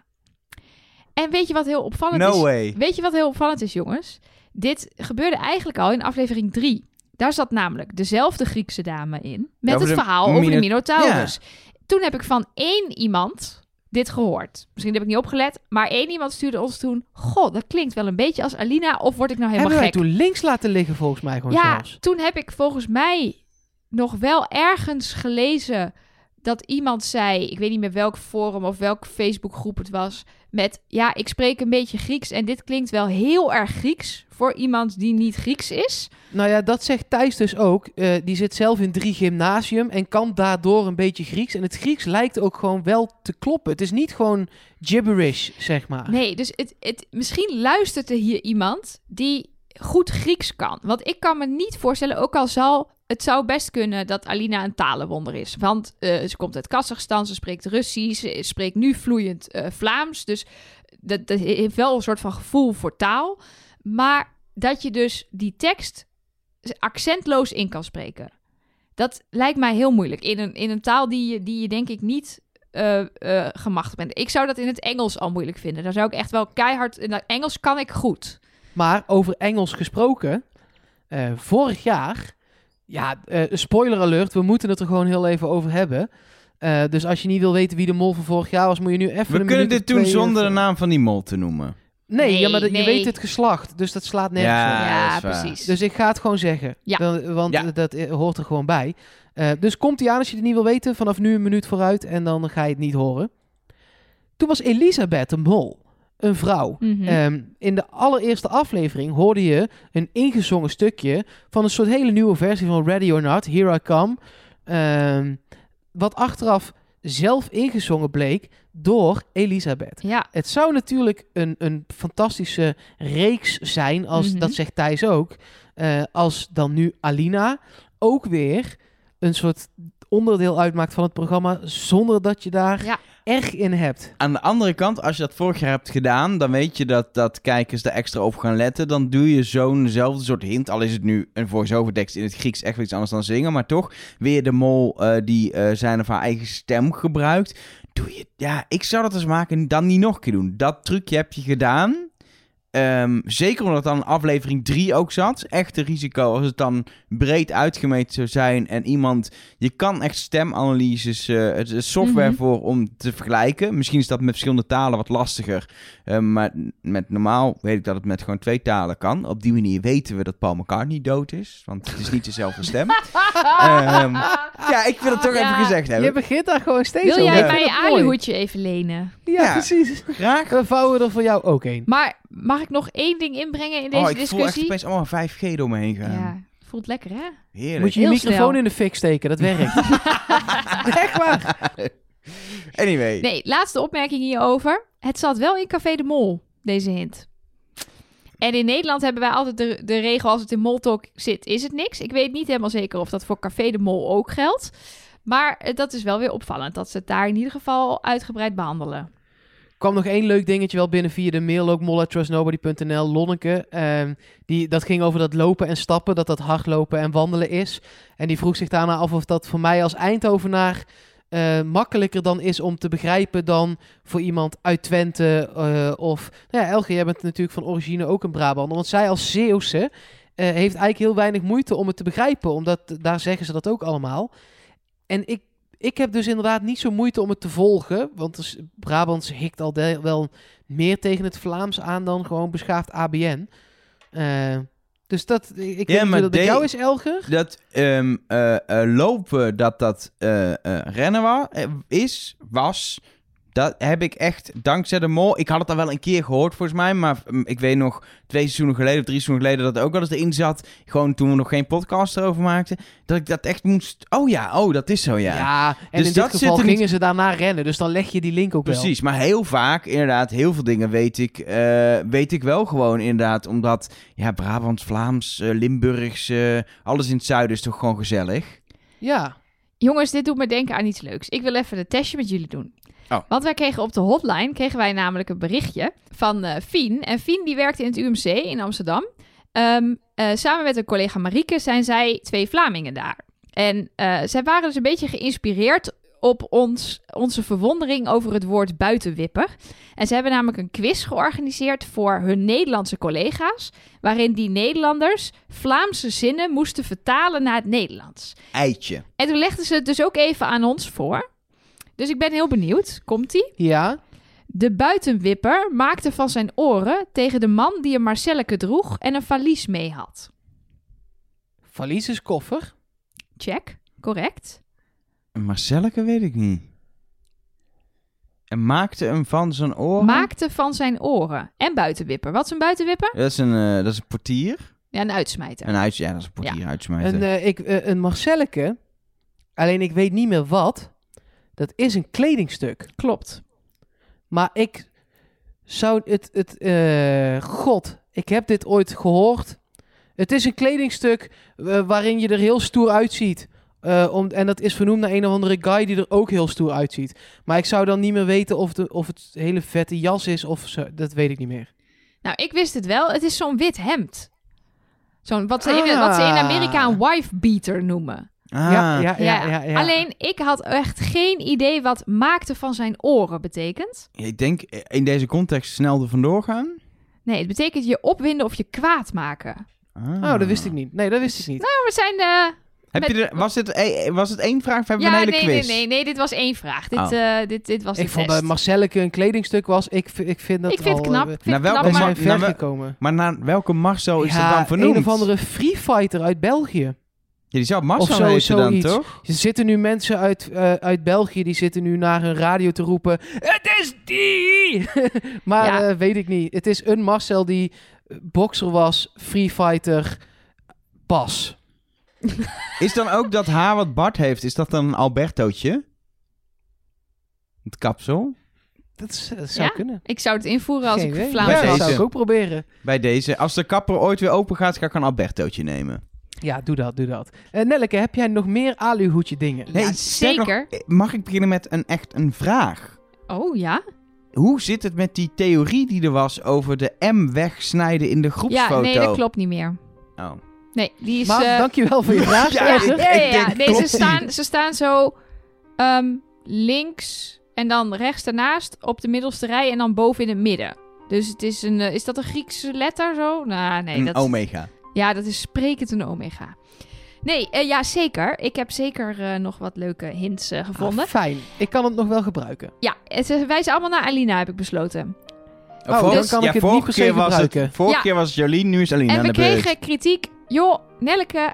[SPEAKER 3] En weet je wat heel opvallend is?
[SPEAKER 1] No way.
[SPEAKER 3] Weet je wat heel opvallend is, jongens? Dit gebeurde eigenlijk al in aflevering 3. Daar zat namelijk dezelfde Griekse dame in. Met
[SPEAKER 1] Over
[SPEAKER 3] het verhaal over de
[SPEAKER 1] Mino-
[SPEAKER 3] Minotaurus. Toen heb ik van één iemand dit gehoord. Misschien heb ik niet opgelet, maar één iemand stuurde ons toen... Goh, dat klinkt wel een beetje als Alina, of word ik nou helemaal
[SPEAKER 2] Hebben
[SPEAKER 3] gek?
[SPEAKER 2] toen links laten liggen, volgens mij gewoon
[SPEAKER 3] Ja,
[SPEAKER 2] zelfs.
[SPEAKER 3] toen heb ik volgens mij nog wel ergens gelezen dat iemand zei, ik weet niet meer welk forum of welke Facebookgroep het was, met ja, ik spreek een beetje Grieks en dit klinkt wel heel erg Grieks voor iemand die niet Grieks is.
[SPEAKER 2] Nou ja, dat zegt Thijs dus ook. Eh, die zit zelf in drie gymnasium en kan daardoor een beetje Grieks. En het Grieks lijkt ook gewoon wel te kloppen. Het is niet gewoon gibberish, zeg maar.
[SPEAKER 3] Nee, dus het, het, misschien luistert er hier iemand die goed Grieks kan. Want ik kan me niet voorstellen, ook al zal het zou best kunnen dat Alina een talenwonder is. Want eh, ze komt uit Kazachstan, ze spreekt Russisch, ze spreekt nu vloeiend eh, Vlaams. Dus dat, dat heeft wel een soort van gevoel voor taal. Maar dat je dus die tekst accentloos in kan spreken. Dat lijkt mij heel moeilijk. In een, in een taal die je, die je denk ik niet gemachtigd bent. Ik zou dat in het Engels al moeilijk vinden. Daar zou ik echt wel keihard... In Engels kan ik goed.
[SPEAKER 2] Maar over Engels gesproken, vorig jaar, ja, eh, spoiler alert, we moeten het er gewoon heel even over hebben. Eh, dus als je niet wil weten wie de mol van vorig jaar was, moet je nu even
[SPEAKER 1] We
[SPEAKER 2] een
[SPEAKER 1] kunnen
[SPEAKER 2] minuut
[SPEAKER 1] dit doen
[SPEAKER 2] twee,
[SPEAKER 1] zonder de naam van die mol te noemen.
[SPEAKER 2] Nee, ja, maar dat- je weet het geslacht, dus dat slaat nergens
[SPEAKER 1] Ja,
[SPEAKER 2] op.
[SPEAKER 3] ja, precies.
[SPEAKER 2] Dus ik ga het gewoon zeggen,
[SPEAKER 3] Ja.
[SPEAKER 2] Dan- want
[SPEAKER 1] Ja.
[SPEAKER 2] dat eh, hoort er gewoon bij. Eh, dus komt hij aan als je het niet wil weten, vanaf nu een minuut vooruit en dan ga je het niet horen. Toen was Elisabeth de mol, een vrouw.
[SPEAKER 3] Mhm.
[SPEAKER 2] Ehm, in de allereerste aflevering hoorde je een ingezongen stukje van een soort hele nieuwe versie van Ready or Not, Here I Come. Ehm, wat achteraf zelf ingezongen bleek door Elisabeth.
[SPEAKER 3] ja,
[SPEAKER 2] Het zou natuurlijk een, een fantastische reeks zijn, als,
[SPEAKER 3] Mhm.
[SPEAKER 2] dat zegt Thijs ook, eh, als dan nu Alina ook weer een soort onderdeel uitmaakt van het programma, zonder dat je daar
[SPEAKER 3] Ja.
[SPEAKER 2] erg in hebt.
[SPEAKER 1] Aan de andere kant, als je dat vorig jaar hebt gedaan, dan weet je dat, dat kijkers er extra op gaan letten. Dan doe je zo'nzelfde soort hint. Al is het nu een voice-over tekst in het Grieks echt wel iets anders dan zingen. Maar toch, weer de mol eh, die eh, zijn of haar eigen stem gebruikt. Doe je, ja, ik zou dat eens maken en dan niet nog een keer doen. Dat trucje heb je gedaan. Ehm, zeker omdat dan aflevering 3 ook zat. Echte risico als het dan breed uitgemeten zou zijn. En iemand. Je kan echt stemanalyses. eh, het is software
[SPEAKER 3] Mhm.
[SPEAKER 1] voor om te vergelijken. Misschien is dat met verschillende talen wat lastiger. Eh, maar met normaal weet ik dat het met gewoon twee talen kan. Op die manier weten we dat Paul McCartney dood is. Want het is niet dezelfde stem. Ehm, ja, ik wil het toch
[SPEAKER 3] Ja,
[SPEAKER 1] even gezegd
[SPEAKER 2] Je
[SPEAKER 1] hebben.
[SPEAKER 2] begint daar gewoon steeds
[SPEAKER 3] wil
[SPEAKER 2] over.
[SPEAKER 3] jij
[SPEAKER 2] Ik vind
[SPEAKER 3] mij
[SPEAKER 2] het
[SPEAKER 3] je
[SPEAKER 2] mooi.
[SPEAKER 3] hoedje even lenen?
[SPEAKER 2] Ja,
[SPEAKER 1] Ja.
[SPEAKER 2] precies.
[SPEAKER 1] Graag.
[SPEAKER 2] We vouwen er voor jou ook een.
[SPEAKER 3] Maar mag ik nog één ding inbrengen in deze
[SPEAKER 1] Oh, ik voel echt
[SPEAKER 3] discussie?
[SPEAKER 1] opeens allemaal 5G door me heen gaan.
[SPEAKER 3] ja, voelt lekker hè?
[SPEAKER 1] Heerlijk.
[SPEAKER 2] Moet je je
[SPEAKER 3] Heel
[SPEAKER 2] microfoon
[SPEAKER 3] snel.
[SPEAKER 2] in de fik steken, dat werkt. Echt waar.
[SPEAKER 1] Anyway.
[SPEAKER 3] Nee, laatste opmerking hierover. Het zat wel in Café de Mol, deze hint. En in Nederland hebben wij altijd de, de regel als het in Moltalk zit, is het niks. Ik weet niet helemaal zeker of dat voor Café de Mol ook geldt. Maar eh, dat is wel weer opvallend, dat ze het daar in ieder geval uitgebreid behandelen.
[SPEAKER 2] Kwam nog één leuk dingetje wel binnen via de mail ook Lonneke. ehm, die, dat ging over dat lopen en stappen, dat dat hardlopen en wandelen is. En die vroeg zich daarna af of dat voor mij als Eindhovenaar eh, makkelijker dan is om te begrijpen dan voor iemand uit Twente eh, of... Nou ja, Elge, jij bent natuurlijk van origine ook een Brabander. Want zij als Zeeuwse eh, heeft eigenlijk heel weinig moeite om het te begrijpen. Omdat daar zeggen ze dat ook allemaal. En ik ik heb dus inderdaad niet zo moeite om het te volgen. Want dus Brabants hikt al de- wel meer tegen het Vlaams aan dan gewoon beschaafd ABN. Eh, dus dat, ik weet
[SPEAKER 1] Ja,
[SPEAKER 2] niet dat bij jou is, Elger.
[SPEAKER 1] Dat ehm, eh, eh, lopen, dat dat rennen wa- eh, is, was, Dat heb ik echt dankzij de mol. Ik had het al wel een keer gehoord volgens mij. Maar mm, ik weet nog twee seizoenen geleden of drie seizoenen geleden dat het ook wel eens erin zat. Gewoon toen we nog geen podcast erover maakten. Dat ik dat echt moest. Oh ja, oh dat is zo ja.
[SPEAKER 2] Ja, en
[SPEAKER 1] Dus
[SPEAKER 2] in
[SPEAKER 1] dat
[SPEAKER 2] dit
[SPEAKER 1] zit
[SPEAKER 2] geval
[SPEAKER 1] er niet-
[SPEAKER 2] gingen ze daarna rennen. Dus dan leg je die link ook wel.
[SPEAKER 1] Precies, maar heel vaak, inderdaad, heel veel dingen weet ik, eh, weet ik wel gewoon inderdaad. Omdat, ja, Brabant, Vlaams, eh, Limburgs, eh, alles in het zuiden is toch gewoon gezellig.
[SPEAKER 2] Ja.
[SPEAKER 3] Jongens, dit doet me denken aan iets leuks. Ik wil even een testje met jullie doen.
[SPEAKER 1] Oh.
[SPEAKER 3] Want wij kregen op de hotline, kregen wij namelijk een berichtje van eh Fien. En Fien die werkte in het UMC in Amsterdam. Ehm, eh, samen met een collega Marieke zijn zij twee Vlamingen daar. En eh, zij waren dus een beetje geïnspireerd op ons, onze verwondering over het woord buitenwipper. En ze hebben namelijk een quiz georganiseerd voor hun Nederlandse collega's. Waarin die Nederlanders Vlaamse zinnen moesten vertalen naar het Nederlands.
[SPEAKER 1] Eitje.
[SPEAKER 3] En toen legden ze het dus ook even aan ons voor. Dus ik ben heel benieuwd. Komt-ie?
[SPEAKER 2] Ja.
[SPEAKER 3] De buitenwipper maakte van zijn oren tegen de man die een Marcelleke droeg en een valies mee had.
[SPEAKER 2] Valies is koffer.
[SPEAKER 3] Check. Correct.
[SPEAKER 1] Een Marcelleke weet ik niet. En maakte hem van zijn oren.
[SPEAKER 3] Maakte van zijn oren. En buitenwipper. Wat is een buitenwipper?
[SPEAKER 1] Dat is een, eh, dat is een portier.
[SPEAKER 3] Ja, een uitsmijter.
[SPEAKER 1] Een uit, ja, dat is een portier uitsmijten.
[SPEAKER 2] Een, eh, ik, eh, een Marcelleke. Alleen ik weet niet meer wat. Dat is een kledingstuk.
[SPEAKER 3] Klopt.
[SPEAKER 2] Maar ik zou het... het eh, God, ik heb dit ooit gehoord. Het is een kledingstuk eh, waarin je er heel stoer uitziet. Eh, om, en dat is vernoemd naar een of andere guy die er ook heel stoer uitziet. Maar ik zou dan niet meer weten of, de, of het hele vette jas is of zo. Dat weet ik niet meer.
[SPEAKER 3] Nou, ik wist het wel. Het is zo'n wit hemd. Zo'n, wat, ze in,
[SPEAKER 2] Ah.
[SPEAKER 3] wat ze in Amerika een wife beater noemen.
[SPEAKER 1] Ah,
[SPEAKER 2] Ja, ja, ja, ja.
[SPEAKER 3] Alleen, ik had echt geen idee wat maakte van zijn oren betekent.
[SPEAKER 1] Ik denk eh, in deze context snel er vandoor gaan.
[SPEAKER 3] Nee, het betekent je opwinden of je kwaad maken.
[SPEAKER 1] Ah.
[SPEAKER 2] Oh, dat wist ik niet. Nee, dat wist ik niet.
[SPEAKER 3] Nou, we zijn... eh,
[SPEAKER 1] Heb
[SPEAKER 3] met-
[SPEAKER 1] je er, was, het, eh, was het één vraag of hebben we een hele
[SPEAKER 3] nee,
[SPEAKER 1] quiz?
[SPEAKER 3] nee, nee, nee, dit was één vraag. Dit,
[SPEAKER 1] Oh.
[SPEAKER 3] eh, dit, dit was
[SPEAKER 2] Ik
[SPEAKER 3] de
[SPEAKER 2] vond
[SPEAKER 3] test.
[SPEAKER 2] dat Marcelleke een kledingstuk was. Ik, ik vind dat
[SPEAKER 3] ik vind
[SPEAKER 2] al,
[SPEAKER 3] het knap. Ik vind het
[SPEAKER 1] welke
[SPEAKER 3] knap,
[SPEAKER 2] we
[SPEAKER 3] maar...
[SPEAKER 2] zijn ver gekomen.
[SPEAKER 1] Maar naar welke Marcel is
[SPEAKER 2] ja,
[SPEAKER 1] dat dan vernoemd?
[SPEAKER 2] een of andere free fighter uit België.
[SPEAKER 1] Ja, die zou Marcel
[SPEAKER 2] Of zo-
[SPEAKER 1] heten dan,
[SPEAKER 2] zoiets.
[SPEAKER 1] toch?
[SPEAKER 2] Er zitten nu mensen uit, eh, uit België die zitten nu naar hun radio te roepen. Het is die! maar
[SPEAKER 3] Ja.
[SPEAKER 2] eh, weet ik niet. Het is een Marcel die eh, bokser was, free fighter, pas.
[SPEAKER 1] Is dan ook dat haar wat Bart heeft, is dat dan een Albertootje? Het kapsel?
[SPEAKER 2] Dat, is- dat zou
[SPEAKER 3] Ja?
[SPEAKER 2] kunnen.
[SPEAKER 3] Ik zou het invoeren als
[SPEAKER 2] Geen
[SPEAKER 3] ik. Vlaams
[SPEAKER 2] dat
[SPEAKER 3] was.
[SPEAKER 1] deze.
[SPEAKER 2] zou ik ook proberen.
[SPEAKER 1] Bij deze. Als de kapper ooit weer open gaat, ga ik een Albertootje nemen.
[SPEAKER 2] Ja, doe dat, doe dat. Eh Nelleke, heb jij nog meer aluhoedje dingen?
[SPEAKER 3] Ja,
[SPEAKER 1] nog,
[SPEAKER 3] zeker.
[SPEAKER 1] eh, mag ik beginnen met een echt een vraag?
[SPEAKER 3] Oh, ja?
[SPEAKER 1] Hoe zit het met die theorie die er was over de M wegsnijden in de groepsfoto?
[SPEAKER 3] Ja, nee, dat klopt niet meer.
[SPEAKER 1] Oh.
[SPEAKER 3] Nee, die is...
[SPEAKER 2] Maar
[SPEAKER 3] eh,
[SPEAKER 2] dankjewel voor je vraag.
[SPEAKER 1] Ja,
[SPEAKER 3] ja, ja, ja.
[SPEAKER 1] denk,
[SPEAKER 3] Nee, ze staan, ze staan zo ehm, links en dan rechts daarnaast op de middelste rij en dan boven in het midden. Dus het is een... is dat een Griekse letter zo? Nou, nee.
[SPEAKER 1] een
[SPEAKER 3] dat,
[SPEAKER 1] omega.
[SPEAKER 3] Ja, dat is sprekend een omega. Nee, eh, ja, zeker. Ik heb zeker eh, nog wat leuke hints eh, gevonden.
[SPEAKER 2] Ah, fijn. Ik kan het nog wel gebruiken.
[SPEAKER 3] Ja, het- ze wijzen allemaal naar Alina, heb ik besloten.
[SPEAKER 2] Oh, kan ik het niet
[SPEAKER 1] vorige
[SPEAKER 2] per se
[SPEAKER 1] keer was het,
[SPEAKER 2] gebruiken.
[SPEAKER 1] Vorige
[SPEAKER 3] Ja.
[SPEAKER 1] keer was het Jolien, nu is Alina
[SPEAKER 3] en
[SPEAKER 1] aan
[SPEAKER 3] we
[SPEAKER 1] de beurt.
[SPEAKER 3] kregen kritiek. Joh, Nelleke,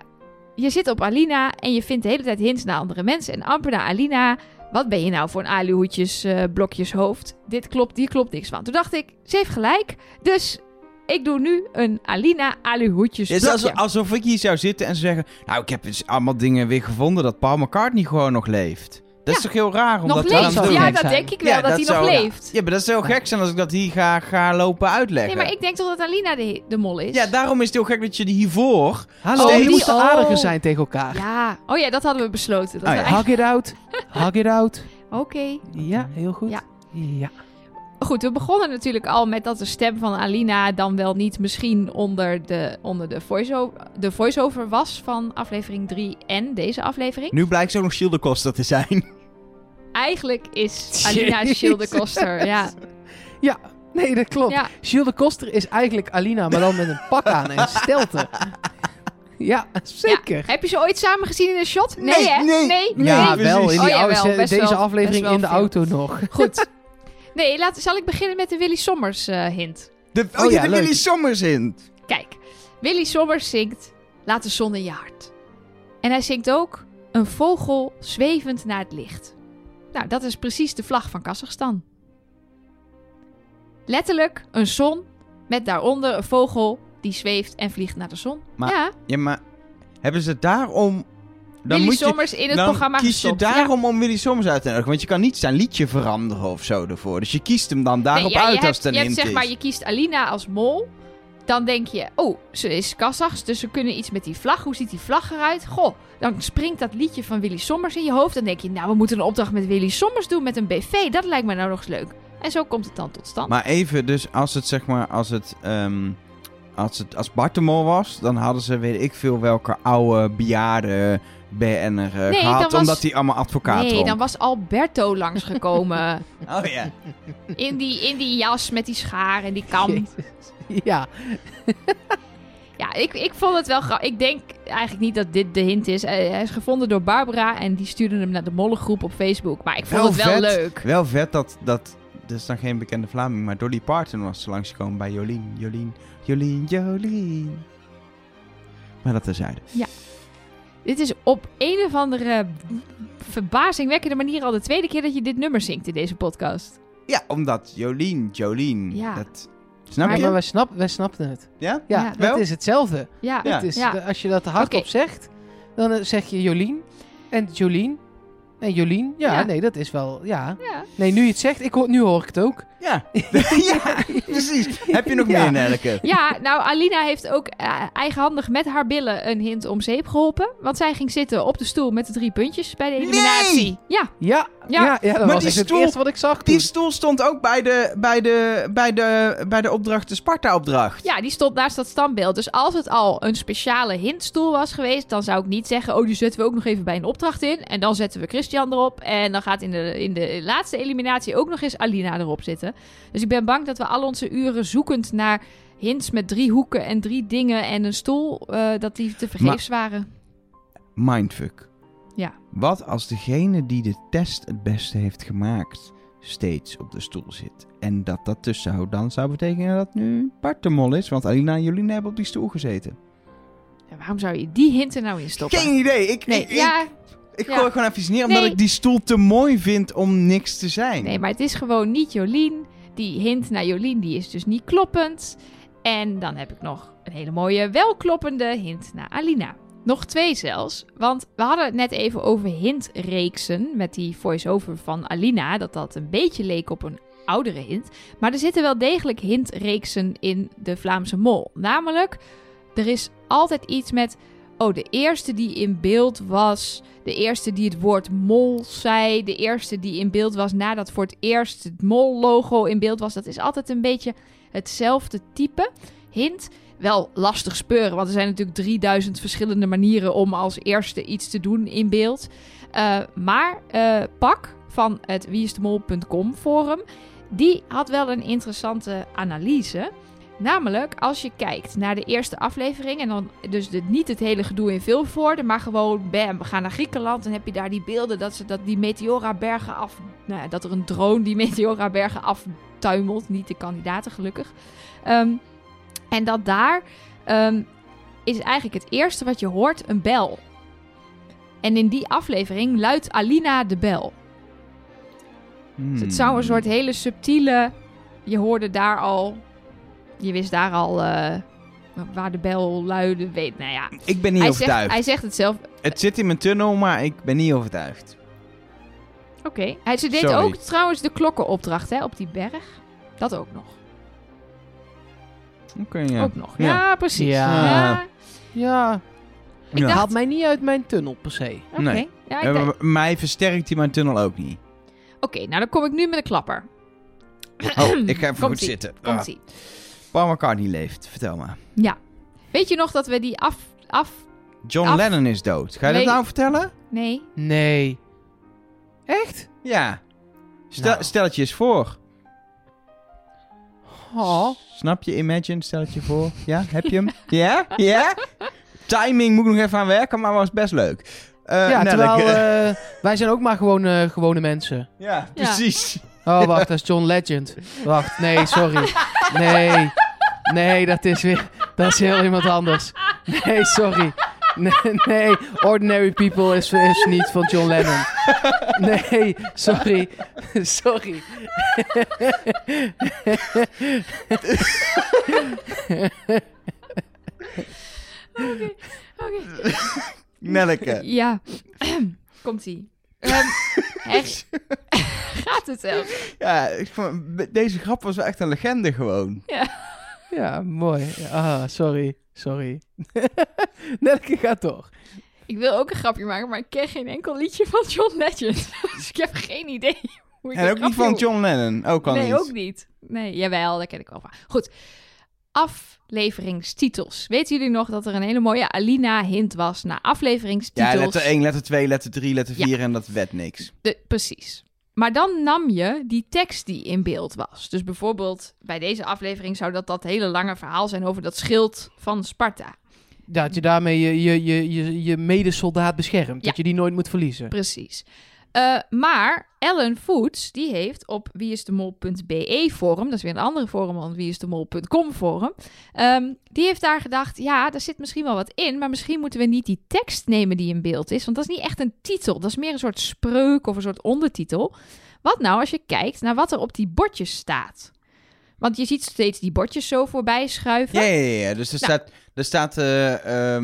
[SPEAKER 3] je zit op Alina en je vindt de hele tijd hints naar andere mensen en amper naar Alina. Wat ben je nou voor een aluhoedjes eh blokjes hoofd? Dit klopt, die klopt niks van. Toen dacht ik, ze heeft gelijk. Dus ik doe nu een Alina aluhoedjes
[SPEAKER 1] Het is alsof, alsof ik hier zou zitten en zeggen... Nou, ik heb dus allemaal dingen weer gevonden dat Paul McCartney gewoon nog leeft. Dat is
[SPEAKER 3] Ja.
[SPEAKER 1] toch heel raar om
[SPEAKER 3] nog
[SPEAKER 1] dat te
[SPEAKER 3] leeft.
[SPEAKER 1] doen?
[SPEAKER 3] Ja, dat
[SPEAKER 2] zijn.
[SPEAKER 3] denk ik wel,
[SPEAKER 1] Ja,
[SPEAKER 3] dat, hij nog leeft.
[SPEAKER 1] Ja, maar dat zou gek zijn als ik dat hier ga, ga lopen uitleggen.
[SPEAKER 3] Nee, maar ik denk toch dat Alina de, de mol is?
[SPEAKER 1] Ja, daarom is het heel gek dat je die hiervoor...
[SPEAKER 2] Hallo,
[SPEAKER 3] Oh, die-
[SPEAKER 2] moesten
[SPEAKER 3] oh.
[SPEAKER 2] aardiger zijn tegen elkaar.
[SPEAKER 3] Ja. Oh ja, dat hadden we besloten. Dat
[SPEAKER 1] Oh ja.
[SPEAKER 3] eigenlijk-
[SPEAKER 2] Hug it out. Hug it out.
[SPEAKER 3] Oké.
[SPEAKER 2] Ja, heel goed.
[SPEAKER 3] Ja.
[SPEAKER 2] ja.
[SPEAKER 3] Goed, we begonnen natuurlijk al met dat de stem van Alina dan wel niet misschien onder de, onder de voice-over de was van aflevering 3 en deze aflevering.
[SPEAKER 1] Nu blijkt ze ook nog Shield Costa te zijn.
[SPEAKER 3] Eigenlijk is Alina. Schilderkoster, ja.
[SPEAKER 2] Ja, nee, dat klopt.
[SPEAKER 3] ja.
[SPEAKER 2] Gilles de Koster is eigenlijk Alina, maar dan met een pak aan en stelte. Ja, zeker.
[SPEAKER 3] Heb je ze ooit samen gezien in een shot? Nee,
[SPEAKER 1] Nee,
[SPEAKER 3] hè?
[SPEAKER 1] nee.
[SPEAKER 3] nee.
[SPEAKER 2] Ja, wel. In die
[SPEAKER 3] Oh,
[SPEAKER 2] oude, deze
[SPEAKER 3] wel-
[SPEAKER 2] aflevering in de
[SPEAKER 3] veel.
[SPEAKER 2] auto nog.
[SPEAKER 3] Goed. Nee, laat, zal ik beginnen met de Willy Sommers eh, hint.
[SPEAKER 1] De, oh,
[SPEAKER 2] Oh
[SPEAKER 1] ja,
[SPEAKER 2] ja,
[SPEAKER 1] de
[SPEAKER 2] leuk.
[SPEAKER 1] Willy Sommers in.
[SPEAKER 3] Kijk, Willy Sommers zingt Laat de zon in je hart. En hij zingt ook Een vogel zwevend naar het licht. Nou, dat is precies de vlag van Kazachstan. Letterlijk een zon met daaronder een vogel die zweeft en vliegt naar de zon.
[SPEAKER 1] Maar
[SPEAKER 3] ja,
[SPEAKER 1] Ja, maar hebben ze daarom... Dan
[SPEAKER 3] Willy Sommers in het
[SPEAKER 1] dan
[SPEAKER 3] programma
[SPEAKER 1] kies je daarom om Willy Sommers uit te nodigen. Want je kan niet zijn liedje veranderen of zo ervoor. Dus je kiest hem dan daarop
[SPEAKER 3] Nee, ja,
[SPEAKER 1] uit als het een
[SPEAKER 3] je hebt, zeg maar, je kiest Alina als mol. Dan denk je, oh, ze is Kazachs, dus ze kunnen iets met die vlag. Hoe ziet die vlag eruit? Goh, dan springt dat liedje van Willy Sommers in je hoofd. Dan denk je, nou, we moeten een opdracht met Willy Sommers doen met een BV. Dat lijkt me nou nog eens leuk. En zo komt het dan tot stand.
[SPEAKER 1] Maar even, dus als het zeg maar, als het, ehm, als het als Bart de Mol was, dan hadden ze weet ik veel welke oude bejaarde BN'er eh,
[SPEAKER 3] Nee,
[SPEAKER 1] gehad,
[SPEAKER 3] dan was-
[SPEAKER 1] omdat hij allemaal advocaat
[SPEAKER 3] nee,
[SPEAKER 1] dronk.
[SPEAKER 3] dan was Alberto langsgekomen.
[SPEAKER 1] Oh ja.
[SPEAKER 3] in, die, in die jas met die schaar en die kam.
[SPEAKER 2] Jezus. Ja,
[SPEAKER 3] Ja, ik, ik vond het wel grappig. Ik denk eigenlijk niet dat dit de hint is. Hij is gevonden door Barbara en die stuurde hem naar de mollengroep op Facebook. Maar ik vond
[SPEAKER 1] Wel
[SPEAKER 3] het wel
[SPEAKER 1] vet.
[SPEAKER 3] leuk.
[SPEAKER 1] Wel vet dat, dat, is dan geen bekende Vlaming, maar Dolly Parton was langsgekomen bij Jolien, Jolien, Jolien, Jolien. Maar dat terzijde.
[SPEAKER 3] Dit is op een of andere verbazingwekkende manier al de tweede keer dat je dit nummer zingt in deze podcast.
[SPEAKER 1] Ja, omdat Jolien, Jolien,
[SPEAKER 3] Ja.
[SPEAKER 1] dat... Snap
[SPEAKER 3] Maar
[SPEAKER 1] je?
[SPEAKER 2] maar wij, snap, wij snapten het.
[SPEAKER 1] Ja?
[SPEAKER 2] Ja,
[SPEAKER 1] Wel?
[SPEAKER 2] is hetzelfde.
[SPEAKER 3] Ja,
[SPEAKER 1] Ja.
[SPEAKER 2] Het is,
[SPEAKER 3] Ja.
[SPEAKER 2] als je dat hardop zegt, dan eh, zeg je Jolien en Jolien en Jolien. Ja,
[SPEAKER 3] Ja.
[SPEAKER 2] nee, dat is wel, ja.
[SPEAKER 3] ja.
[SPEAKER 2] Nee, nu je het zegt, ik hoor, nu hoor ik het ook.
[SPEAKER 1] Ja. ja, precies. Heb je nog
[SPEAKER 2] Ja.
[SPEAKER 1] meer, Nelke?
[SPEAKER 3] Ja, nou, Alina heeft ook eh, eigenhandig met haar billen een hint om zeep geholpen. Want zij ging zitten op de stoel met de drie puntjes bij de eliminatie.
[SPEAKER 1] Nee!
[SPEAKER 3] Ja,
[SPEAKER 2] Ja,
[SPEAKER 3] Ja.
[SPEAKER 2] ja, ja, dat
[SPEAKER 1] Maar
[SPEAKER 2] was
[SPEAKER 1] die
[SPEAKER 2] echt het
[SPEAKER 1] stoel-
[SPEAKER 2] eerste wat ik zag
[SPEAKER 1] Die stoel stond ook bij de, bij de, bij de, bij de opdracht, de Sparta-opdracht.
[SPEAKER 3] ja, die stond naast dat standbeeld. Dus als het al een speciale hintstoel was geweest, dan zou ik niet zeggen: Oh, die zetten we ook nog even bij een opdracht in. En dan zetten we Christian erop. En dan gaat in de, in de laatste eliminatie ook nog eens Alina erop zitten. Dus ik ben bang dat we al onze uren zoekend naar hints met drie hoeken en drie dingen en een stoel, eh, dat die te vergeefs waren.
[SPEAKER 1] Mindfuck.
[SPEAKER 3] Ja.
[SPEAKER 1] Wat als degene die de test het beste heeft gemaakt steeds op de stoel zit? En dat dat zou, dan zou betekenen dat nu Bart de mol is. Want Alina en Jolien hebben op die stoel gezeten.
[SPEAKER 3] En waarom zou je die hint er nou in stoppen?
[SPEAKER 1] Geen idee. Ik,
[SPEAKER 3] Nee,
[SPEAKER 1] ik,
[SPEAKER 3] ja,
[SPEAKER 1] ik, ik gooi gewoon even neer omdat
[SPEAKER 3] Nee.
[SPEAKER 1] ik die stoel te mooi vind om niks te zijn.
[SPEAKER 3] nee, maar het is gewoon niet Jolien. Die hint naar Jolien, die is dus niet kloppend. En dan heb ik nog een hele mooie welkloppende hint naar Alina. Nog twee zelfs, want we hadden het net even over hintreeksen met die voice-over van Alina, dat dat een beetje leek op een oudere hint. Maar er zitten wel degelijk hintreeksen in de Vlaamse mol. Namelijk, er is altijd iets met, oh, de eerste die in beeld was, de eerste die het woord mol zei, de eerste die in beeld was nadat voor het eerst het mol-logo in beeld was. Dat is altijd een beetje hetzelfde type hint. Wel lastig speuren, want er zijn natuurlijk 3000 verschillende manieren om als eerste iets te doen in beeld. Eh, maar eh, Pak van het wieisdemol.com forum, die had wel een interessante analyse. Namelijk, als je kijkt naar de eerste aflevering, en dan dus de, niet het hele gedoe in Vilvoorde, maar gewoon, bam, we gaan naar Griekenland, en heb je daar die beelden dat, ze, dat die Meteora-bergen af, nou ja, dat er een drone die Meteora-bergen aftuimelt, niet de kandidaten gelukkig. Ehm, en dat daar ehm, is eigenlijk het eerste wat je hoort een bel. En in die aflevering luidt Alina de bel. Dus het zou een soort hele subtiele. Je hoorde daar al. Je wist daar al. eh, waar de bel luidde. Weet, nou ja.
[SPEAKER 1] Ik ben niet
[SPEAKER 3] Hij zegt,
[SPEAKER 1] overtuigd.
[SPEAKER 3] hij zegt het zelf.
[SPEAKER 1] Het zit in mijn tunnel, maar ik ben niet overtuigd.
[SPEAKER 3] Oké. Hij Ze deed
[SPEAKER 1] Sorry.
[SPEAKER 3] ook trouwens de klokkenopdracht hè, op die berg. Dat ook nog.
[SPEAKER 1] Oké, ja.
[SPEAKER 3] Ook nog.
[SPEAKER 1] Ja.
[SPEAKER 3] Ja, precies.
[SPEAKER 2] Ja.
[SPEAKER 3] Ja.
[SPEAKER 2] Ja,
[SPEAKER 3] Ik
[SPEAKER 1] Ja.
[SPEAKER 3] dacht-
[SPEAKER 2] haalt mij niet uit mijn tunnel per se.
[SPEAKER 3] Oké.
[SPEAKER 1] Nee.
[SPEAKER 3] Ja, ik dacht-
[SPEAKER 1] mij versterkt hij mijn tunnel ook niet.
[SPEAKER 3] Oké, nou dan kom ik nu met een klapper.
[SPEAKER 1] Oh, ik ga even goed zitten. Ah,
[SPEAKER 3] Komt-ie.
[SPEAKER 1] Paul McCartney leeft. Vertel maar.
[SPEAKER 3] Ja. Weet je nog dat we die af... af
[SPEAKER 1] John
[SPEAKER 3] Af-
[SPEAKER 1] Lennon is dood. Ga je
[SPEAKER 3] Nee.
[SPEAKER 1] dat nou vertellen?
[SPEAKER 3] nee.
[SPEAKER 2] Nee. Echt?
[SPEAKER 1] Ja. Stel,
[SPEAKER 2] Nou.
[SPEAKER 1] stel het je eens voor.
[SPEAKER 2] Oh.
[SPEAKER 1] Snap je Imagine? Stel het je voor. Ja, heb je hem? Ja? Ja? Timing moet ik nog even aan werken, maar was best leuk. Eh,
[SPEAKER 2] ja,
[SPEAKER 1] Nelleke.
[SPEAKER 2] terwijl eh, wij zijn ook maar gewoon eh, gewone mensen.
[SPEAKER 1] Ja, precies.
[SPEAKER 2] Oh, wacht, dat is John Legend. Wacht, nee, sorry. Nee, nee, dat is weer, dat is heel iemand anders. Nee, sorry. Nee, nee, Ordinary People is, is niet van John Lennon. Nee, sorry. Sorry.
[SPEAKER 3] Oké.
[SPEAKER 1] Nelleke.
[SPEAKER 3] Ja. Komt-ie. Ehm, echt? Gaat het zelfs?
[SPEAKER 1] Ja, ik vond- deze grap was wel echt een legende gewoon.
[SPEAKER 2] Ja, mooi. Ah, sorry. Sorry. Nelke gaat door.
[SPEAKER 3] Ik wil ook een grapje maken, maar ik ken geen enkel liedje van John Legend. dus ik heb geen idee hoe ik
[SPEAKER 1] En ook niet van John Lennon. Ook al
[SPEAKER 3] nee,
[SPEAKER 1] niet.
[SPEAKER 3] ook niet. Nee, jawel, daar ken ik wel van. Goed. Afleveringstitels. Weten jullie nog dat er een hele mooie Alina-hint was naar afleveringstitels?
[SPEAKER 1] Ja, letter 1, letter 2, letter 3, letter
[SPEAKER 3] Ja.
[SPEAKER 1] 4 en dat werd niks.
[SPEAKER 3] De, precies. Maar dan nam je die tekst die in beeld was. Dus bijvoorbeeld bij deze aflevering zou dat dat hele lange verhaal zijn over dat schild van Sparta.
[SPEAKER 2] Dat je daarmee je, je, je, je, je medesoldaat beschermt.
[SPEAKER 3] Ja.
[SPEAKER 2] Dat je die nooit moet verliezen.
[SPEAKER 3] Precies. Eh, maar Ellen Foods, die heeft op wieisdemol.be forum, dat is weer een andere forum dan wieisdemol.com forum, ehm, die heeft daar gedacht, ja, daar zit misschien wel wat in, maar misschien moeten we niet die tekst nemen die in beeld is, want dat is niet echt een titel, dat is meer een soort spreuk of een soort ondertitel. Wat nou als je kijkt naar wat er op die bordjes staat? Want je ziet steeds die bordjes zo voorbij schuiven.
[SPEAKER 1] Ja, ja, ja. Dus er
[SPEAKER 3] Ja.
[SPEAKER 1] staat, er staat eh,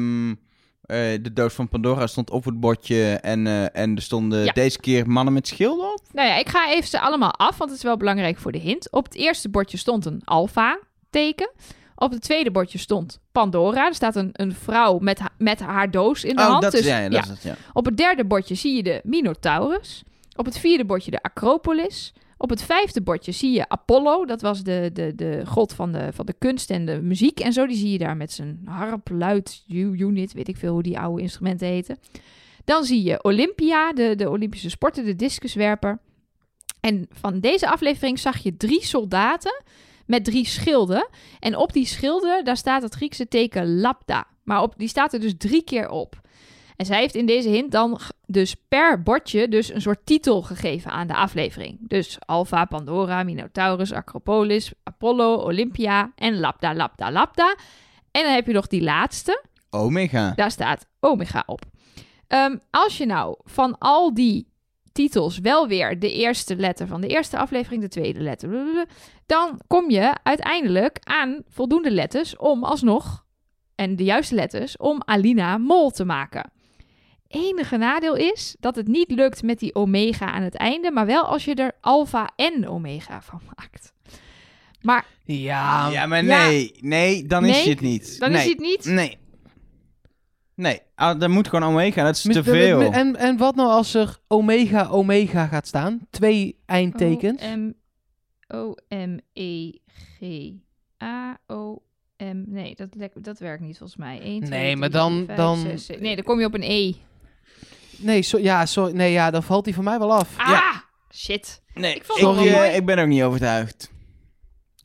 [SPEAKER 1] de dood van Pandora stond op het bordje en, eh, en er stonden
[SPEAKER 3] Ja.
[SPEAKER 1] deze keer mannen met schilden op.
[SPEAKER 3] Nou ja, ik ga even ze allemaal af, want het is wel belangrijk voor de hint. Op het eerste bordje stond een alfa-teken. Op het tweede bordje stond Pandora. Er staat een, een vrouw met, ha- met haar doos in de
[SPEAKER 1] oh,
[SPEAKER 3] hand.
[SPEAKER 1] dat,
[SPEAKER 3] dus,
[SPEAKER 1] is, ja, ja, dat
[SPEAKER 3] ja.
[SPEAKER 1] is het, ja.
[SPEAKER 3] Op het derde bordje zie je de Minotaurus. Op het vierde bordje de Acropolis. Op het vijfde bordje zie je Apollo. Dat was de, de, de god van de, van de kunst en de muziek. En zo, die zie je daar met zijn harp, luid, unit. Weet ik veel hoe die oude instrumenten heten. Dan zie je Olympia, de, de Olympische sporten, de discuswerper. En van deze aflevering zag je drie soldaten met drie schilden. En op die schilden, daar staat het Griekse teken lambda. Maar op, die staat er dus drie keer op. En zij heeft in deze hint dan dus per bordje dus een soort titel gegeven aan de aflevering. Dus Alpha, Pandora, Minotaurus, Acropolis, Apollo, Olympia en Lambda, Lambda, Lambda. En dan heb je nog die laatste.
[SPEAKER 1] Omega.
[SPEAKER 3] Daar staat Omega op. Ehm, als je nou van al die titels wel weer de eerste letter van de eerste aflevering, de tweede letter, blablabla, dan kom je uiteindelijk aan voldoende letters om alsnog, en de juiste letters, om Alina Mol te maken. Enige nadeel is dat het niet lukt met die omega aan het einde, maar wel als je er alfa en omega van maakt. Maar
[SPEAKER 2] Ja,
[SPEAKER 1] ja, maar
[SPEAKER 3] ja.
[SPEAKER 1] nee, nee, dan is
[SPEAKER 3] Nee,
[SPEAKER 1] het niet.
[SPEAKER 3] dan
[SPEAKER 1] nee.
[SPEAKER 3] is het niet.
[SPEAKER 1] Nee. Nee, ah, dan moet gewoon Omega, dat is te veel.
[SPEAKER 2] En, en wat nou als er omega omega gaat staan? Twee eindtekens.
[SPEAKER 3] O-M- O-M-E-G-A-O-M. Nee, dat, lek- dat werkt niet volgens mij. 1, 2,
[SPEAKER 2] Nee, maar
[SPEAKER 3] 3,
[SPEAKER 2] dan-
[SPEAKER 3] 4, 5,
[SPEAKER 2] dan-
[SPEAKER 3] 6, 7. Nee, dan kom je op een E.
[SPEAKER 2] Nee, so, ja, sorry, nee, ja, dan valt die voor mij wel af.
[SPEAKER 3] Ah! Shit.
[SPEAKER 1] nee,
[SPEAKER 3] ik vond
[SPEAKER 1] ik,
[SPEAKER 3] wel mooi.
[SPEAKER 1] ik ben ook niet overtuigd.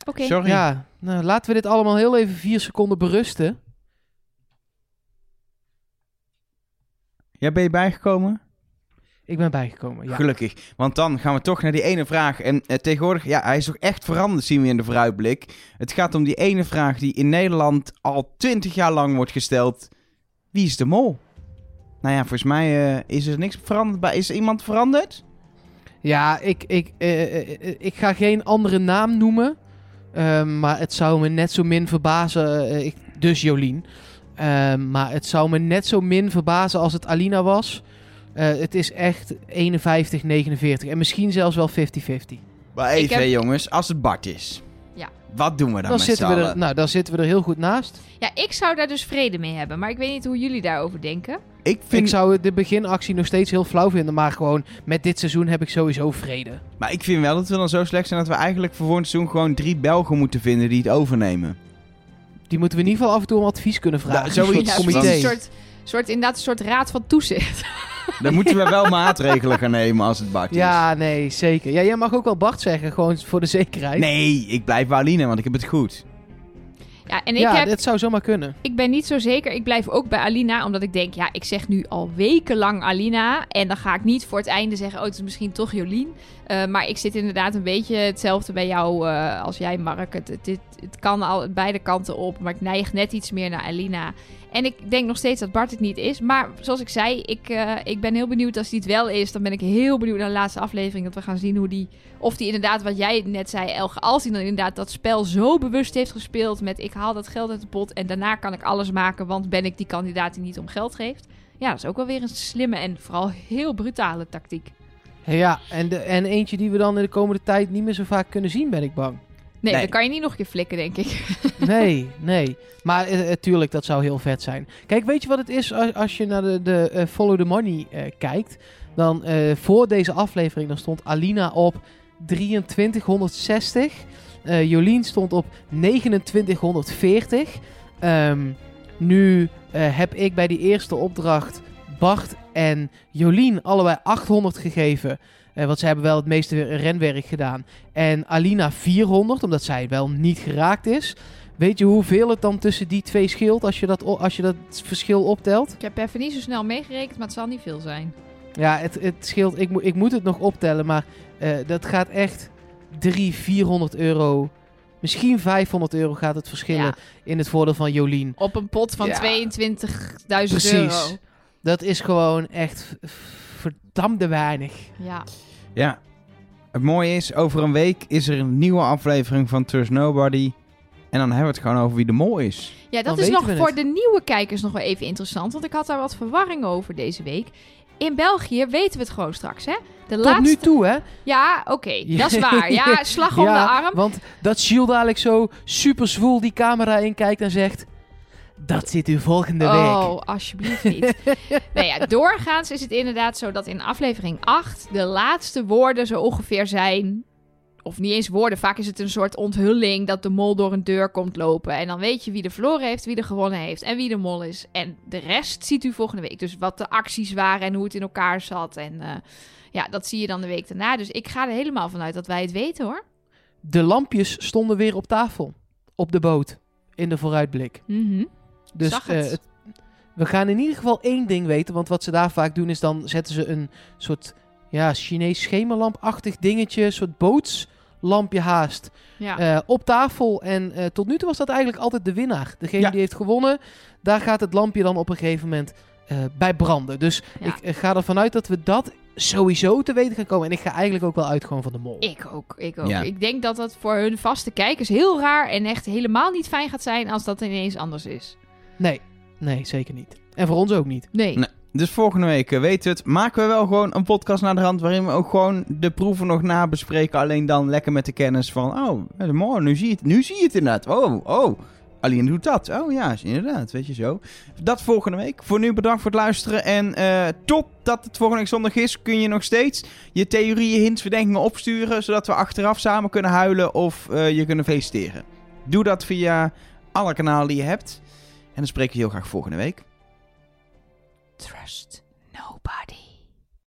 [SPEAKER 3] Oké.
[SPEAKER 1] Sorry.
[SPEAKER 2] Ja, nou, laten we dit allemaal heel even vier seconden berusten.
[SPEAKER 1] Ja, ben je bijgekomen?
[SPEAKER 2] Ik ben bijgekomen, ja.
[SPEAKER 1] Gelukkig. Want dan gaan we toch naar die ene vraag. En eh, tegenwoordig, ja, hij is toch echt veranderd, zien we in de vooruitblik. Het gaat om die ene vraag die in Nederland al twintig jaar lang wordt gesteld. Wie is de mol? Nou ja, volgens mij eh, is er niks veranderd. bij- Is er iemand veranderd?
[SPEAKER 2] Ja, ik, ik, eh, eh, ik ga geen andere naam noemen. Ehm, maar het zou me net zo min verbazen. ik, dus Jolien. Ehm, maar het zou me net zo min verbazen als het Alina was. Eh, het is echt 51, 49. En misschien zelfs wel 50-50.
[SPEAKER 1] Maar even,
[SPEAKER 3] heb-
[SPEAKER 1] jongens, als het Bart is. Wat doen we dan,
[SPEAKER 2] Dan
[SPEAKER 1] met
[SPEAKER 2] zitten, we er, nou, dan zitten we er heel goed naast.
[SPEAKER 3] Ja, ik zou daar dus vrede mee hebben. Maar ik weet niet hoe jullie daarover denken.
[SPEAKER 1] Ik vind,
[SPEAKER 2] Ik zou de beginactie nog steeds heel flauw vinden. Maar gewoon met dit seizoen heb ik sowieso vrede.
[SPEAKER 1] Maar ik vind wel dat we dan zo slecht zijn dat we eigenlijk voor volgend seizoen gewoon drie Belgen moeten vinden die het overnemen.
[SPEAKER 2] Die moeten we in ieder geval af en toe om advies kunnen vragen.
[SPEAKER 1] Nou,
[SPEAKER 2] Een soort
[SPEAKER 1] zoiets.
[SPEAKER 3] Ja,
[SPEAKER 2] comité.
[SPEAKER 3] precies. Een soort, soort, inderdaad een soort raad van toezicht.
[SPEAKER 1] Dan moeten we wel maatregelen gaan nemen als het Bart is.
[SPEAKER 2] Ja, nee, zeker. Ja, jij mag ook wel Bart zeggen, gewoon voor de zekerheid.
[SPEAKER 1] Nee, ik blijf bij Aline, want ik heb het goed.
[SPEAKER 3] Ja, en ik,
[SPEAKER 2] ja,
[SPEAKER 3] heb,
[SPEAKER 2] dat zou zomaar kunnen.
[SPEAKER 3] ik ben niet zo zeker. Ik blijf ook bij Alina, omdat ik denk, ja, ik zeg nu al wekenlang Alina. En dan ga ik niet voor het einde zeggen, oh, het is misschien toch Jolien. Eh, maar ik zit inderdaad een beetje hetzelfde bij jou eh, als jij, Mark. Het, het, het, het kan al beide kanten op, maar ik neig net iets meer naar Alina. En ik denk nog steeds dat Bart het niet is. Maar zoals ik zei, ik, eh, ik ben heel benieuwd als hij het wel is. Dan ben ik heel benieuwd naar de laatste aflevering. Dat we gaan zien hoe die. Of die inderdaad, wat jij net zei, Elge. Als hij dan inderdaad dat spel zo bewust heeft gespeeld. Met ik haal dat geld uit de pot. En daarna kan ik alles maken. Want ben ik die kandidaat die niet om geld geeft. Ja, dat is ook wel weer een slimme en vooral heel brutale tactiek.
[SPEAKER 2] Ja, en, de, en eentje die we dan in de komende tijd niet meer zo vaak kunnen zien, ben ik bang.
[SPEAKER 3] Nee,
[SPEAKER 1] Nee.
[SPEAKER 3] dan kan je niet nog een keer flikken, denk ik.
[SPEAKER 2] Nee, nee. Maar eh, eh, tuurlijk, dat zou heel vet zijn. Kijk, weet je wat het is als, als je naar de, de eh, Follow the Money eh, kijkt? Dan eh, voor deze aflevering, dan stond Alina op 2360. Eh, Jolien stond op 2940. Ehm, nu eh, heb ik bij die eerste opdracht Bart en Jolien allebei 800 gegeven. Eh, want zij hebben wel het meeste renwerk gedaan. En Alina 400, omdat zij wel niet geraakt is. Weet je hoeveel het dan tussen die twee scheelt als je dat, als je dat verschil optelt?
[SPEAKER 3] Ik heb even niet zo snel meegerekend, maar het zal niet veel zijn.
[SPEAKER 2] Ja, het, het scheelt. Ik, moet ik moet het nog optellen, maar eh, dat gaat echt 300, 400 euro. Misschien 500 euro gaat het verschillen
[SPEAKER 3] Ja.
[SPEAKER 2] in het voordeel van Jolien.
[SPEAKER 3] Op een pot van
[SPEAKER 2] Ja.
[SPEAKER 3] 22.000
[SPEAKER 2] Precies.
[SPEAKER 3] euro.
[SPEAKER 2] Dat is gewoon echt verdamde weinig.
[SPEAKER 3] Ja.
[SPEAKER 1] Ja. Het mooie is, over een week is er een nieuwe aflevering van Trust Nobody. En dan hebben we het gewoon over wie de mol is.
[SPEAKER 3] Ja,
[SPEAKER 2] Dan
[SPEAKER 3] dat is nog voor
[SPEAKER 2] het.
[SPEAKER 3] de nieuwe kijkers nog wel even interessant. Want ik had daar wat verwarring over deze week. In België weten we het gewoon straks, hè? De
[SPEAKER 2] Tot
[SPEAKER 3] laatste...
[SPEAKER 2] nu toe, hè?
[SPEAKER 3] Ja, oké.
[SPEAKER 2] Ja.
[SPEAKER 3] Dat is waar. Ja, slag om de arm.
[SPEAKER 2] Want dat Gilles dadelijk zo super zwoel die camera inkijkt en zegt... Dat zit u volgende week.
[SPEAKER 3] Oh, alsjeblieft niet. nou ja, doorgaans is het inderdaad zo dat in aflevering 8 de laatste woorden zo ongeveer zijn. Of niet eens woorden, vaak is het een soort onthulling dat de mol door een deur komt lopen. En dan weet je wie er verloren heeft, wie er gewonnen heeft en wie de mol is. En de rest ziet u volgende week. Dus wat de acties waren en hoe het in elkaar zat. En eh, ja, dat zie je dan de week daarna. Dus ik ga er helemaal vanuit dat wij het weten hoor.
[SPEAKER 2] De lampjes stonden weer op tafel. Op de boot. In de vooruitblik.
[SPEAKER 3] Mhm.
[SPEAKER 2] Dus
[SPEAKER 3] Zag het.
[SPEAKER 2] eh, het- we gaan in ieder geval één ding weten. Want wat ze daar vaak doen is dan zetten ze een soort ja, Chinees schemerlampachtig dingetje. Een soort bootslampje haast.
[SPEAKER 3] Ja.
[SPEAKER 2] eh, op tafel. En eh, tot nu toe was dat eigenlijk altijd de winnaar. Degene
[SPEAKER 1] Ja.
[SPEAKER 2] die heeft gewonnen, daar gaat het lampje dan op een gegeven moment eh, bij branden. Dus
[SPEAKER 3] Ja.
[SPEAKER 2] ik ga ervan uit dat we dat sowieso te weten gaan komen. En ik ga eigenlijk ook wel uit gewoon van de mol.
[SPEAKER 3] Ik ook, ik ook.
[SPEAKER 1] Ja.
[SPEAKER 3] Ik denk dat dat voor hun vaste kijkers heel raar en echt helemaal niet fijn gaat zijn als dat ineens anders is.
[SPEAKER 2] Nee, nee, zeker niet. En voor ons ook niet.
[SPEAKER 3] Nee.
[SPEAKER 1] Nee. Dus volgende week eh, weten we het. Maken we wel gewoon een podcast naar de hand. Waarin we ook gewoon de proeven nog nabespreken. Alleen dan lekker met de kennis van. Oh, dat is mooi. Nu zie je het, nu zie je het inderdaad. Oh, oh. Aline doet dat. Oh ja, inderdaad. Weet je zo. Dat volgende week. Voor nu bedankt voor het luisteren. En eh top dat het volgende week zondag is. Kun je nog steeds je theorieën, hints, verdenkingen opsturen. Zodat we achteraf samen kunnen huilen of eh, je kunnen feliciteren. Doe dat via alle kanalen die je hebt. En dan spreken je heel graag volgende week.
[SPEAKER 3] Trust nobody.